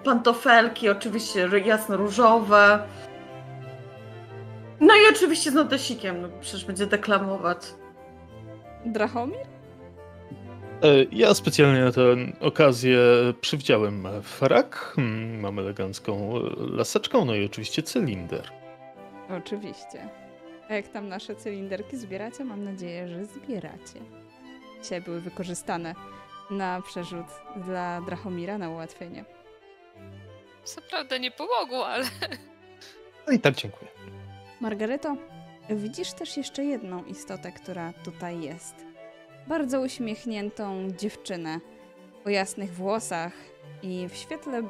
pantofelki, oczywiście ry- jasno-różowe. No i oczywiście z notesikiem, no przecież będzie deklamować. Drachomir? Ja specjalnie na tę okazję przywdziałem frak, hmm, mam elegancką laseczką, no i oczywiście cylinder. Oczywiście. A jak tam nasze cylinderki zbieracie? Mam nadzieję, że zbieracie. Dzisiaj były wykorzystane na przerzut dla Drachomira na ułatwienie. Co prawda nie pomogło, ale No i tak dziękuję. Margareto, widzisz też jeszcze jedną istotę, która tutaj jest. Bardzo uśmiechniętą dziewczynę o jasnych włosach i w świetle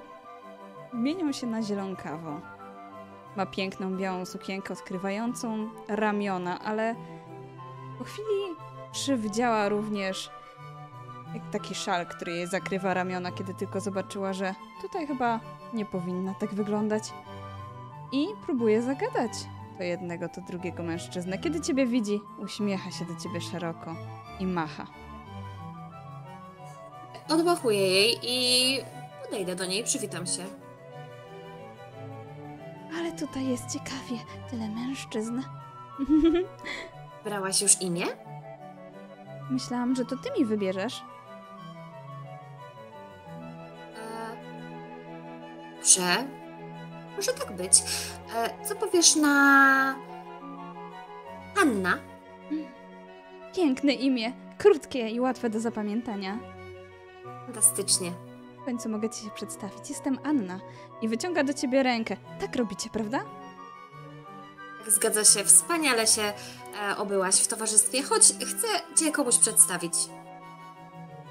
mienią się na zielonkawą. Ma piękną białą sukienkę odkrywającą ramiona, ale po chwili przywdziała również taki szal, który jej zakrywa ramiona, kiedy tylko zobaczyła, że tutaj chyba nie powinna tak wyglądać. I próbuje zagadać to jednego, to drugiego mężczyznę. Kiedy ciebie widzi, uśmiecha się do ciebie szeroko i macha. Odmachuję jej i podejdę do niej, przywitam się. Ale tutaj jest ciekawie, tyle mężczyzn. Brałaś już imię? Myślałam, że to ty mi wybierzesz. Dobrze. Może tak być. E, Co powiesz na... Anna? Piękne imię, krótkie i łatwe do zapamiętania. Fantastycznie. W końcu mogę ci się przedstawić. Jestem Anna i wyciąga do ciebie rękę. Tak robicie, prawda? Tak, Zgadza się, wspaniale się e, obyłaś w towarzystwie, choć chcę Cię komuś przedstawić.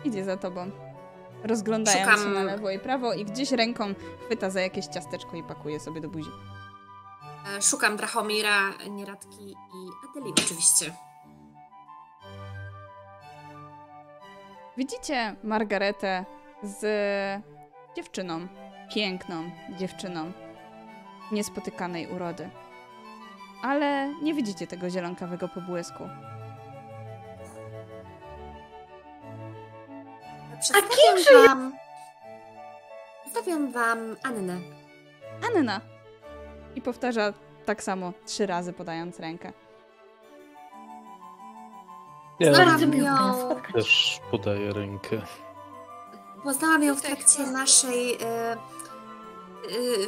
Idzie za tobą. Rozglądają Szukam- się na lewo i prawo i gdzieś ręką chwyta za jakieś ciasteczko i pakuje sobie do buzi. E, Szukam Drachomira, Nieradki i Adeli oczywiście. Widzicie Margaretę z dziewczyną, piękną dziewczyną, niespotykanej urody. Ale nie widzicie tego zielonkawego pobłysku. Przedstawiam wam... Przedstawiam wam Annę. Anna! I powtarza tak samo trzy razy, podając rękę. Ja pana spotkać. też podaję rękę. Poznałam ją w trakcie naszej e, e,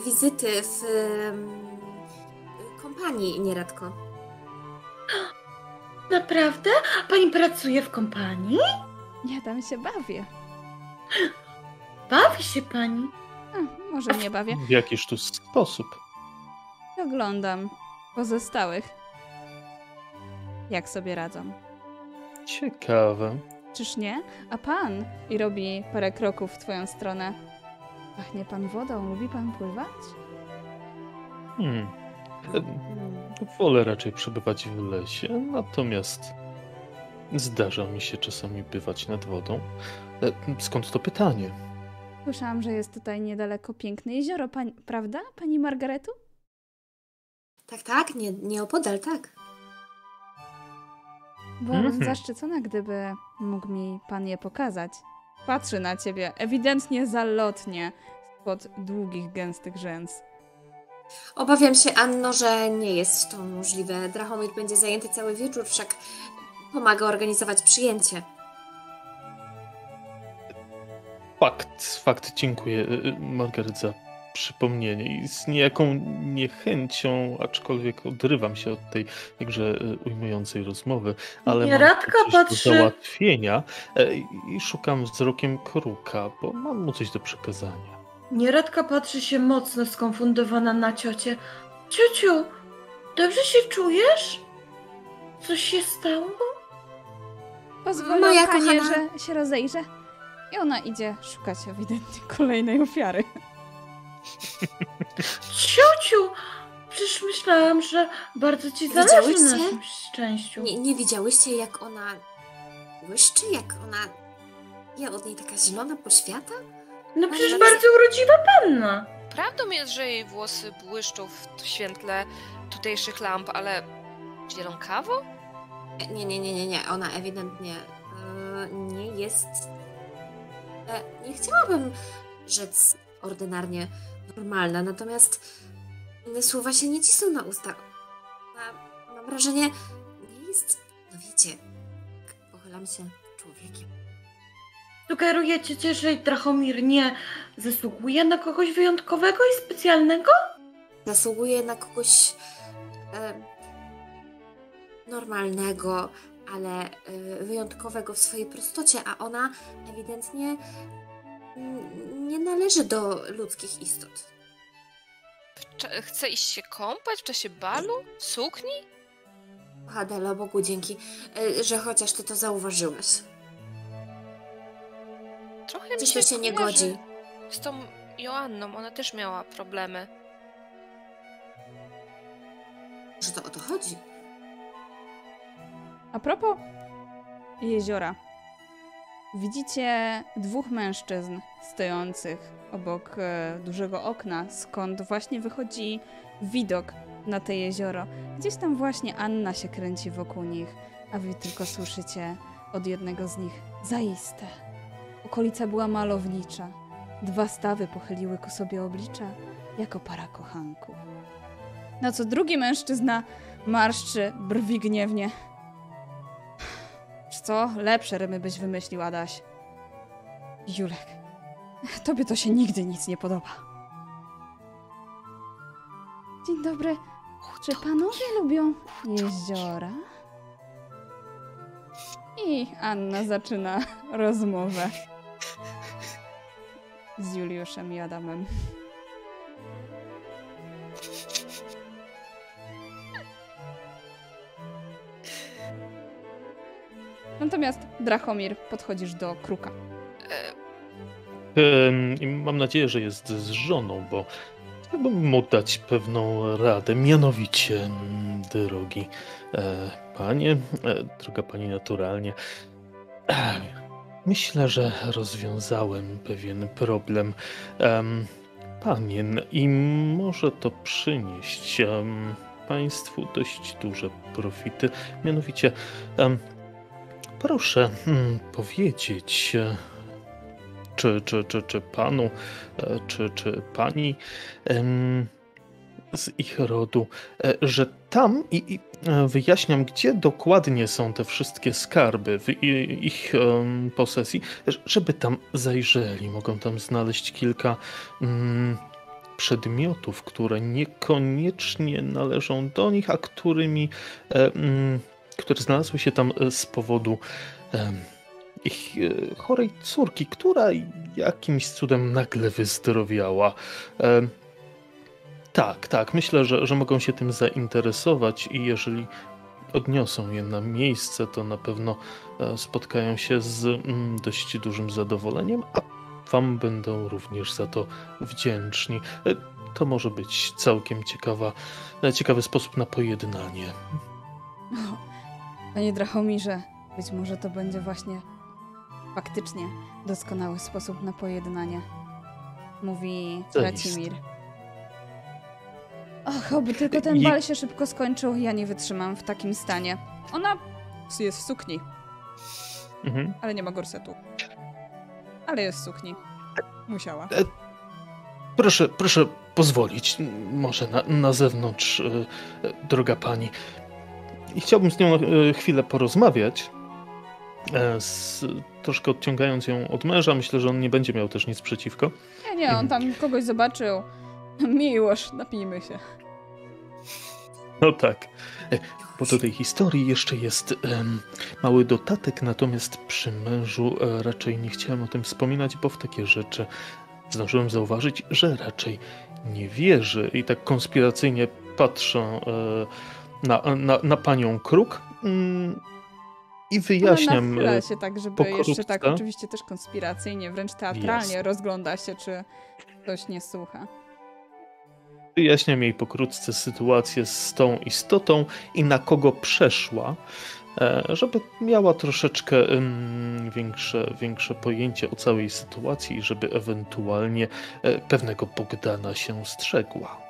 wizyty w e, kompanii Nieradko. Naprawdę? Pani pracuje w kompanii? Ja tam się bawię. Bawi się pani? A, może nie bawię. W jakiż tu sposób? Oglądam pozostałych. Jak sobie radzą. Ciekawe. Czyż nie? A pan? I robi parę kroków w twoją stronę. Pachnie pan wodą, lubi pan pływać? Hmm. Wolę raczej przebywać w lesie, natomiast zdarza mi się czasami bywać nad wodą. E, Skąd to pytanie? Słyszałam, że jest tutaj niedaleko piękne jezioro, pań, prawda, pani Margaretu? Tak, tak, nie, nieopodal, tak. Byłabym Mhm. zaszczycona, gdyby mógł mi pan je pokazać. Patrzy na ciebie, ewidentnie zalotnie, spod długich, gęstych rzęs. Obawiam się, Anno, że nie jest to możliwe. Drachomir będzie zajęty cały wieczór, wszak pomaga organizować przyjęcie. Fakt, fakt, dziękuję e, e, Margaret za przypomnienie i z niejaką niechęcią, aczkolwiek odrywam się od tej jakże e, ujmującej rozmowy, ale Nieradka mam coś patrzy- do załatwienia e, i szukam wzrokiem kruka, bo mam mu coś do przekazania. Nieradka patrzy się mocno skonfundowana na ciocię. Ciociu, dobrze się czujesz? Coś się stało? Pozwolę, Moja panie, kochana- że się rozejrzę. I ona idzie szukać ewidentnie kolejnej ofiary. Ciociu! Przecież myślałam, że bardzo ci zależy na naszym szczęściu. Nie, nie widziałyście, jak ona błyszczy? Jak ona... Ja od niej taka zielona poświata? No przecież Ale- bardzo urodziwa panna. prawdą jest, że jej włosy błyszczą w świetle tutejszych lamp, ale zielonkawo? Nie, nie, nie, nie, nie. Ona ewidentnie e, nie jest. E, nie chciałabym rzec ordynarnie normalna, natomiast inne słowa się nie cisną na usta. Ma, mam wrażenie, nie jest, no wiecie, tak pochylam się człowiekiem. Sugerujecie cię, że Drachomir nie zasługuje na kogoś wyjątkowego i specjalnego? Zasługuje na kogoś e, normalnego, ale e, wyjątkowego w swojej prostocie, a ona ewidentnie nie należy do ludzkich istot. Chce iść się kąpać w czasie balu? W Sukni? Hadelo, Bogu dzięki, e, że chociaż ty to zauważyłeś. Trochę mi Coś się się nie godzi. Z tą Joanną, ona też miała problemy. Że to o to chodzi. A propos jeziora. Widzicie dwóch mężczyzn stojących obok e, dużego okna, skąd właśnie wychodzi widok na to jezioro. Gdzieś tam właśnie Anna się kręci wokół nich, a wy tylko słyszycie od jednego z nich zaiste. Okolica była malownicza. Dwa stawy pochyliły ku sobie oblicza, jako para kochanków. Na co drugi mężczyzna marszczy brwi gniewnie. Czy co? Lepsze rymy byś wymyślił, Adaś. Julek, tobie to się nigdy nic nie podoba. Dzień dobry. Czy panowie lubią jeziora? I Anna zaczyna rozmowę z Juliuszem i Adamem. Natomiast Drachomir podchodzisz do kruka. E, mam nadzieję, że jest z żoną, bo chciałbym mu dać pewną radę. Mianowicie, drogi e, panie, e, droga pani naturalnie, myślę, że rozwiązałem pewien problem em, panien i może to przynieść państwu dość duże profity. Mianowicie, proszę hmm, powiedzieć. e, czy, czy, czy, czy panu, e, czy, czy pani z ich rodu, e, że tam i, i wyjaśniam, gdzie dokładnie są te wszystkie skarby w ich posesji, żeby tam zajrzeli. Mogą tam znaleźć kilka mm, przedmiotów, które niekoniecznie należą do nich, a którymi, e, mm, które znalazły się tam e, z powodu ich e, chorej córki, która jakimś cudem nagle wyzdrowiała. Tak, tak, myślę, że, że mogą się tym zainteresować i jeżeli odniosą je na miejsce, to na pewno e, spotkają się z mm, dość dużym zadowoleniem, a wam będą również za to wdzięczni. To może być całkiem ciekawa, ciekawy sposób na pojednanie. Panie Drachomirze, być może to będzie właśnie faktycznie doskonały sposób na pojednanie. Mówi Zaiste. Racimir. Och, oby tylko ten bal się szybko skończył, ja nie wytrzymam w takim stanie. Ona jest w sukni, Mhm. ale nie ma gorsetu. Ale jest w sukni. Musiała. Proszę, proszę pozwolić, może na, na zewnątrz, e, e, droga pani. I chciałbym z nią e, chwilę porozmawiać, e, z, troszkę odciągając ją od męża. Myślę, że on nie będzie miał też nic przeciwko. Nie, nie, on tam kogoś zobaczył. Miłość, napijmy się. No tak. E, Bo do tej historii jeszcze jest em, mały dodatek, natomiast przy mężu e, raczej nie chciałem o tym wspominać, bo w takie rzeczy zdążyłem zauważyć, że raczej nie wierzy. I tak konspiracyjnie patrzę e, na, na, na panią Kruk mm, i wyjaśniam. Ona e, się tak, żeby pokrótce. jeszcze tak oczywiście też konspiracyjnie, wręcz teatralnie Jasne. rozgląda się, czy ktoś nie słucha. Wyjaśniam jej pokrótce sytuację z tą istotą i na kogo przeszła, e, żeby miała troszeczkę większe, większe pojęcie o całej sytuacji i żeby ewentualnie e, pewnego Bogdana się strzegła.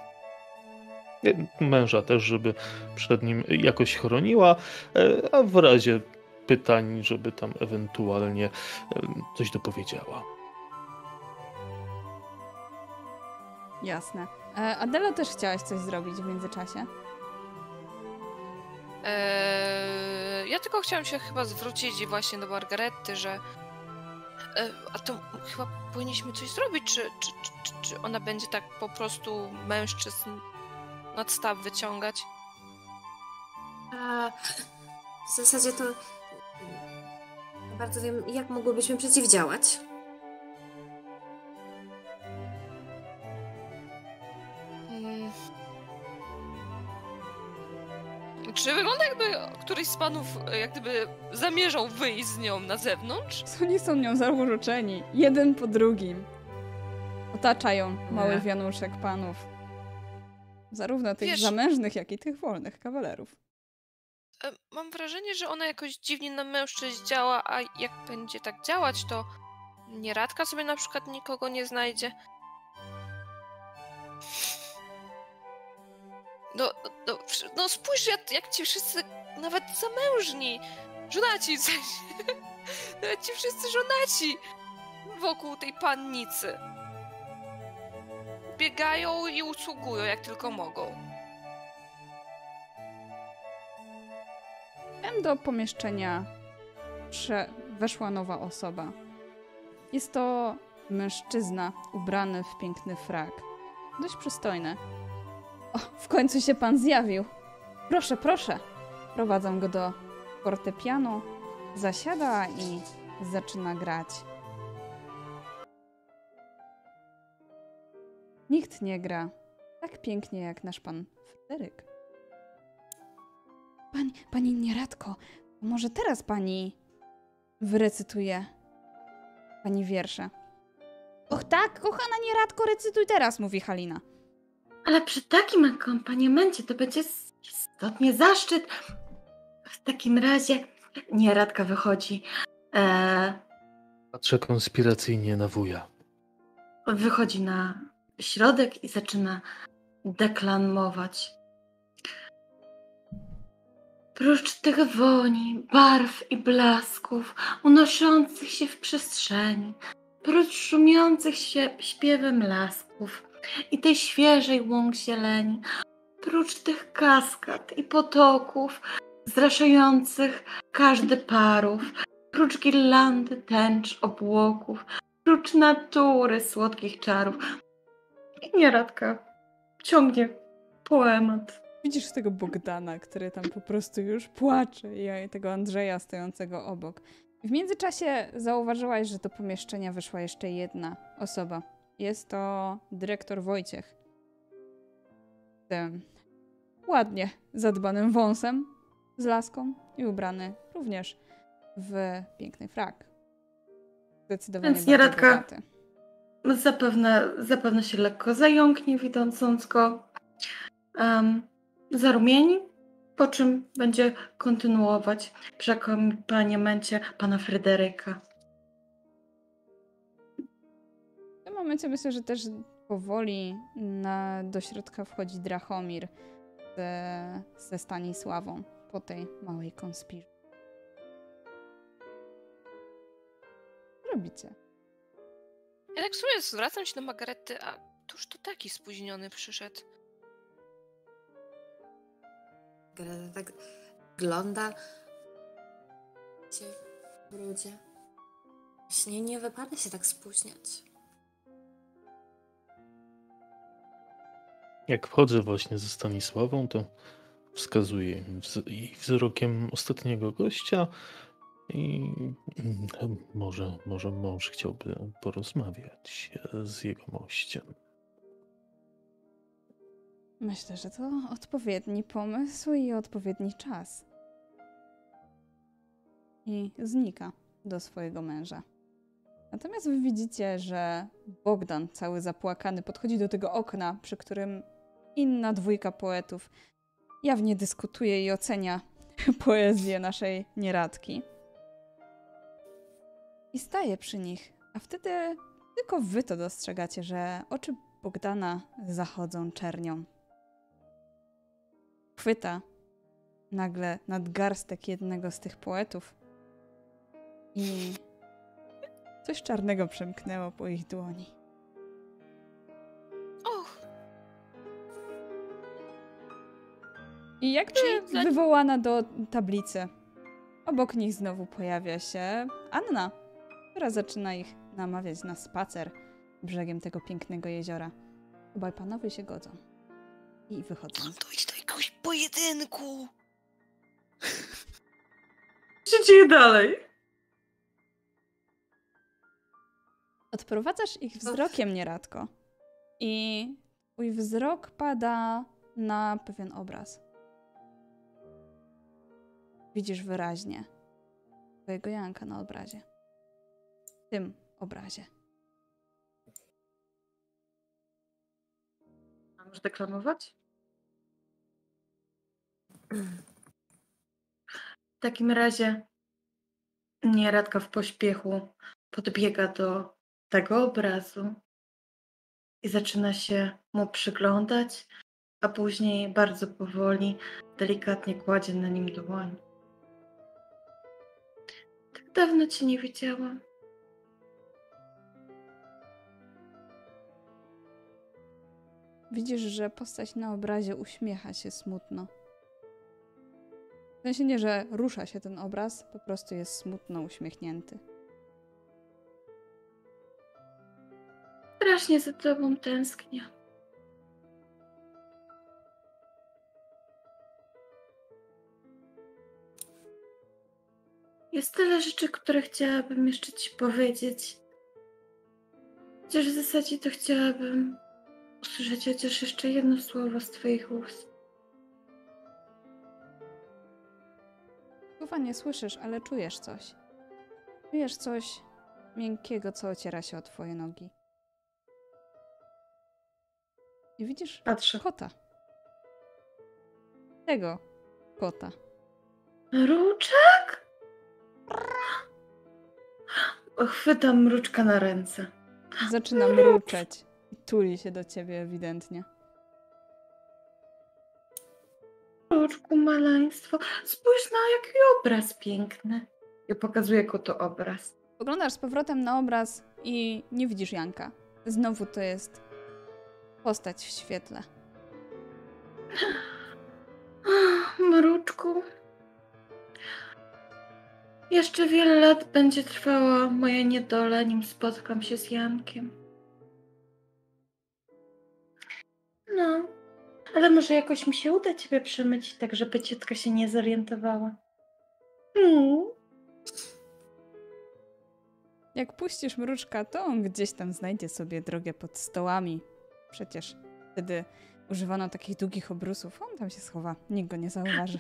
Męża też, żeby przed nim jakoś chroniła, e, a w razie pytań, żeby tam ewentualnie e, coś dopowiedziała. Jasne. E, Adelo też chciałaś coś zrobić w międzyczasie? Eee, ja tylko chciałam się chyba zwrócić właśnie do Margarety, że e, a to chyba powinniśmy coś zrobić, czy, czy, czy, czy ona będzie tak po prostu mężczyzn nad staw wyciągać? A w zasadzie to nie bardzo wiem, jak mogłybyśmy przeciwdziałać. Mm. Czy wygląda jakby któryś z panów jak gdyby zamierzał wyjść z nią na zewnątrz? Oni są nią zauroczeni, jeden po drugim. Otaczają mały wianuszek panów. Zarówno tych Wiesz- zamężnych, jak i tych wolnych kawalerów. Mam wrażenie, że ona jakoś dziwnie na mężczyzn działa, a jak będzie tak działać, to nieradka sobie na przykład nikogo nie znajdzie. No, no, no spójrz, jak, jak ci wszyscy, nawet zamężni, żonaci, w sensie, nawet ci wszyscy żonaci wokół tej pannicy. Biegają i usługują jak tylko mogą. Tam do pomieszczenia prze- weszła nowa osoba. Jest to mężczyzna ubrany w piękny frak. Dość przystojny. O, w końcu się pan zjawił. Proszę, proszę. Prowadzą go do fortepianu, zasiada i zaczyna grać. Nikt nie gra tak pięknie jak nasz pan Fryderyk. Pani, pani nieradko, może teraz pani wyrecytuje pani wiersze? Och tak, kochana nieradko, recytuj teraz, mówi Halina. Ale przy takim akompaniamencie to będzie istotnie zaszczyt. W takim razie nieradka wychodzi. E, Patrzę konspiracyjnie na wuja. wychodzi na środek i zaczyna deklamować. Prócz tych woni, barw i blasków unoszących się w przestrzeni, prócz szumiących się śpiewem lasków i tej świeżej łąk zieleni, prócz tych kaskad i potoków zraszających każdy parów, prócz girlandy tęcz obłoków, prócz natury słodkich czarów. I nieradka ciągnie poemat. Widzisz tego Bogdana, który tam po prostu już płacze i tego Andrzeja stojącego obok. W międzyczasie zauważyłaś, że do pomieszczenia wyszła jeszcze jedna osoba. Jest to dyrektor Wojciech. Tym ładnie zadbanym wąsem z laską i ubrany również w piękny frak. Zdecydowanie Więc bardziej nieradka- bogaty. Zapewne, zapewne się lekko zająknie, widząc go. Um, zarumieni, po czym będzie kontynuować przy pana Fryderyka. W tym momencie myślę, że też powoli na, do środka wchodzi Drachomir ze, ze Stanisławą po tej małej konspiracji. Robicie? Ja tak sobie zwracam się do Margarety, a któż to taki spóźniony przyszedł? Greta tak wygląda się w brudzie. Właśnie nie wypada się tak spóźniać. Jak wchodzę właśnie ze Stanisławą, to wskazuję wz- jej wzrokiem ostatniego gościa i mm, może, może mąż chciałby porozmawiać z jego mościem. Myślę, że to odpowiedni pomysł i odpowiedni czas. I znika do swojego męża. Natomiast wy widzicie, że Bogdan, cały zapłakany, podchodzi do tego okna, przy którym inna dwójka poetów jawnie dyskutuje i ocenia poezję naszej nieradki. I staje przy nich, a wtedy tylko wy to dostrzegacie, że oczy Bogdana zachodzą czernią. chwyta nagle nadgarstek jednego z tych poetów i coś czarnego przemknęło po ich dłoni. Och, I jakby wywołana do tablicy. Obok nich znowu pojawia się Anna, która zaczyna ich namawiać na spacer brzegiem tego pięknego jeziora. Obaj panowie się godzą. I wychodzą. dojść do jakiegoś pojedynku. Co się dzieje dalej? Odprowadzasz ich wzrokiem nieradko. I twój wzrok pada na pewien obraz. Widzisz wyraźnie twojego Janka na obrazie. Tym obrazie. Deklamować? W takim razie nieradka w pośpiechu podbiega do tego obrazu i zaczyna się mu przyglądać, a później bardzo powoli, delikatnie kładzie na nim dłoń. Tak dawno cię nie widziałam. Widzisz, że postać na obrazie uśmiecha się smutno. W sensie nie, że rusza się ten obraz, po prostu jest smutno uśmiechnięty. Strasznie za tobą tęsknię. Jest tyle rzeczy, które chciałabym jeszcze ci powiedzieć. Chociaż w zasadzie to chciałabym usłyszeć chociaż jeszcze jedno słowo z twoich ust. Słowa nie słyszysz, ale czujesz coś. Czujesz coś miękkiego, co ociera się o twoje nogi. I widzisz Patrzę. kota. Tego kota. Mruczek? Chwytam mruczka na ręce. Zaczyna mruczeć tuli się do ciebie ewidentnie. Mruczku, maleństwo, spójrz na jaki obraz piękny. Ja pokazuję kotu obraz. Poglądasz z powrotem na obraz i nie widzisz Janka. Znowu to jest postać w świetle. Mruczku. Jeszcze wiele lat będzie trwała moja niedola, nim spotkam się z Jankiem. No, ale może jakoś mi się uda ciebie przemycić, tak żeby ciotka się nie zorientowała. Mm. Jak puścisz mruczka, to on gdzieś tam znajdzie sobie drogę pod stołami. Przecież wtedy używano takich długich obrusów. On tam się schowa, nikt go nie zauważy.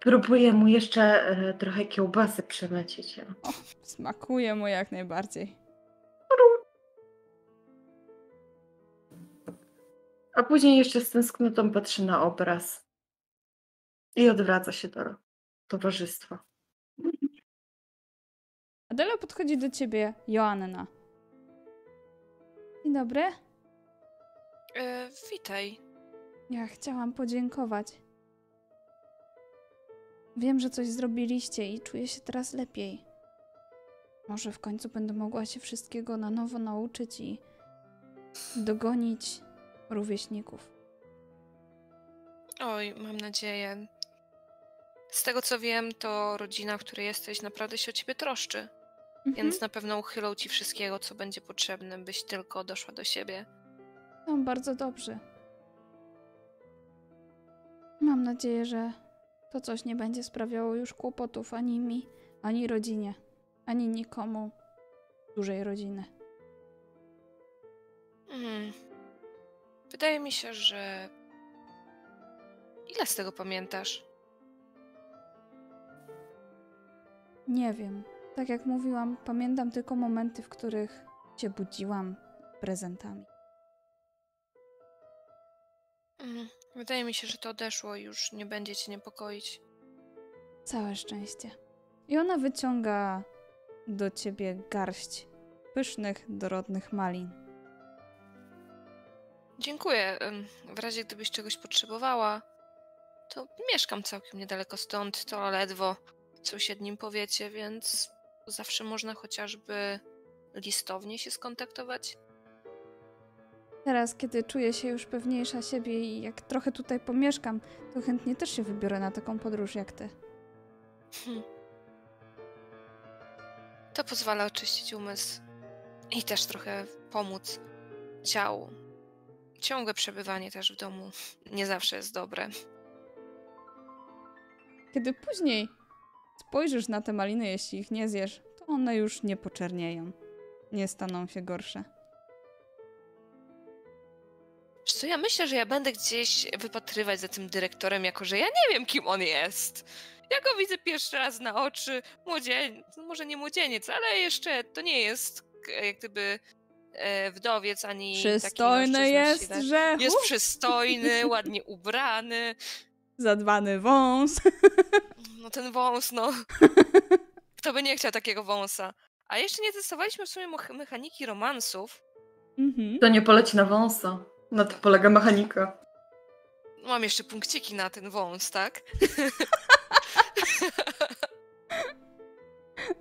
Próbuję mu jeszcze e, trochę kiełbasy przemycić. Smakuje mu jak najbardziej. A później jeszcze z tęsknotą patrzy na obraz. I odwraca się do towarzystwa. Adela podchodzi do ciebie, Joanna. Dzień dobry. E, witaj. Ja chciałam podziękować. Wiem, że coś zrobiliście i czuję się teraz lepiej. Może w końcu będę mogła się wszystkiego na nowo nauczyć i dogonić rówieśników. Oj, mam nadzieję. Z tego co wiem, to rodzina, w której jesteś, naprawdę się o ciebie troszczy. Więc na pewno uchylą ci wszystkiego, co będzie potrzebne, byś tylko doszła do siebie. Są bardzo dobrzy. Mam nadzieję, że to coś nie będzie sprawiało już kłopotów ani mi, ani rodzinie, ani nikomu z dużej rodziny. Mm. Wydaje mi się, że. Ile z tego pamiętasz? Nie wiem. Tak jak mówiłam, pamiętam tylko momenty, w których cię budziłam prezentami. Mm. Wydaje mi się, że to odeszło i już nie będzie cię niepokoić. Całe szczęście. I ona wyciąga do ciebie garść pysznych, dorodnych malin. Dziękuję. W razie gdybyś czegoś potrzebowała, to mieszkam całkiem niedaleko stąd, to ledwo w sąsiednim powiecie, więc zawsze można chociażby listownie się skontaktować. Teraz, kiedy czuję się już pewniejsza siebie i jak trochę tutaj pomieszkam, to chętnie też się wybiorę na taką podróż jak ty. Hm. To pozwala oczyścić umysł i też trochę pomóc ciału. Ciągłe przebywanie też w domu nie zawsze jest dobre. Kiedy później spojrzysz na te maliny, jeśli ich nie zjesz, to one już nie poczernieją. Nie staną się gorsze. Co, ja myślę, że ja będę gdzieś wypatrywać za tym dyrektorem, jako że ja nie wiem, kim on jest. Ja go widzę pierwszy raz na oczy, młodzieniec, no może nie młodzieniec, ale jeszcze to nie jest jak gdyby wdowiec ani Przystojny jest, że Jest przystojny, ładnie ubrany. zadbany wąs. No ten wąs, no. Kto by nie chciał takiego wąsa? A jeszcze nie testowaliśmy w sumie mechaniki romansów. mhm. To nie poleci na wąsa. Na tym polega mechanika. Mam jeszcze punkciki na ten wąs, tak?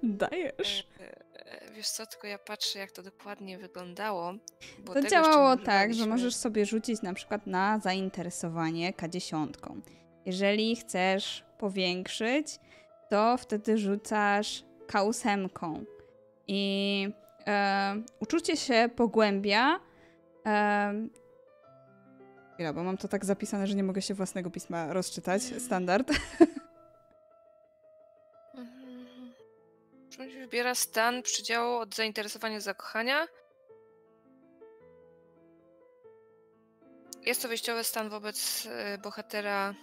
Dajesz. E, Wiesz co, tylko ja patrzę, jak to dokładnie wyglądało. To działało tak, że możesz sobie rzucić na przykład na zainteresowanie K10. Jeżeli chcesz powiększyć, to wtedy rzucasz K8. I e, uczucie się pogłębia. E, chwila, bo mam to tak zapisane, że nie mogę się własnego pisma rozczytać. Standard. Wybiera stan przydziału od zainteresowania zakochania. Jest to wyjściowy stan wobec e, bohatera.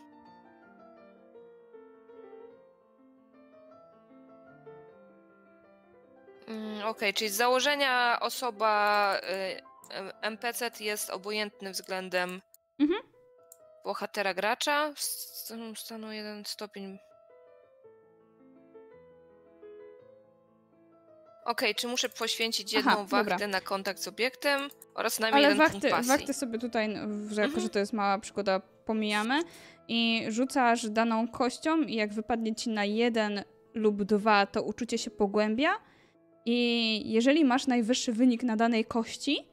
Mm, Okej, czyli z założenia osoba e, NPC jest obojętny względem Mhm. bohatera gracza. Stanu jeden stopień Okej, czy muszę poświęcić Aha, jedną dobra. wachtę na kontakt z obiektem oraz najmniej Ale jeden wachty, punkt pasji? wachty sobie tutaj, no, że jako Mhm. że to jest mała przygoda, pomijamy. I rzucasz daną kością i jak wypadnie ci na jeden lub dwa, to uczucie się pogłębia. I jeżeli masz najwyższy wynik na danej kości,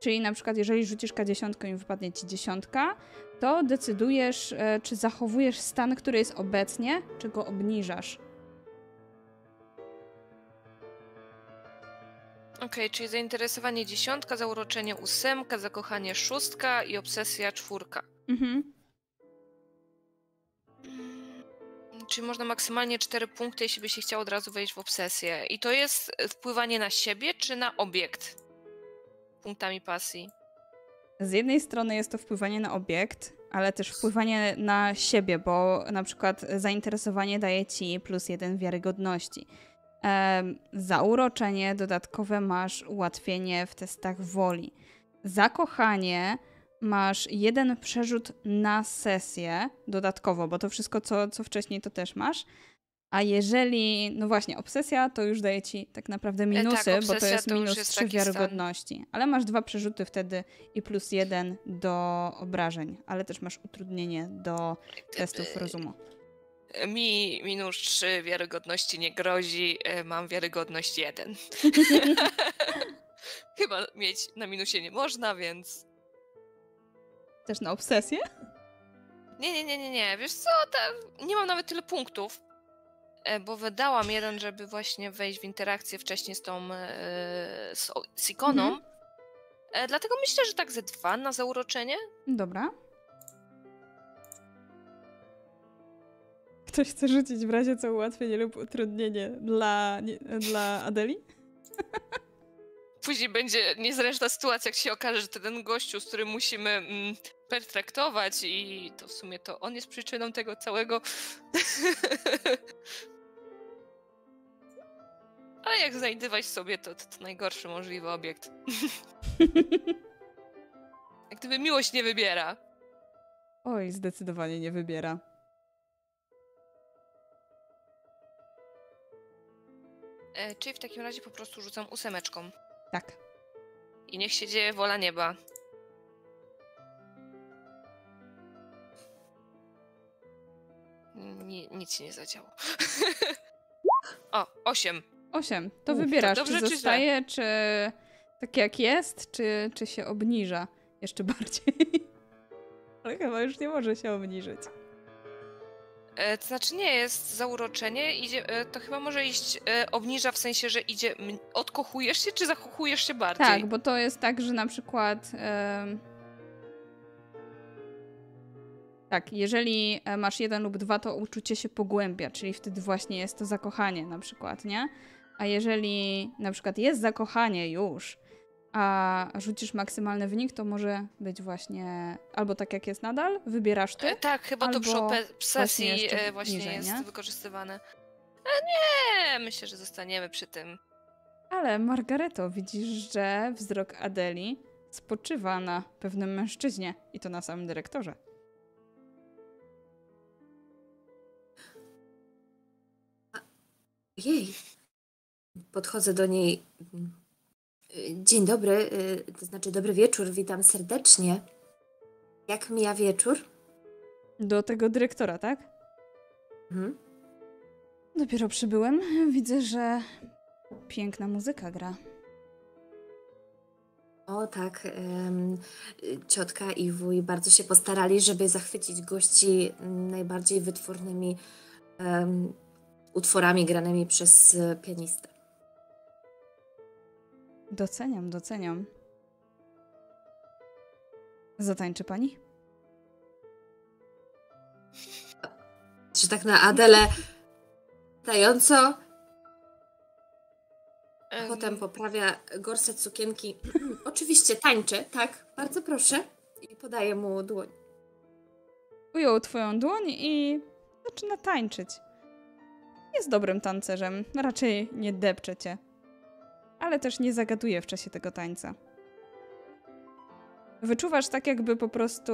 czyli na przykład jeżeli rzucisz K10 i wypadnie ci dziesiątka, to decydujesz, e, czy zachowujesz stan, który jest obecnie, czy go obniżasz. Okej, czyli zainteresowanie dziesiątka, zauroczenie ósemka, zakochanie szóstka i obsesja czwórka. Mhm. Czyli można maksymalnie cztery punkty, jeśli by się chciało od razu wejść w obsesję. I to jest e, wpływanie na siebie czy na obiekt? Punktami pasji. Z jednej strony jest to wpływanie na obiekt, ale też wpływanie na siebie, bo na przykład zainteresowanie daje ci plus jeden wiarygodności. Em, zauroczenie dodatkowe masz ułatwienie w testach woli. Zakochanie masz jeden przerzut na sesję dodatkowo, bo to wszystko, co, co wcześniej, to też masz. A jeżeli, no właśnie, obsesja to już daje ci tak naprawdę minusy, bo to jest to minus 3 taki stan. wiarygodności. Ale masz dwa przerzuty wtedy i plus jeden do obrażeń, ale też masz utrudnienie do testów rozumu. Mi minus trzy wiarygodności nie grozi, e, mam wiarygodność jeden. Chyba mieć na minusie nie można, więc Też na obsesję? Nie, nie, nie, nie, nie. Wiesz co, ta... nie mam nawet tyle punktów, e, bo wydałam jeden, żeby właśnie wejść w interakcję wcześniej z tą, e, z, z ikoną. Mhm. Dlatego myślę, że tak ze dwa na zauroczenie. Dobra. Ktoś chce rzucić w razie co ułatwienie lub utrudnienie dla, nie, dla Adeli? Później będzie niezręczna sytuacja, jak się okaże, że ten gościu, z którym musimy mm, pertraktować i to w sumie to on jest przyczyną tego całego. Ale jak znajdywać sobie, to, to, to najgorszy możliwy obiekt. Jak gdyby miłość nie wybiera. Oj, zdecydowanie nie wybiera. E, czyli w takim razie po prostu rzucam ósemeczką. Tak. I niech się dzieje wola nieba. ni- nic się nie zadziało. o, osiem. Osiem. To Uf, to wybierasz, dobrze czy czy zostaje, czy tak jak jest, czy, czy się obniża jeszcze bardziej. Ale chyba już nie może się obniżyć. E, to znaczy nie jest zauroczenie, idzie, e, to chyba może iść e, obniża w sensie, że idzie, odkochujesz się, czy zakochujesz się bardziej? Tak, bo to jest tak, że na przykład. tak, jeżeli masz jeden lub dwa, to uczucie się pogłębia, czyli wtedy właśnie jest to zakochanie na przykład, nie? A jeżeli na przykład jest zakochanie już, a rzucisz maksymalny wynik, to może być właśnie albo tak jak jest nadal, wybierasz ty, E, tak, chyba to przy ope- właśnie e, właśnie niżej, jest nie? wykorzystywane. E, nie, myślę, że zostaniemy przy tym. Ale Margareto, widzisz, że wzrok Adeli spoczywa na pewnym mężczyźnie i to na samym dyrektorze. Jej. Podchodzę do niej. Dzień dobry, y, to znaczy dobry wieczór, witam serdecznie. Jak mija wieczór? Do tego dyrektora, tak? Mhm. Dopiero przybyłem. Widzę, że piękna muzyka gra. O tak, ciotka i wuj bardzo się postarali, żeby zachwycić gości najbardziej wytwórnymi em, utworami granymi przez pianistę. Doceniam, doceniam. Zatańczy pani? Czy tak na Adelę dająco, Em, potem poprawia gorset sukienki. Oczywiście tańczę, tak, bardzo proszę. I podaję mu dłoń. Ujął twoją dłoń i zaczyna tańczyć. Jest dobrym tancerzem, raczej nie depcze cię. Ale też nie zagaduje w czasie tego tańca. Wyczuwasz tak, jakby po prostu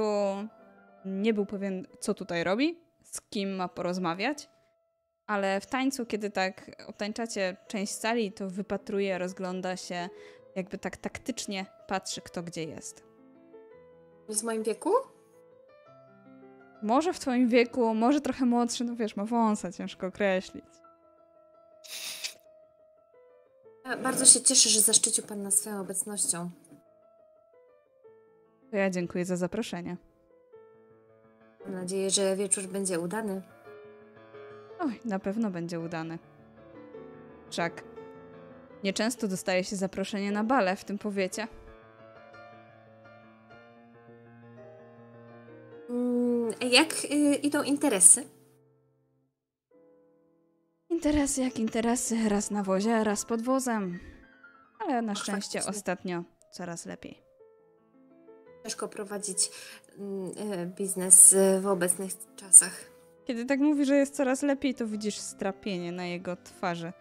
nie był pewien, co tutaj robi, z kim ma porozmawiać. Ale w tańcu, kiedy tak obtańczacie część sali, to wypatruje, rozgląda się, jakby tak taktycznie patrzy, kto gdzie jest. W moim wieku? Może w twoim wieku, może trochę młodszy, no wiesz, ma wąsa, ciężko określić. E, Bardzo się cieszę, że zaszczycił Pan nas swoją obecnością. To ja dziękuję za zaproszenie. Mam nadzieję, że wieczór będzie udany. Oj, na pewno będzie udany. Wszak nieczęsto dostaje się zaproszenie na bale w tym powiecie. Mm, Jak y, idą interesy? Interesy jak interesy, raz na wozie, raz pod wozem. Ale na szczęście faktycznie. ostatnio coraz lepiej. Ciężko prowadzić mm, e, biznes e, w obecnych czasach. Kiedy tak mówi, że jest coraz lepiej, to widzisz strapienie na jego twarzy.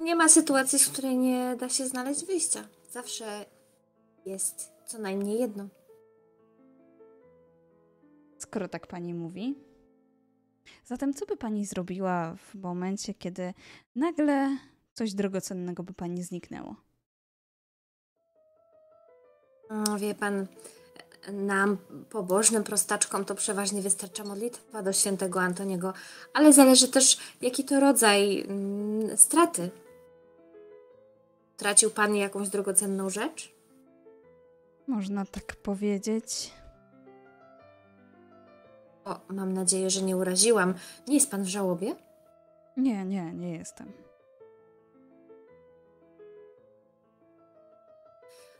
Nie ma sytuacji, z której nie da się znaleźć wyjścia. Zawsze jest co najmniej jedno. Skoro tak pani mówi. Zatem co by pani zrobiła w momencie, kiedy nagle coś drogocennego by pani zniknęło? Mm, Wie pan, nam, pobożnym prostaczkom, to przeważnie wystarcza modlitwa do świętego Antoniego, ale zależy też, jaki to rodzaj mm, straty. Tracił pan jakąś drogocenną rzecz? Można tak powiedzieć. O, mam nadzieję, że nie uraziłam. Nie jest pan w żałobie? Nie, nie, nie jestem.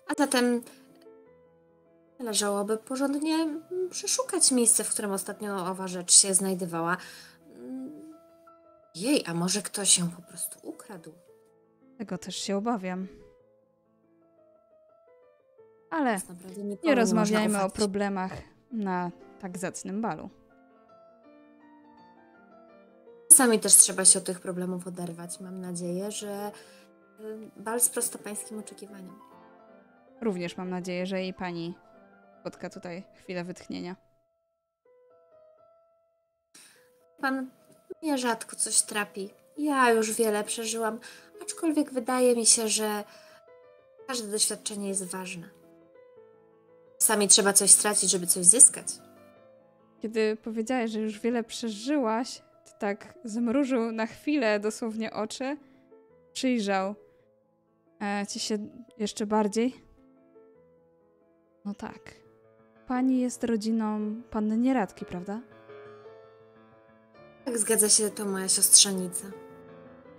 A zatem należałoby porządnie przeszukać miejsce, w którym ostatnio owa rzecz się znajdowała. Jej, a może ktoś ją po prostu ukradł? Tego też się obawiam. Ale nie rozmawiajmy o problemach na tak zacnym balu. Czasami też trzeba się od tych problemów oderwać. Mam nadzieję, że y, bal sprosta pańskim oczekiwaniom. Również mam nadzieję, że jej pani spotka tutaj chwilę wytchnienia. Pan mnie rzadko coś trapi. Ja już wiele przeżyłam, aczkolwiek wydaje mi się, że każde doświadczenie jest ważne. Czasami trzeba coś stracić, żeby coś zyskać. Kiedy powiedziałeś, że już wiele przeżyłaś, to tak zmrużył na chwilę dosłownie oczy, przyjrzał e, ci się jeszcze bardziej. No tak. Pani jest rodziną panny Nieradki, prawda? Tak zgadza się, to moja siostrzenica.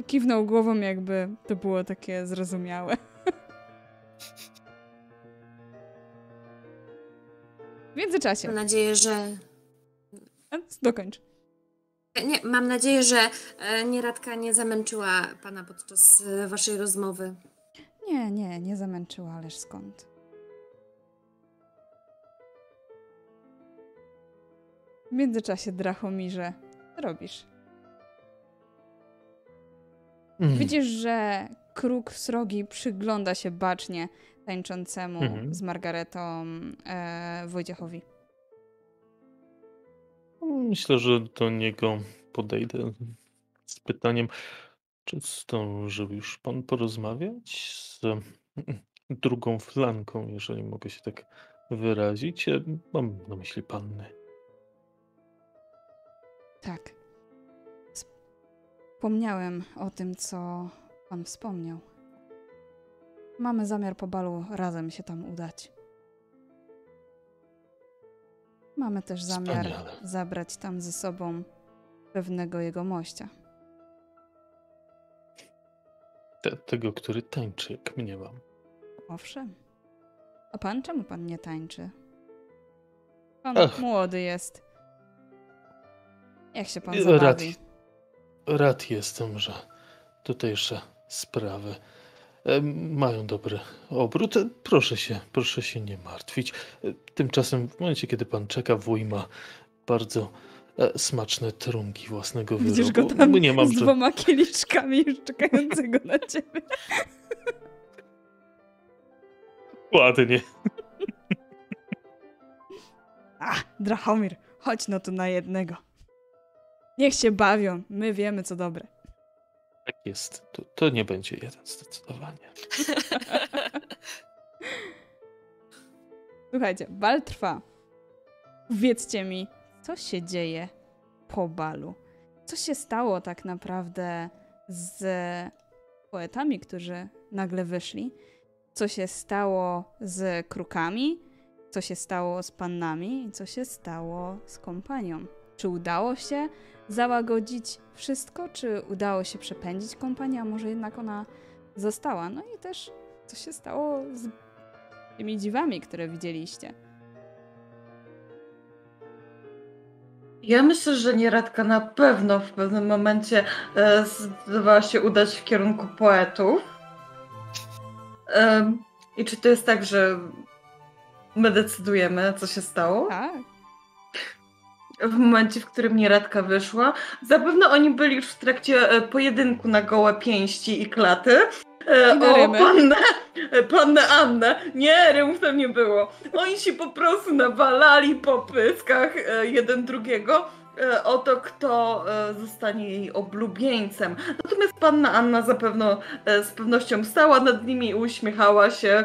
Kiwnął głową, jakby to było takie zrozumiałe. W międzyczasie. Mam nadzieję, że. Dokończ. Nie, mam nadzieję, że e, nieradka nie zamęczyła pana podczas e, waszej rozmowy. Nie, nie, nie zamęczyła, ależ skąd. W międzyczasie, Drachomirze, co robisz? Mm. Widzisz, że kruk srogi przygląda się bacznie tańczącemu Mhm. z Margaretą e, Wojciechowi. Myślę, że do niego podejdę z pytaniem, czy zdążył już pan porozmawiać z drugą flanką, jeżeli mogę się tak wyrazić. E, Mam na myśli panny. Tak. Wspomniałem o tym, co pan wspomniał. Mamy zamiar po balu razem się tam udać. Mamy też zamiar Wspaniale. zabrać tam ze sobą pewnego jego mościa. Te, tego, który tańczy, jak mniemam. Owszem. A pan czemu pan nie tańczy? Pan Ach. młody jest. Jak się pan Rad- zabawi? Rad jestem, że tutejsze sprawy mają dobry obrót. Proszę się, proszę się nie martwić. Tymczasem w momencie, kiedy pan czeka, wuj ma bardzo e, smaczne trunki własnego Widzisz wyrobu. go tam Nie mam, z dwoma kieliszkami już czekającego na ciebie. Ładnie. A, Drachomir, chodź no tu na jednego. Niech się bawią, my wiemy co dobre. Tak jest. To, to nie będzie jeden zdecydowanie. Słuchajcie, bal trwa. Powiedzcie mi, co się dzieje po balu? Co się stało tak naprawdę z poetami, którzy nagle wyszli? Co się stało z krukami? Co się stało z pannami? I co się stało z kompanią? Czy udało się załagodzić wszystko? Czy udało się przepędzić kompanię? A może jednak ona została? No i też, co się stało z tymi dziwami, które widzieliście. Ja myślę, że nieradka na pewno w pewnym momencie e, zdecydowała się udać w kierunku poetów. Em, I czy to jest tak, że my decydujemy, co się stało? Tak. W momencie, w którym nieradka wyszła. Zapewne oni byli już w trakcie e, pojedynku na gołe pięści i klaty. E, I na o rymy. pannę, pannę Annę. Nie, rymów tam nie było. Oni się po prostu nawalali po pyskach e, jeden drugiego o to, kto zostanie jej oblubieńcem. Natomiast panna Anna zapewne z pewnością stała nad nimi i uśmiechała się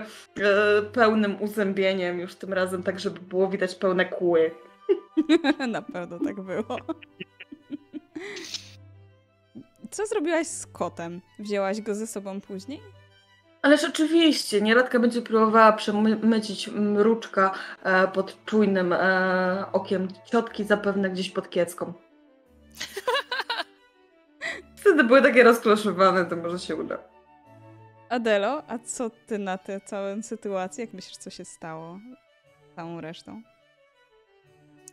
pełnym uzębieniem, już tym razem tak, żeby było widać pełne kły. Na pewno tak było. Co zrobiłaś z kotem? Wzięłaś go ze sobą później? Ależ oczywiście, nieradka będzie próbowała przemycić mruczka e, pod czujnym e, okiem ciotki, zapewne gdzieś pod kiecką. Wtedy były takie rozkloszowane, to może się uda. Adelo, a co ty na tę całą sytuację? Jak myślisz, co się stało z całą resztą?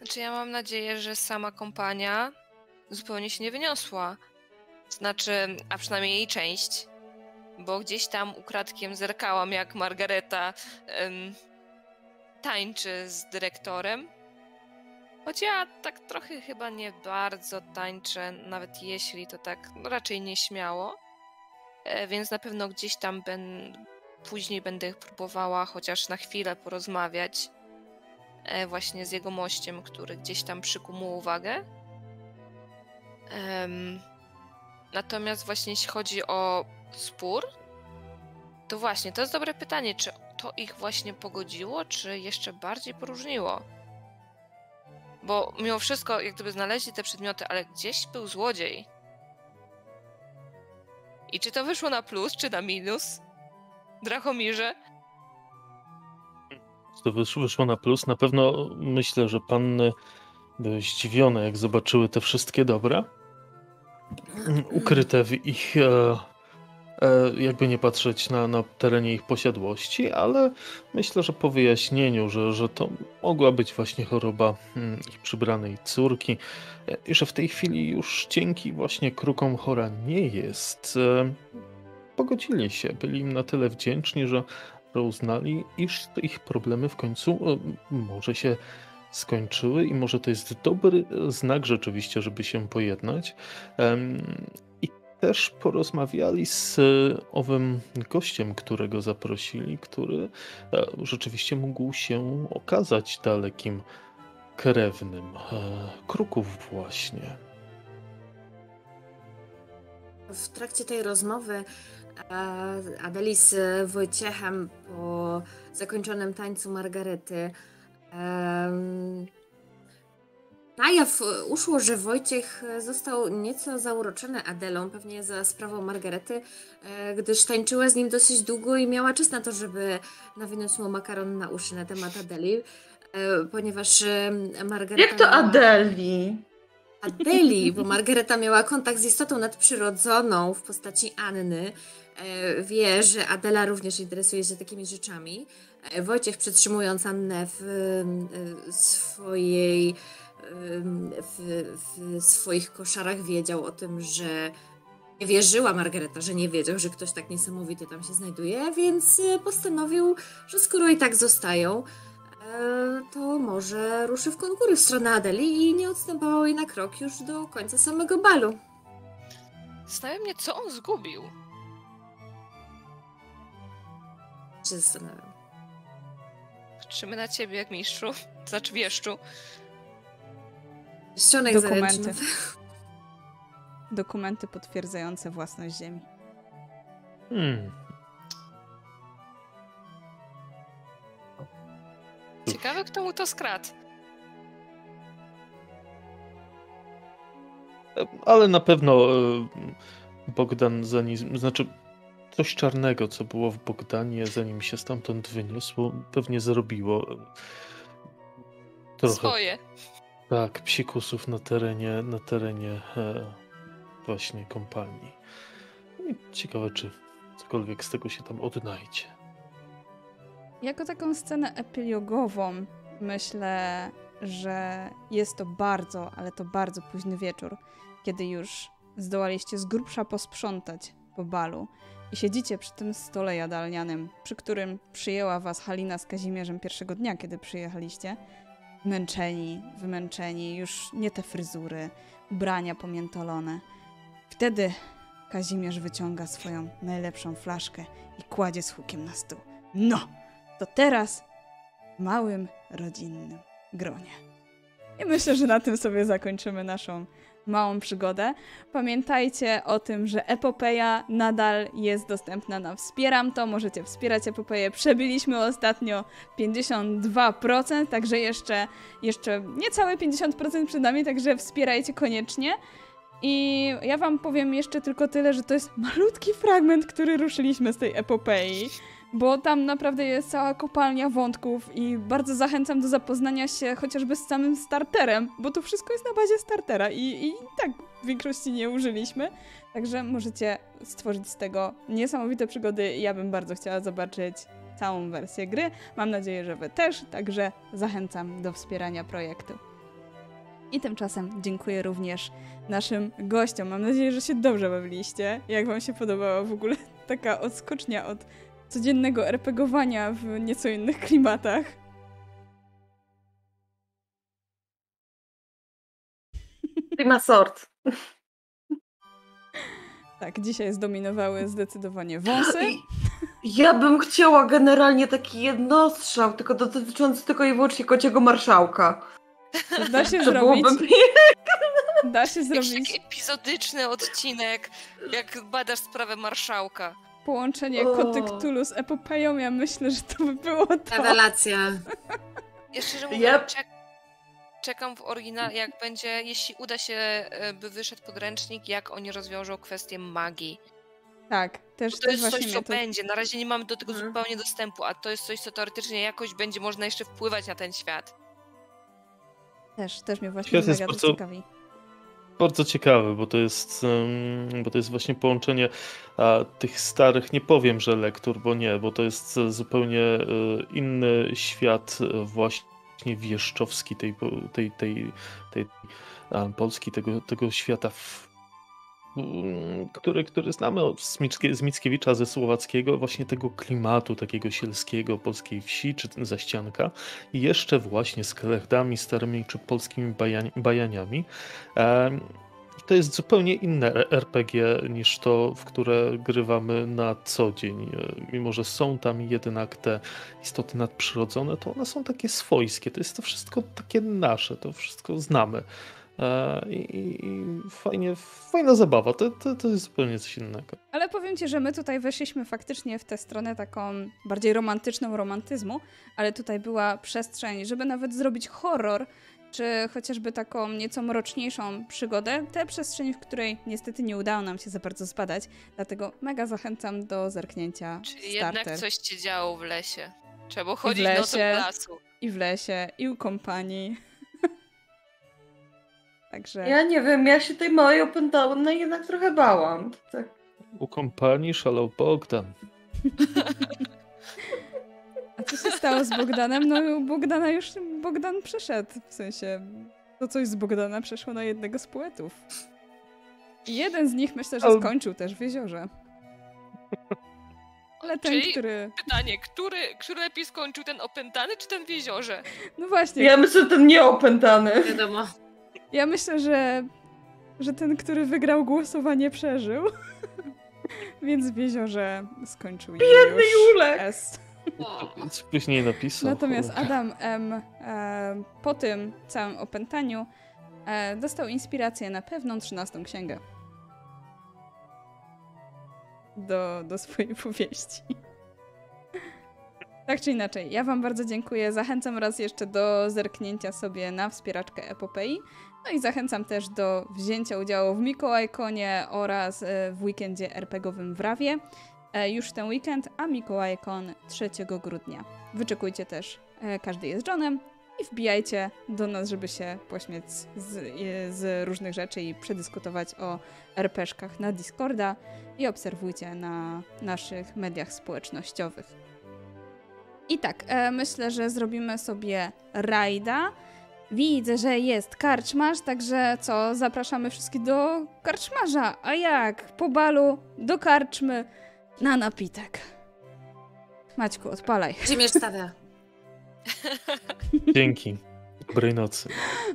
Znaczy ja mam nadzieję, że sama kompania zupełnie się nie wyniosła. Znaczy, a przynajmniej jej część. Bo gdzieś tam ukradkiem zerkałam, jak Margareta tańczy z dyrektorem. Choć ja tak trochę chyba nie bardzo tańczę, nawet jeśli to tak no, raczej nieśmiało. E, więc na pewno gdzieś tam ben, później będę próbowała chociaż na chwilę porozmawiać właśnie z jego mościem, który gdzieś tam przykuł mu uwagę. Natomiast właśnie jeśli chodzi o spór, to właśnie, to jest dobre pytanie, czy to ich właśnie pogodziło, czy jeszcze bardziej poróżniło? Bo mimo wszystko, jak gdyby znaleźli te przedmioty, ale gdzieś był złodziej. I czy to wyszło na plus, czy na minus? Drachomirze? To wyszło, na plus. Na pewno myślę, że panny były zdziwione, jak zobaczyły te wszystkie dobra ukryte w ich, e, e, jakby nie patrzeć na, na terenie ich posiadłości, ale myślę, że po wyjaśnieniu, że, że to mogła być właśnie choroba mm, ich przybranej córki i że w tej chwili już dzięki właśnie krukom chora nie jest, e, pogodzili się, byli im na tyle wdzięczni, że że uznali, iż ich problemy w końcu e, może się skończyły i może to jest dobry znak rzeczywiście, żeby się pojednać. I też porozmawiali z owym gościem, którego zaprosili, który e, rzeczywiście mógł się okazać dalekim krewnym e, kruków właśnie. W trakcie tej rozmowy e, Adeli z Wojciechem po zakończonym tańcu Margarety na jaw uszło, że Wojciech został nieco zauroczony Adelą, pewnie za sprawą Margarety, e, gdyż tańczyła z nim dosyć długo i miała czas na to, żeby nawinąć mu makaron na uszy na temat Adeli, e, ponieważ Margareta Jak to miała... Adeli? Adeli, bo Margareta miała kontakt z istotą nadprzyrodzoną w postaci Anny. E, Wie, że Adela również interesuje się takimi rzeczami. E, Wojciech przetrzymując Annę w e, swojej w, w swoich koszarach wiedział o tym, że nie wierzyła Margareta, że nie wiedział, że ktoś tak niesamowity tam się znajduje, więc postanowił, że skoro i tak zostają, to może ruszy w konkury w stronę Adeli i nie odstępował jej na krok już do końca samego balu. Zastanawia mnie, co on zgubił. Się zastanawiam. Patrzymy na ciebie jak mistrzu, znaczy wieszczu. Ścianek Dokumenty. zaręczny. Dokumenty potwierdzające własność ziemi. Hmm. Ciekawe, kto mu to skradł. Ale na pewno e, Bogdan zanim, znaczy coś czarnego, co było w Bogdanie, zanim się stamtąd wyniosło, pewnie zrobiło e, trochę Swoje. tak psikusów na terenie, na terenie e, właśnie kompanii. Ciekawe, czy cokolwiek z tego się tam odnajdzie. Jako taką scenę epilogową myślę, że jest to bardzo, ale to bardzo późny wieczór, kiedy już zdołaliście z grubsza posprzątać po balu i siedzicie przy tym stole jadalnianym, przy którym przyjęła was Halina z Kazimierzem pierwszego dnia, kiedy przyjechaliście. Męczeni, wymęczeni, już nie te fryzury, ubrania pomiętolone. Wtedy Kazimierz wyciąga swoją najlepszą flaszkę i kładzie z hukiem na stół. No, to teraz w małym, rodzinnym gronie. I myślę, że na tym sobie zakończymy naszą małą przygodę. Pamiętajcie o tym, że Epopeja nadal jest dostępna na Wspieram to. Możecie wspierać Epopeję. Przebiliśmy ostatnio 52%, także jeszcze, jeszcze niecałe 50% przed nami, także wspierajcie koniecznie. I ja wam powiem jeszcze tylko tyle, że to jest malutki fragment, który ruszyliśmy z tej epopei, bo tam naprawdę jest cała kopalnia wątków i bardzo zachęcam do zapoznania się chociażby z samym starterem, bo to wszystko jest na bazie startera i, i tak w większości nie użyliśmy, także możecie stworzyć z tego niesamowite przygody. Ja bym bardzo chciała zobaczyć całą wersję gry. Mam nadzieję, że wy też, także zachęcam do wspierania projektu. I tymczasem dziękuję również naszym gościom. Mam nadzieję, że się dobrze bawiliście. Jak wam się podobała w ogóle taka odskocznia od codziennego RPGowania w nieco innych klimatach. Prima sort. Tak, dzisiaj zdominowały zdecydowanie wąsy. Ja bym chciała generalnie taki jednostrzał, tylko dotyczący tylko i wyłącznie kociego marszałka. Da się To zrobić. byłoby Da się Jakiś zrobić. taki epizodyczny odcinek, jak badasz sprawę marszałka. Połączenie O. Koty Cthulhu z epopeją, ja myślę, że to by było to. Rewelacja. Ja szczerze mówiąc, czek czekam w oryginale, jak będzie, jeśli uda się, e, by wyszedł podręcznik, jak oni rozwiążą kwestię magii. Tak, też, Bo to też jest coś, co to... będzie. Na razie nie mamy do tego Mhm. zupełnie dostępu, a to jest coś, co teoretycznie jakoś będzie można jeszcze wpływać na ten świat. Też, też mnie właśnie Świat mega to bardzo- ciekawi. Bardzo ciekawe, bo to jest, bo to jest właśnie połączenie tych starych, nie powiem, że lektur, bo nie, bo to jest e, zupełnie e, inny świat e, właśnie wieszczowski tej, tej, tej, tej a, Polski, tego, tego świata, w, który, który znamy od z, Mickie, z Mickiewicza, ze Słowackiego, właśnie tego klimatu takiego sielskiego, polskiej wsi, czy zaścianka i jeszcze właśnie z klechtami starymi, czy polskimi bajaniami. To jest zupełnie inne RPG niż to, w które grywamy na co dzień. E, Mimo, że są tam jednak te istoty nadprzyrodzone, to one są takie swojskie. To jest to wszystko takie nasze, to wszystko znamy. E, I, i, i fajnie, fajna zabawa. To, to, to jest zupełnie coś innego. Ale powiem ci, że my tutaj weszliśmy faktycznie w tę stronę taką bardziej romantyczną romantyzmu, ale tutaj była przestrzeń, żeby nawet zrobić horror, czy chociażby taką nieco mroczniejszą przygodę. Tę przestrzeń, w której niestety nie udało nam się za bardzo zbadać, dlatego mega zachęcam do zerknięcia Czyli w starter. jednak coś się działo w lesie. Trzeba było chodzić lesie. nocą do lasu. I w lesie, i u kompanii. Także Ja nie wiem, ja się tej małej opętałem, no jednak trochę bałam. Tak. U kompanii szalał Bogdan. A co się stało z Bogdanem? No Bogdana już Bogdan przeszedł, w sensie to coś z Bogdana przeszło na jednego z poetów. I jeden z nich myślę, że skończył też w jeziorze. Ale ten, Czyli- który... Pytanie, który, który lepiej skończył, ten opętany czy ten w jeziorze? No właśnie, Ja myślę, że ten nieopętany. Wiadomo. Ja myślę, że, że ten, który wygrał głosowanie przeżył. Więc w jeziorze skończył Biedny Julek. S. Więc później napisał. Natomiast Adam M. E, po tym całym opętaniu e, dostał inspirację na pewną trzynastą księgę do, do swojej powieści. Tak czy inaczej, ja Wam bardzo dziękuję. Zachęcam raz jeszcze do zerknięcia sobie na wspieraczkę Epopei. No i zachęcam też do wzięcia udziału w Mikołajkonie oraz e, w weekendzie RPGowym w Rawie. E, Już ten weekend, a Mikołajkon 3 grudnia. Wyczekujcie też, e, każdy jest Johnem i wbijajcie do nas, żeby się pośmiać z, z różnych rzeczy i przedyskutować o RPszkach na Discorda i obserwujcie na naszych mediach społecznościowych. I tak, myślę, że zrobimy sobie rajda. Widzę, że jest karczmarz, także co, zapraszamy wszystkich do karczmarza. A jak? Po balu, do karczmy, na napitek. Maćku, odpalaj. Gdzie stawia? Dzięki. Dobrej nocy.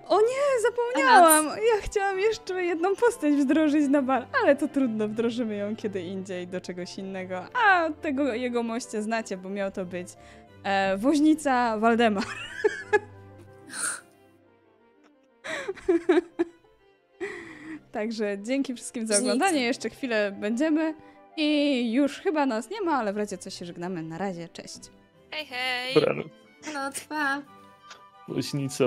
O nie, zapomniałam! Ja chciałam jeszcze jedną postać wdrożyć na bal, ale to trudno, wdrożymy ją kiedy indziej do czegoś innego. A tego jego moście znacie, bo miał to być e, woźnica Waldemar. Także dzięki wszystkim za oglądanie. Jeszcze chwilę będziemy i już chyba nas nie ma, ale w razie co się żegnamy. Na razie, cześć. Hej, hej! Dobra, No, pa. woźnica